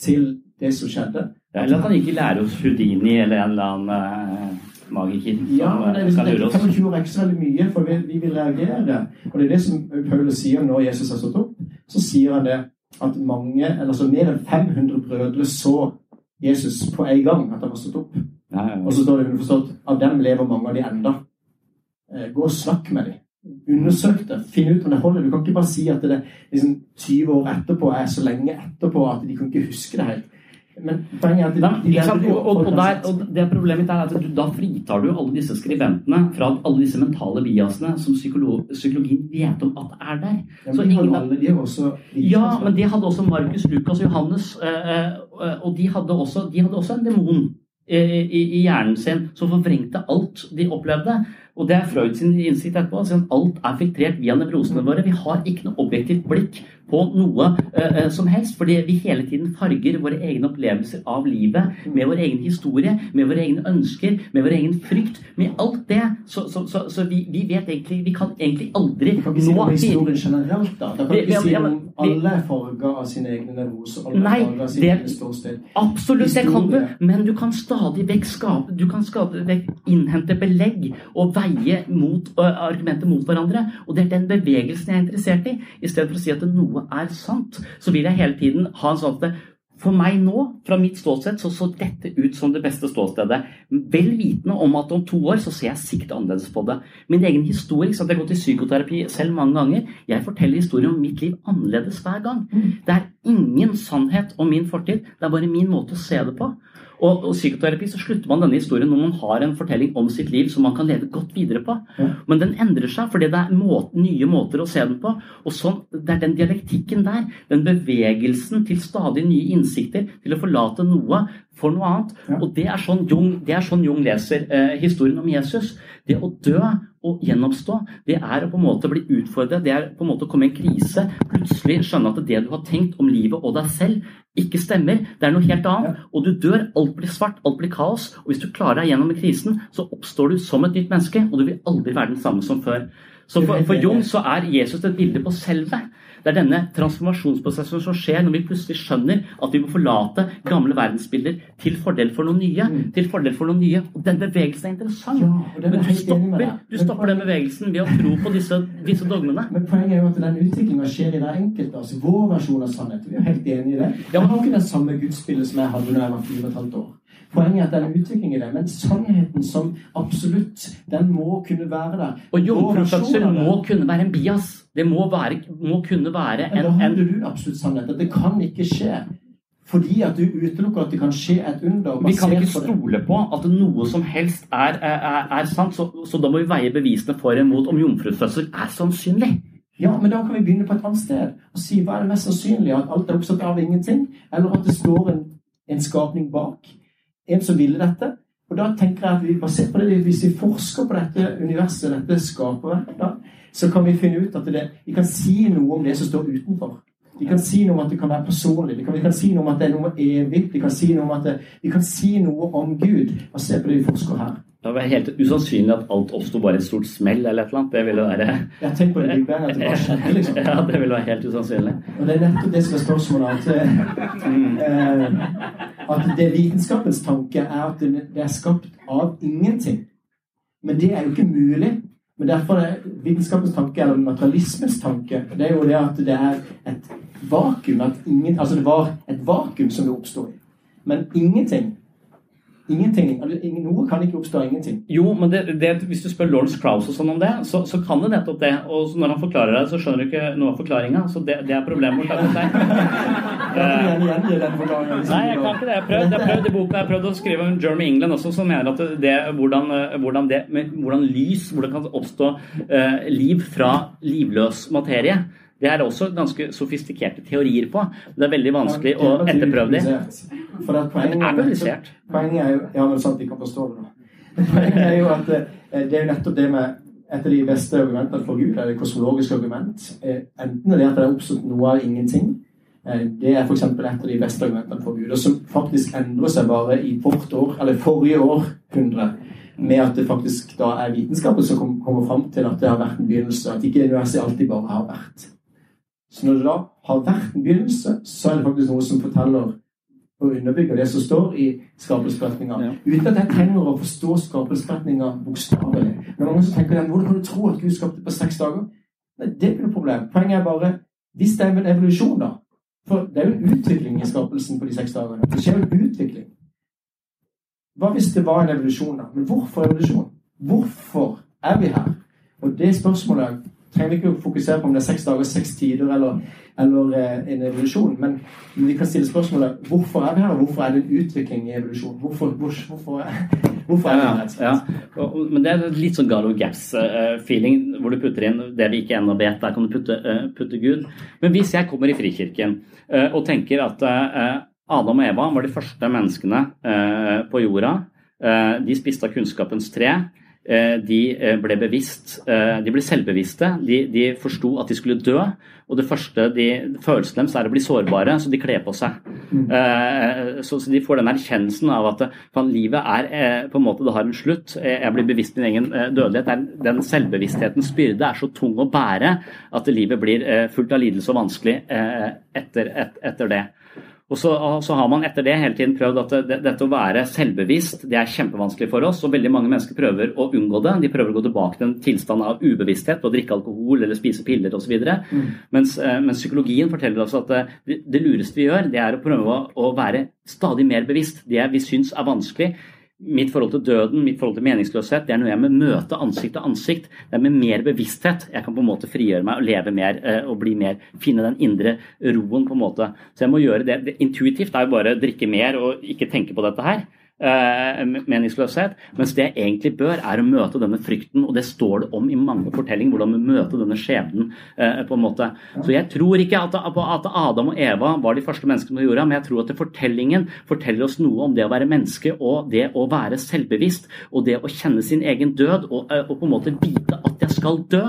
Speaker 4: til det som skjedde.
Speaker 3: Ja, Eller at han gikk i lære hos Houdini eller en eller annen uh, magiker.
Speaker 4: Ja, men det,
Speaker 3: eh, kan lure oss.
Speaker 4: 25 år er ikke så veldig mye, for vi, vi vil reagere. Og det er det som Paulus sier når Jesus har stått opp. Så sier han det at mange, eller så mer enn 500 brødre så Jesus på en gang at han var stått opp.
Speaker 3: Ja, ja,
Speaker 4: Og så står det underforstått av dem lever mange av de enda. Eh, Gå og snakk med dem. Undersøk det. Finn ut om det holder. Du kan ikke bare si at det liksom 20 år etterpå er så lenge etterpå at de kan ikke huske det helt. Men poenget er at
Speaker 3: Nei,
Speaker 4: de
Speaker 3: ikke sant? Og, og, og, der, og det problemet mitt er at du, da fritar du alle disse skribentene fra alle disse mentale biasene som psykolo psykologien vet om at er der.
Speaker 4: Ja, men de
Speaker 3: ingen
Speaker 4: alle, de også
Speaker 3: Ja, men det hadde også Markus, Lukas og Johannes. eh, eh, Og de hadde også, de hadde også en demon i, i hjernen sin som forvrengte alt de opplevde. Og det er Freud sin innsikt etterpå. At alt er filtrert via nevrosene våre. Vi har ikke noe objektivt blikk på noe eh, som helst, fordi vi hele tiden farger våre egne opplevelser av livet med vår egen historie, med våre egne ønsker, med vår egen frykt. Med alt det. Så, så, så, så vi, vi vet egentlig Vi kan egentlig aldri
Speaker 4: nå Vi kan ikke si noe generelt, da. Da kan
Speaker 3: Vi-
Speaker 4: ikke si noe om alle er farga av sine egne nervoser. Alle
Speaker 3: Nei,
Speaker 4: farger av sine
Speaker 3: det-
Speaker 4: egne ståsted.
Speaker 3: Absolutt, det kan du, men du kan stadig vekk skape Du kan skape vekk innhente belegg og veie mot, uh, argumenter mot hverandre. Og det er den bevegelsen jeg er interessert i. I stedet for å si at noe er sant, så vil jeg hele tiden ha en sånn at for meg nå, fra mitt ståsted, så så dette ut som det beste ståstedet. Vel vitende om at om to år så ser jeg sikkert annerledes på det. Min egen historie, så at Jeg har gått i psykoterapi selv mange ganger. Jeg forteller historien om mitt liv annerledes hver gang. Det er ingen sannhet om min fortid. Det er bare min måte å se det på. Og, og psykoterapi så slutter man denne historien når man har en fortelling om sitt liv som man kan leve godt videre på.
Speaker 4: Ja.
Speaker 3: Men den endrer seg fordi det er måte, nye måter å se den på. Og sånn, Det er den dialektikken der, den bevegelsen til stadig nye innsikter, til å forlate noe for noe annet.
Speaker 4: Ja.
Speaker 3: Og det er sånn Jung, det er sånn Jung leser eh, historien om Jesus. Det å dø og gjenoppstå, det er å på en måte bli utfordret, det er på en måte å komme i en krise, plutselig skjønne at det du har tenkt om livet og deg selv, ikke stemmer. Det er noe helt annet. Og du dør, alt blir svart, alt blir kaos. Og hvis du klarer deg gjennom krisen, så oppstår du som et nytt menneske, og du vil aldri være den samme som før. Så for, for Jung så er Jesus et bilde på selvet. Det er denne transformasjonsprosessen som skjer når vi plutselig skjønner at vi må forlate gamle verdensbilder til fordel for noe nye.
Speaker 4: Mm.
Speaker 3: Til fordel for noe nye. Og den bevegelsen er interessant.
Speaker 4: Ja, er
Speaker 3: Men du stopper, du stopper den bevegelsen ved å tro på disse, disse dogmene.
Speaker 4: Men poenget er jo at den utviklinga skjer i hver enkelt. Altså vår versjon av sannhet. Vi er helt enig i det.
Speaker 3: Ja,
Speaker 4: Jeg har ikke det samme gudsbildet som jeg hadde da jeg var fire og et halvt år. Poenget er at det er en utvikling i det, men sannheten som absolutt, den må kunne være der.
Speaker 3: Og jomfrufødsel må kunne være en bias. Det må, være, må kunne være
Speaker 4: da
Speaker 3: en,
Speaker 4: har
Speaker 3: en
Speaker 4: du absolutt sannhet. Det kan ikke skje. Fordi at du utelukker at det kan skje et under.
Speaker 3: Vi kan ikke stole på at noe som helst er, er, er sant, så, så da må vi veie bevisene for og imot om jomfrufødsel er sannsynlig.
Speaker 4: Ja, men da kan vi begynne på et annet sted og si hva er det mest sannsynlige? At alt er oppstått av ingenting? Eller at det står en, en skapning bak? En som ville dette? Og da tenker jeg at vi basert på det, Hvis vi forsker på dette universet, dette skaperverket, så kan vi finne ut at det, vi kan si noe om det som står utenfor. Vi kan si noe om at det kan være personlig. Vi kan, vi kan si noe om at det er noe evig. Vi kan si noe om at det, vi kan si noe om Gud basert på det vi forsker her.
Speaker 3: Det var helt usannsynlig at alt oppsto bare et stort smell eller et eller annet. Det ville være
Speaker 4: Ja, tenk på det Big Bang, at det liksom. <laughs>
Speaker 3: Ja, det ville være helt usannsynlig.
Speaker 4: Og det er nettopp det som er spørsmålet. At, eh, at det vitenskapens tanke er at det er skapt av ingenting. Men det er jo ikke mulig. Men derfor er vitenskapens tanke, eller materialismens tanke, det er jo det at det er et vakuum. Ingen, altså det var et vakuum som det oppstod i. Men ingenting Ingenting, altså Noe kan ikke oppstå ingenting.
Speaker 3: Jo, men det, det, hvis du spør Lawrence Krauss og sånn om det, så, så kan det nettopp det. Og når han forklarer det, så skjønner du ikke noe av forklaringa. Så det, det er problemet vårt. <laughs> Nei, jeg kan ikke det. Jeg har prøvd, jeg har prøvd i boken jeg har prøvd å skrive om Jeremy England også, som mener at det, hvordan, hvordan, hvordan lys hvordan kan oppstå eh, liv fra livløs materie. Det er også ganske sofistikerte teorier på. Det er veldig vanskelig å etterprøve det.
Speaker 4: For at poenget,
Speaker 3: det er publisert.
Speaker 4: Poenget er jo Ja, men sant, vi kan forstå det, nå. <laughs> Poenget er jo at eh, det er jo nettopp det med et av de beste argumentene for Gud er det kosmologiske argument. Enten er det at det er oppstått noe av ingenting. Eh, det er f.eks. et av de beste argumentene for Gud, og som faktisk endrer seg bare i vårt år, eller forrige århundre. Med at det faktisk da er vitenskapen som kommer fram til at det har vært en begynnelse. At ikke universet alltid bare har vært. Så når det da har vært en begynnelse, så er det faktisk noe som forteller og underbygger det som står i skapelsesberetninga. Ja. Uten at jeg trenger å forstå skapelsesberetninga bokstavelig. Men mange som tenker hvordan kan du tro at Gud skapte på seks dager? Nei, det er ikke noe problem. Poenget er bare hvis det er en evolusjon, da. For det er jo en utvikling i skapelsen på de seks dagene. Det skjer jo en utvikling. Hva hvis det var en evolusjon, da? Men hvorfor evolusjon? Hvorfor er vi her? Og det spørsmålet trenger ikke å fokusere på om det er seks dager, seks tider eller, eller eh, en evolusjon. Men vi kan stille spørsmålet hvorfor er vi her, og hvorfor er det en utvikling i evolusjon? Hvorfor, hvor, hvorfor, hvorfor er det her?
Speaker 3: Ja, ja. Men det er litt sånn Galo Gaps-feeling, eh, hvor du putter inn det vi ikke ennå vet. Der kan du putte, eh, putte, Gud. Men hvis jeg kommer i Frikirken og tenker at Adam og Eva var de første menneskene på jorda. De spiste av kunnskapens tre. Eh, de eh, ble bevisst, eh, de ble selvbevisste. De, de forsto at de skulle dø. Og det første de, følelsen deres er å bli sårbare, så de kler på seg. Mm. Så, de får den erkjennelsen av at fan, livet er på en måte det har en slutt. Jeg blir bevisst min egen dødelighet. Den selvbevissthetens byrde er så tung å bære at livet blir fullt av lidelse og vanskelig etter, etter det. Og så, så, har man etter det hele tiden prøvd at det, dette å være selvbevisst det er kjempevanskelig for oss. Og veldig mange mennesker prøver å unngå det. De prøver å gå tilbake til en tilstand av ubevissthet og drikke alkohol eller spise piller osv. Mm. Mens, eh, mens psykologien forteller oss at eh, det, det, lureste vi gjør, det er å prøve å, å være stadig mer bevisst. Det vi syns er vanskelig Mitt forhold til døden, mitt forhold til meningsløshet, det er noe jeg må møte ansikt til ansikt. Det er med mer bevissthet jeg kan på en måte frigjøre meg og leve mer eh, og bli mer, finne den indre roen. på en måte. Så jeg må gjøre det. intuitivt er jo bare å drikke mer og ikke tenke på dette her. Eh, meningsløshet. Mens det jeg egentlig bør, er å møte denne frykten, og det står det om i mange fortellinger, hvordan vi møter denne skjebnen. Eh, på en måte. Så jeg tror ikke at, at Adam og Eva var de første menneskene på jorda, men jeg tror at fortellingen forteller oss noe om det å være menneske og det å være selvbevisst, og det å kjenne sin egen død og, eh, og på en måte vite at jeg skal dø.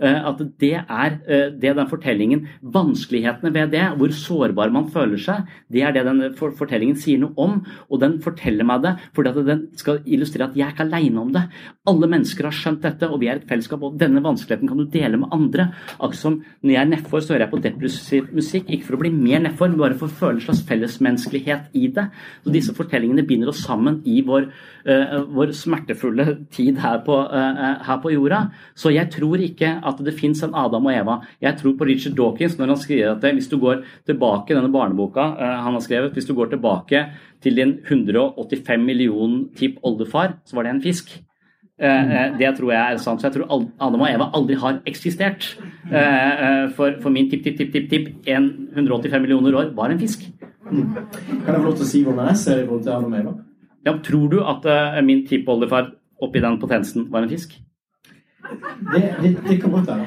Speaker 3: Eh, at det er eh, det den fortellingen Vanskelighetene ved det, hvor sårbar man føler seg, det er det den fortellingen sier noe om. Og den forteller meg det fordi at den skal illustrere at jeg er ikke aleine om det. Alle mennesker har skjønt dette, og vi er et fellesskap. Og denne vanskeligheten kan du dele med andre. Akkurat som når jeg er nedfor, så hører jeg på depressiv musikk. Ikke for å bli mer nedfor, men bare for å føle en slags fellesmenneskelighet i det. Så disse fortellingene binder oss sammen i vår, uh, vår smertefulle tid her på, uh, her på jorda. Så jeg tror ikke at det fins en Adam og Eva. Jeg tror på Richard Dawkins når han skriver at hvis du går tilbake denne barneboka uh, han har skrevet, hvis du går tilbake til din 185 million tipp oldefar, så var det en fisk. Uh, det tror jeg er sant. Så jeg tror Adam og Eva aldri har eksistert. Uh, for, for, min tipp-tipp-tipp-tipp 185 millioner år var en fisk.
Speaker 4: Mm. Kan jeg få lov til å si hvordan jeg ser i forhold til Adam og Eva?
Speaker 3: Ja, tror du at min tippoldefar oppi den potensen var en fisk?
Speaker 4: Det, det, det kan godt være.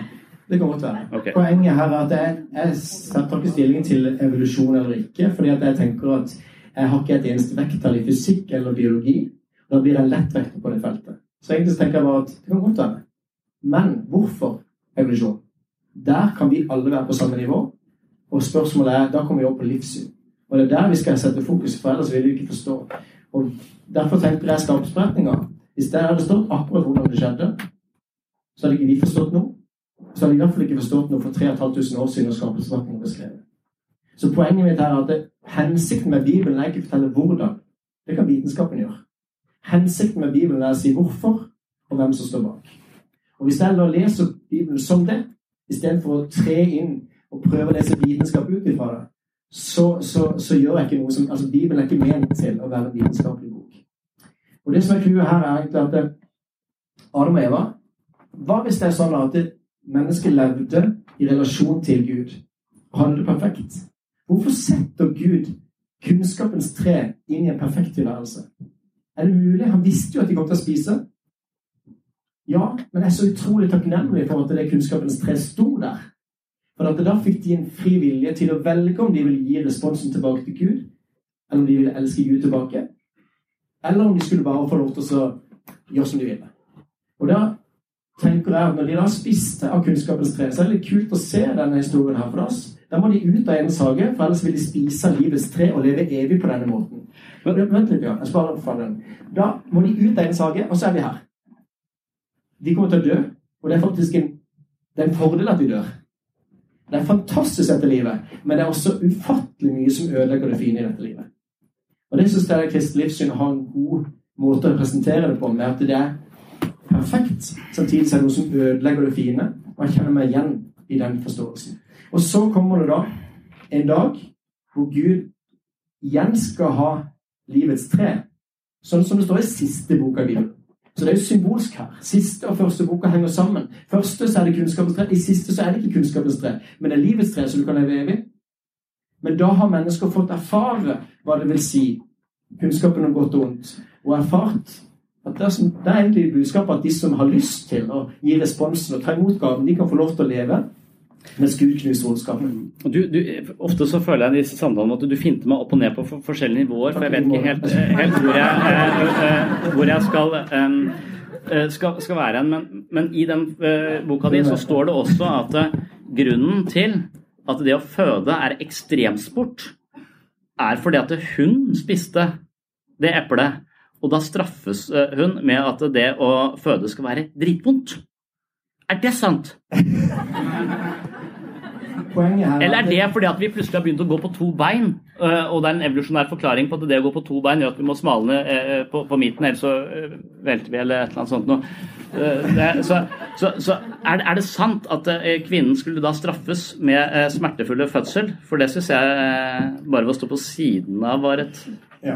Speaker 4: Det kan godt være. Okay. Poenget her er at jeg, jeg setter ikke stilling til evolusjon eller ikke, fordi at jeg tenker at jeg har ikke et eneste vekttall i fysikk eller biologi. Da blir jeg lett vekt på det feltet. Så egentlig tenker jeg bare at det kan godt være. Men hvorfor evolusjon? Der kan vi alle være på samme nivå. Og spørsmålet er, da kommer vi opp på livssyn. Og det er der vi skal sette fokus, for ellers vil vi ikke forstå. Og Derfor tenker jeg skapsberetninga. Hvis det hadde stått akkurat hvordan det skjedde, så hadde ikke vi forstått noe. Så hadde jeg i hvert fall ikke forstått noe for 3500 år siden når skapelsesvakten ble skrevet. Så poenget mitt er at det, hensikten med Bibelen er ikke å fortelle hvordan. Det kan vitenskapen gjøre. Hensikten med Bibelen er å si hvorfor, og hvem som står bak. Og Hvis jeg da leser Bibelen som det, istedenfor å tre inn og prøve å lese vitenskap ut ifra det, så, så, så, gjør jeg ikke noe som altså Bibelen er ikke ment til å være en vitenskapelig bok. Og Det som er clouet her, er egentlig at Adam og Eva hva hvis det er sånn at mennesket levde i relasjon til Gud og hadde det perfekt? Hvorfor setter Gud kunnskapens tre inn i en perfekt tilværelse? Er det mulig? Han visste jo at de kom til å spise. Ja, men jeg er så utrolig takknemlig for at det kunnskapens tre sto der. For at Da fikk de en fri vilje til å velge om de ville gi responsen tilbake til Gud, eller om de ville elske Gud tilbake, eller om de skulle bare få lov til å gjøre som de ville. Og da tenker jeg når de da spiste av kunnskapens tre, så er det litt kult å se denne historien her for oss. Da må de ut av Edens hage, for ellers vil de spise av livets tre og leve evig på denne måten. Men, vent litt, Bjørn. Jeg sparer for den. Da må de ut av Edens hage, og så er vi her. De kommer til å dø, og det er faktisk en, det er en fordel at vi dør. Det er fantastisk dette livet, men det er også ufattelig mye som ødelegger det fine i dette livet. Og det syns jeg kristelig livssyn har en god måte å presentere det på, med at det er perfekt. Samtidig som det noe som ødelegger det fine, og jeg kjenner meg igjen i den forståelsen. Og så kommer det da en dag hvor Gud igjen skal ha livets tre, sånn som det står i siste boka i Bibelen. Så det er jo symbolsk her. Siste og første boka henger sammen. Første så er det kunnskapens tre, i siste så er det ikke kunnskapens tre, men det er livets tre, så du kan leve evig. Men da har mennesker fått erfare hva det vil si kunnskapen om godt og ondt, og erfart at det er, egentlig budskapet at de som har lyst til å gi responsen og ta imot gaven, de kan få lov til å leve mens Gud knuser ondskapen.
Speaker 3: Du, ofte så føler jeg i disse samtalene at du finter meg opp og ned på for, forskjellige nivåer, for jeg vet ikke helt, helt hvor, jeg, eh, eh, hvor jeg skal, skal, skal være hen. Men, men, i den boka di så står det også at grunnen til at det å føde er ekstremsport, er fordi at hun spiste det eplet og da straffes eh, hun med at det å føde skal være dritvondt. Er det sant? <laughs> Eller er det fordi at vi plutselig har begynt å gå på to bein, eh, og det er en evolusjonær forklaring på at det å gå på to bein gjør at vi må smalne ned på, på midten, ellers så velter vi, eller et eller annet sånt noe. Så, så, så er, det, er, det, sant at kvinnen skulle da straffes med smertefulle fødsel? For det syns jeg bare ved å stå på siden av var et
Speaker 4: ja.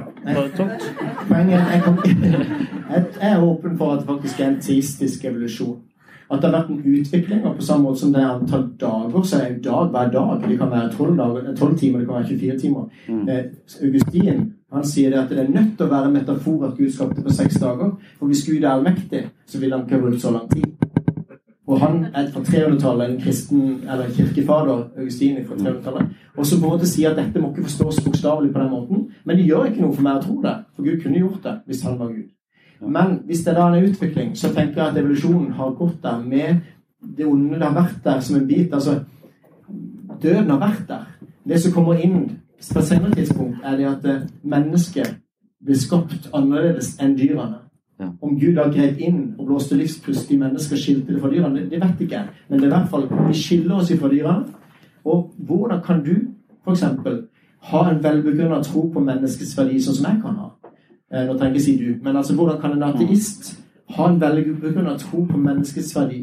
Speaker 4: tungt. Poenget er <laughs> jeg, jeg er åpen for at det faktisk er en teistisk evolusjon. At det har vært en utvikling, og på samme måte som det er antall dager, så er dag hver dag. Det kan være 12, timer, det kan være 24 timer. Mm. Eh, Augustin han sier det at det er nødt til å være metafor at Gud skapte på seks dager. For hvis Gud er allmektig, så vil han ikke ha brukt så lang tid. Og han er fra 300-tallet, en kristen, eller kirkefader, Augustin fra 300-tallet. Og så på en måte sier at dette må ikke forstås bokstavelig på den måten. Men det gjør ikke noe for meg å tro det. For Gud kunne gjort det hvis han var Gud. Men hvis det da er en utvikling, så tenker jeg at evolusjonen har gått der med det onde det har vært der som en bit. Altså, døden har vært der. Det som kommer inn på et senere tidspunkt, er det at mennesket blir skapt annerledes enn dyrene. Ja. Om Gud har greit inn og blåste livspust i mennesker skilte det fra dyrene, det, det vet ikke jeg. Men det er i hvert fall, vi skiller oss fra dyrene. Og hvordan kan du f.eks. ha en velbegrunna tro på menneskets verdi, sånn som jeg kan ha? Eh, nå trenger jeg ikke si du, men altså, hvordan kan en ateist ha en velbegrunna tro på menneskets verdi?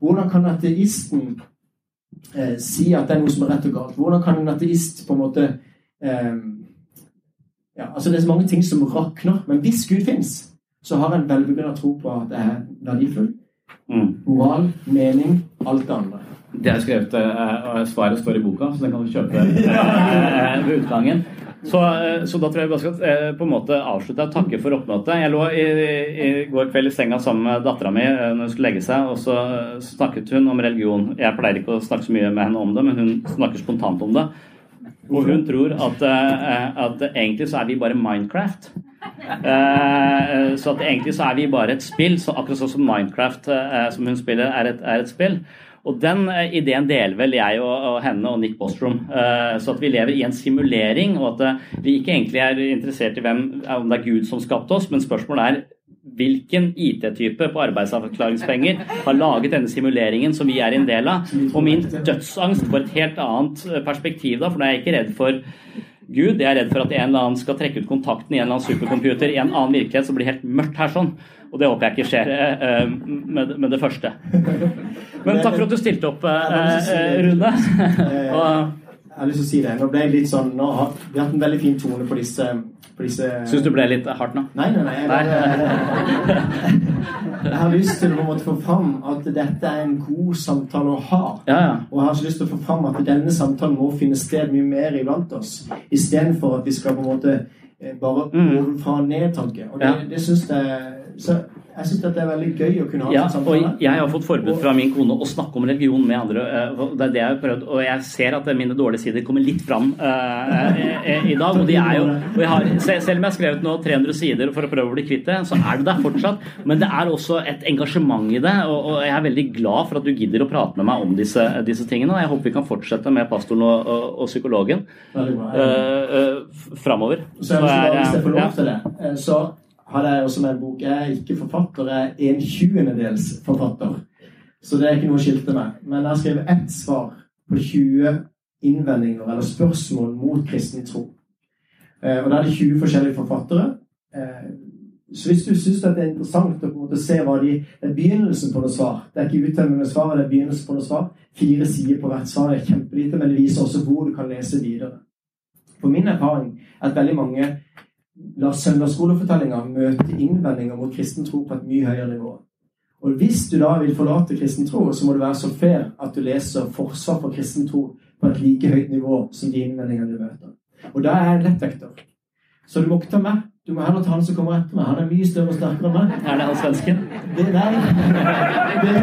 Speaker 4: Hvordan kan ateisten eh, si at det er noe som er rett og galt? Hvordan kan en ateist på en måte eh, ja, altså Det er så mange ting som rakner. Men hvis Gud fins, så har en velbegrunna tro på at det er verdifullt. Mm. Moral, mening, alt det andre.
Speaker 3: Det er skrevet, og Svaret står i boka, så den kan du kjøpe uh, <laughs> ved utgangen. Så, uh, så, da tror jeg bare skal uh, på en måte avslutte og takke for oppmøtet. Jeg lå i, i, går kveld i senga sammen med dattera mi når hun skulle legge seg, og så snakket hun om religion. Jeg pleier ikke å snakke så mye med henne om det, men hun snakker spontant om det. Og hun tror at, at egentlig så er vi bare Minecraft. Så at egentlig så er vi bare et spill, så akkurat sånn som Minecraft, som hun spiller, er et, er et spill. Og den uh, ideen deler vel jeg og, og henne og Nick Bostrom. så at vi lever i en simulering, og at vi ikke egentlig er interessert i hvem, om det er Gud som skapte oss, men spørsmålet er hvilken IT-type på arbeidsavklaringspenger har laget denne simuleringen som vi er en del av. Og min dødsangst får et helt annet perspektiv da, for da er jeg ikke redd for Gud. Jeg er redd for at en eller annen skal trekke ut kontakten i en eller annen supercomputer i en annen virkelighet så blir helt mørkt her sånn. Og det håper jeg ikke skjer uh, med, med, det første. Men takk for at du stilte opp, uh, Rune.
Speaker 4: og, jeg har lyst til å si det. Nå ble jeg litt sånn, nå har Vi har hatt en veldig fin tone på disse, på disse
Speaker 3: Syns du ble litt hardt nå?
Speaker 4: Nei, nei, nei. Jeg, bare, jeg har lyst til å få fram at dette er en god samtale å ha.
Speaker 3: Ja, ja.
Speaker 4: Og jeg har så lyst til å få fram at denne samtalen må finne sted mye mer iblant oss. Istedenfor at vi skal på en måte eh, bare mm. fra ned-tanke. Og det, ja. det syns jeg så Jeg syns det er veldig gøy å kunne ha
Speaker 3: ja,
Speaker 4: en samtale.
Speaker 3: og jeg har fått forbud fra min kone å snakke om religion med andre. eh, Det er det jeg har prøvd, og jeg ser at mine dårlige sider kommer litt fram uh, i dag. Og de er jo og har, Selv om jeg har skrevet nå 300 sider for å prøve å bli kvitt det, så er det der fortsatt. Men det er også et engasjement i det, og, og jeg er veldig glad for at du gidder å prate med meg om disse, disse tingene. Og jeg håper vi kan fortsette med pastoren og, og, og psykologen uh, uh, framover.
Speaker 4: Så jeg, bare, hvis jeg får lov til det, så har jeg også med en bok. Jeg er ikke forfatter, jeg er en tjuendedels forfatter. Så det er ikke noe å skilte med. Men jeg har skrevet ett svar på 20 innvendinger eller spørsmål mot kristen tro. Eh, Og da er det 20 forskjellige forfattere. Eh, Så hvis du syns det er interessant å se hva de Det er begynnelsen på noe svar. Det er ikke uttømmende svar, det er begynnelsen på noe svar. Fire sider på hvert svar er kjempelite, men det viser også hvor du kan lese videre. For min erfaring er at veldig mange lar søndagsskolefortellinga møte innvendinger mot kristen tro på et mye høyere nivå. Og hvis du da vil forlate kristen tro, så må du være så fair at du leser forsvar for kristen tro på et like høyt nivå som de innvendingene du møter. Og da er jeg en lettvekter. Så du må ikke ta meg. Du må heller ta han som kommer etter meg. Han er mye større og sterkere enn meg.
Speaker 3: Er det han svensken?
Speaker 4: Det, nei. Det,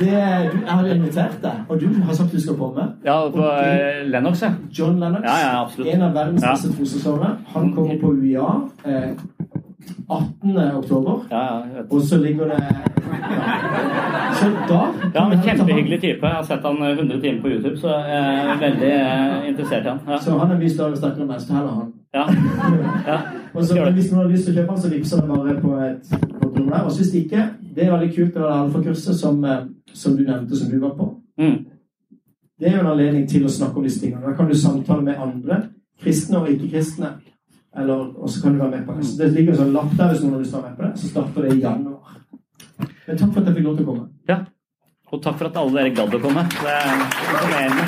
Speaker 4: det, du, jeg har invitert deg, og du har sagt du skal komme.
Speaker 3: Ja, på eh, Lennox, ja.
Speaker 4: John Lennox,
Speaker 3: Ja, ja,
Speaker 4: en av verdens beste trosforsvarere. Han kommer på UiA eh, 18. oktober.
Speaker 3: Ja.
Speaker 4: Og så ligger det. Så da
Speaker 3: Ja, men Kjempehyggelig type. Jeg har sett han 100 timer på YouTube, så jeg er veldig eh, interessert i han. Ja.
Speaker 4: Så han er mye større og sterkere enn meg, så heller han.
Speaker 3: Ja. ja. <laughs>
Speaker 4: Og så Hvis noen har lyst til å kjøpe han, så vipser det bare på et kontonummer der. Og hvis ikke Det er veldig kult det der alfakurset som, eh, som du nevnte, som du var på.
Speaker 3: Mm.
Speaker 4: Det er jo en anledning til å snakke om disse tingene. Da kan du samtale med andre, kristne og ikke-kristne. Eller, og så kan du være med på det. Så det ligger en sånn lapp der hvis noen har lyst til å være med på det. Så starter det i januar. Men takk for at jeg fikk lov til å komme.
Speaker 3: ja. Og takk for at alle dere gadd å komme. Det er imponerende.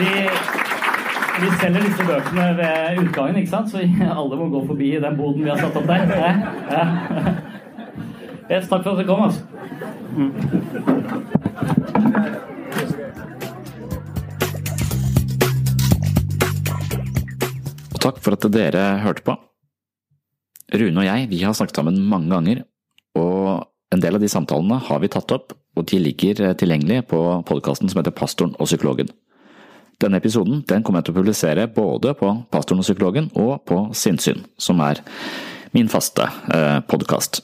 Speaker 3: Vi, vi selger disse bøkene ved utgangen, ikke sant? så alle må gå forbi den boden vi har satt opp der. Ja. Yes, takk for at dere kom. altså.
Speaker 5: Og takk for at dere hørte på. Rune og jeg vi har snakket sammen mange ganger, og en del av de samtalene har vi tatt opp, og de ligger tilgjengelig på podkasten som heter Pastoren og psykologen. Denne episoden den kommer jeg til å publisere både på Pastoren og psykologen og på Sinnsyn, som er min faste eh, podkast.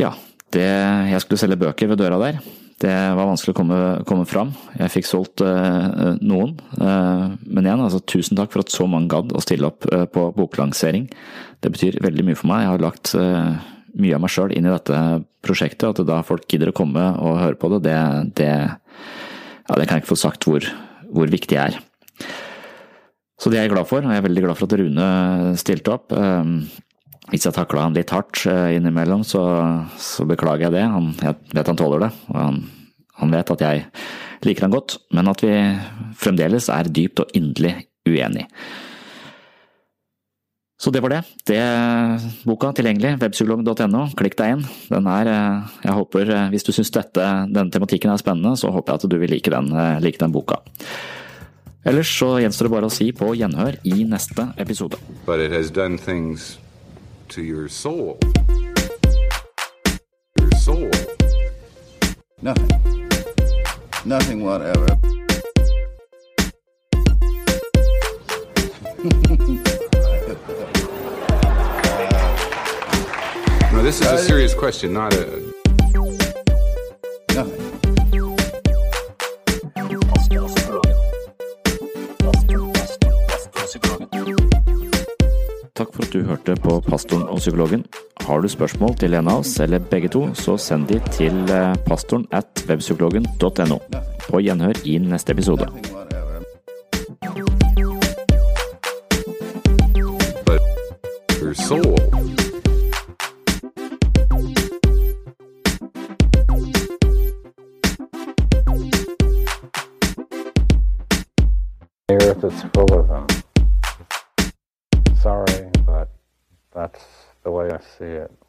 Speaker 5: Ja, det, jeg skulle selge bøker ved døra der. Det var vanskelig å komme, komme fram. Jeg fikk solgt eh, noen. Eh, men igjen, altså, tusen takk for at så mange gadd å stille opp eh, på boklansering. Det betyr veldig mye for meg. Jeg har lagt mye av meg sjøl inn i dette prosjektet. At da folk gidder å komme og høre på det, det, det, ja, det kan jeg ikke få sagt hvor, hvor viktig jeg er. Så det er jeg glad for, og jeg er veldig glad for at Rune stilte opp. Eh, hvis jeg takla han litt hardt eh, innimellom, så, så beklager jeg det. Han, jeg vet han tåler det, og han, han vet at jeg liker han godt, men at vi fremdeles er dypt og inderlig uenige. Så det var det. Det er boka tilgjengelig, webpsykolog.no. Klikk deg inn. Den er, eh, jeg håper, eh, Hvis du syns denne tematikken er spennende, så håper jeg at du vil like den, eh, like den boka. Ellers så gjenstår det bare å si på gjenhør i neste episode.
Speaker 6: but it has done things to your soul. Your soul.
Speaker 7: Nothing. Nothing whatever. <laughs>
Speaker 6: No, this is a serious question, not a.
Speaker 5: Takk for at du hørte på Pastoren og psykologen. Har du spørsmål til en av oss eller begge to, så send de til eh, pastoren at webpsykologen.no. På gjenhør i neste episode.
Speaker 6: Your soul.
Speaker 8: The earth is full of them. Sorry, but that's the way I see it.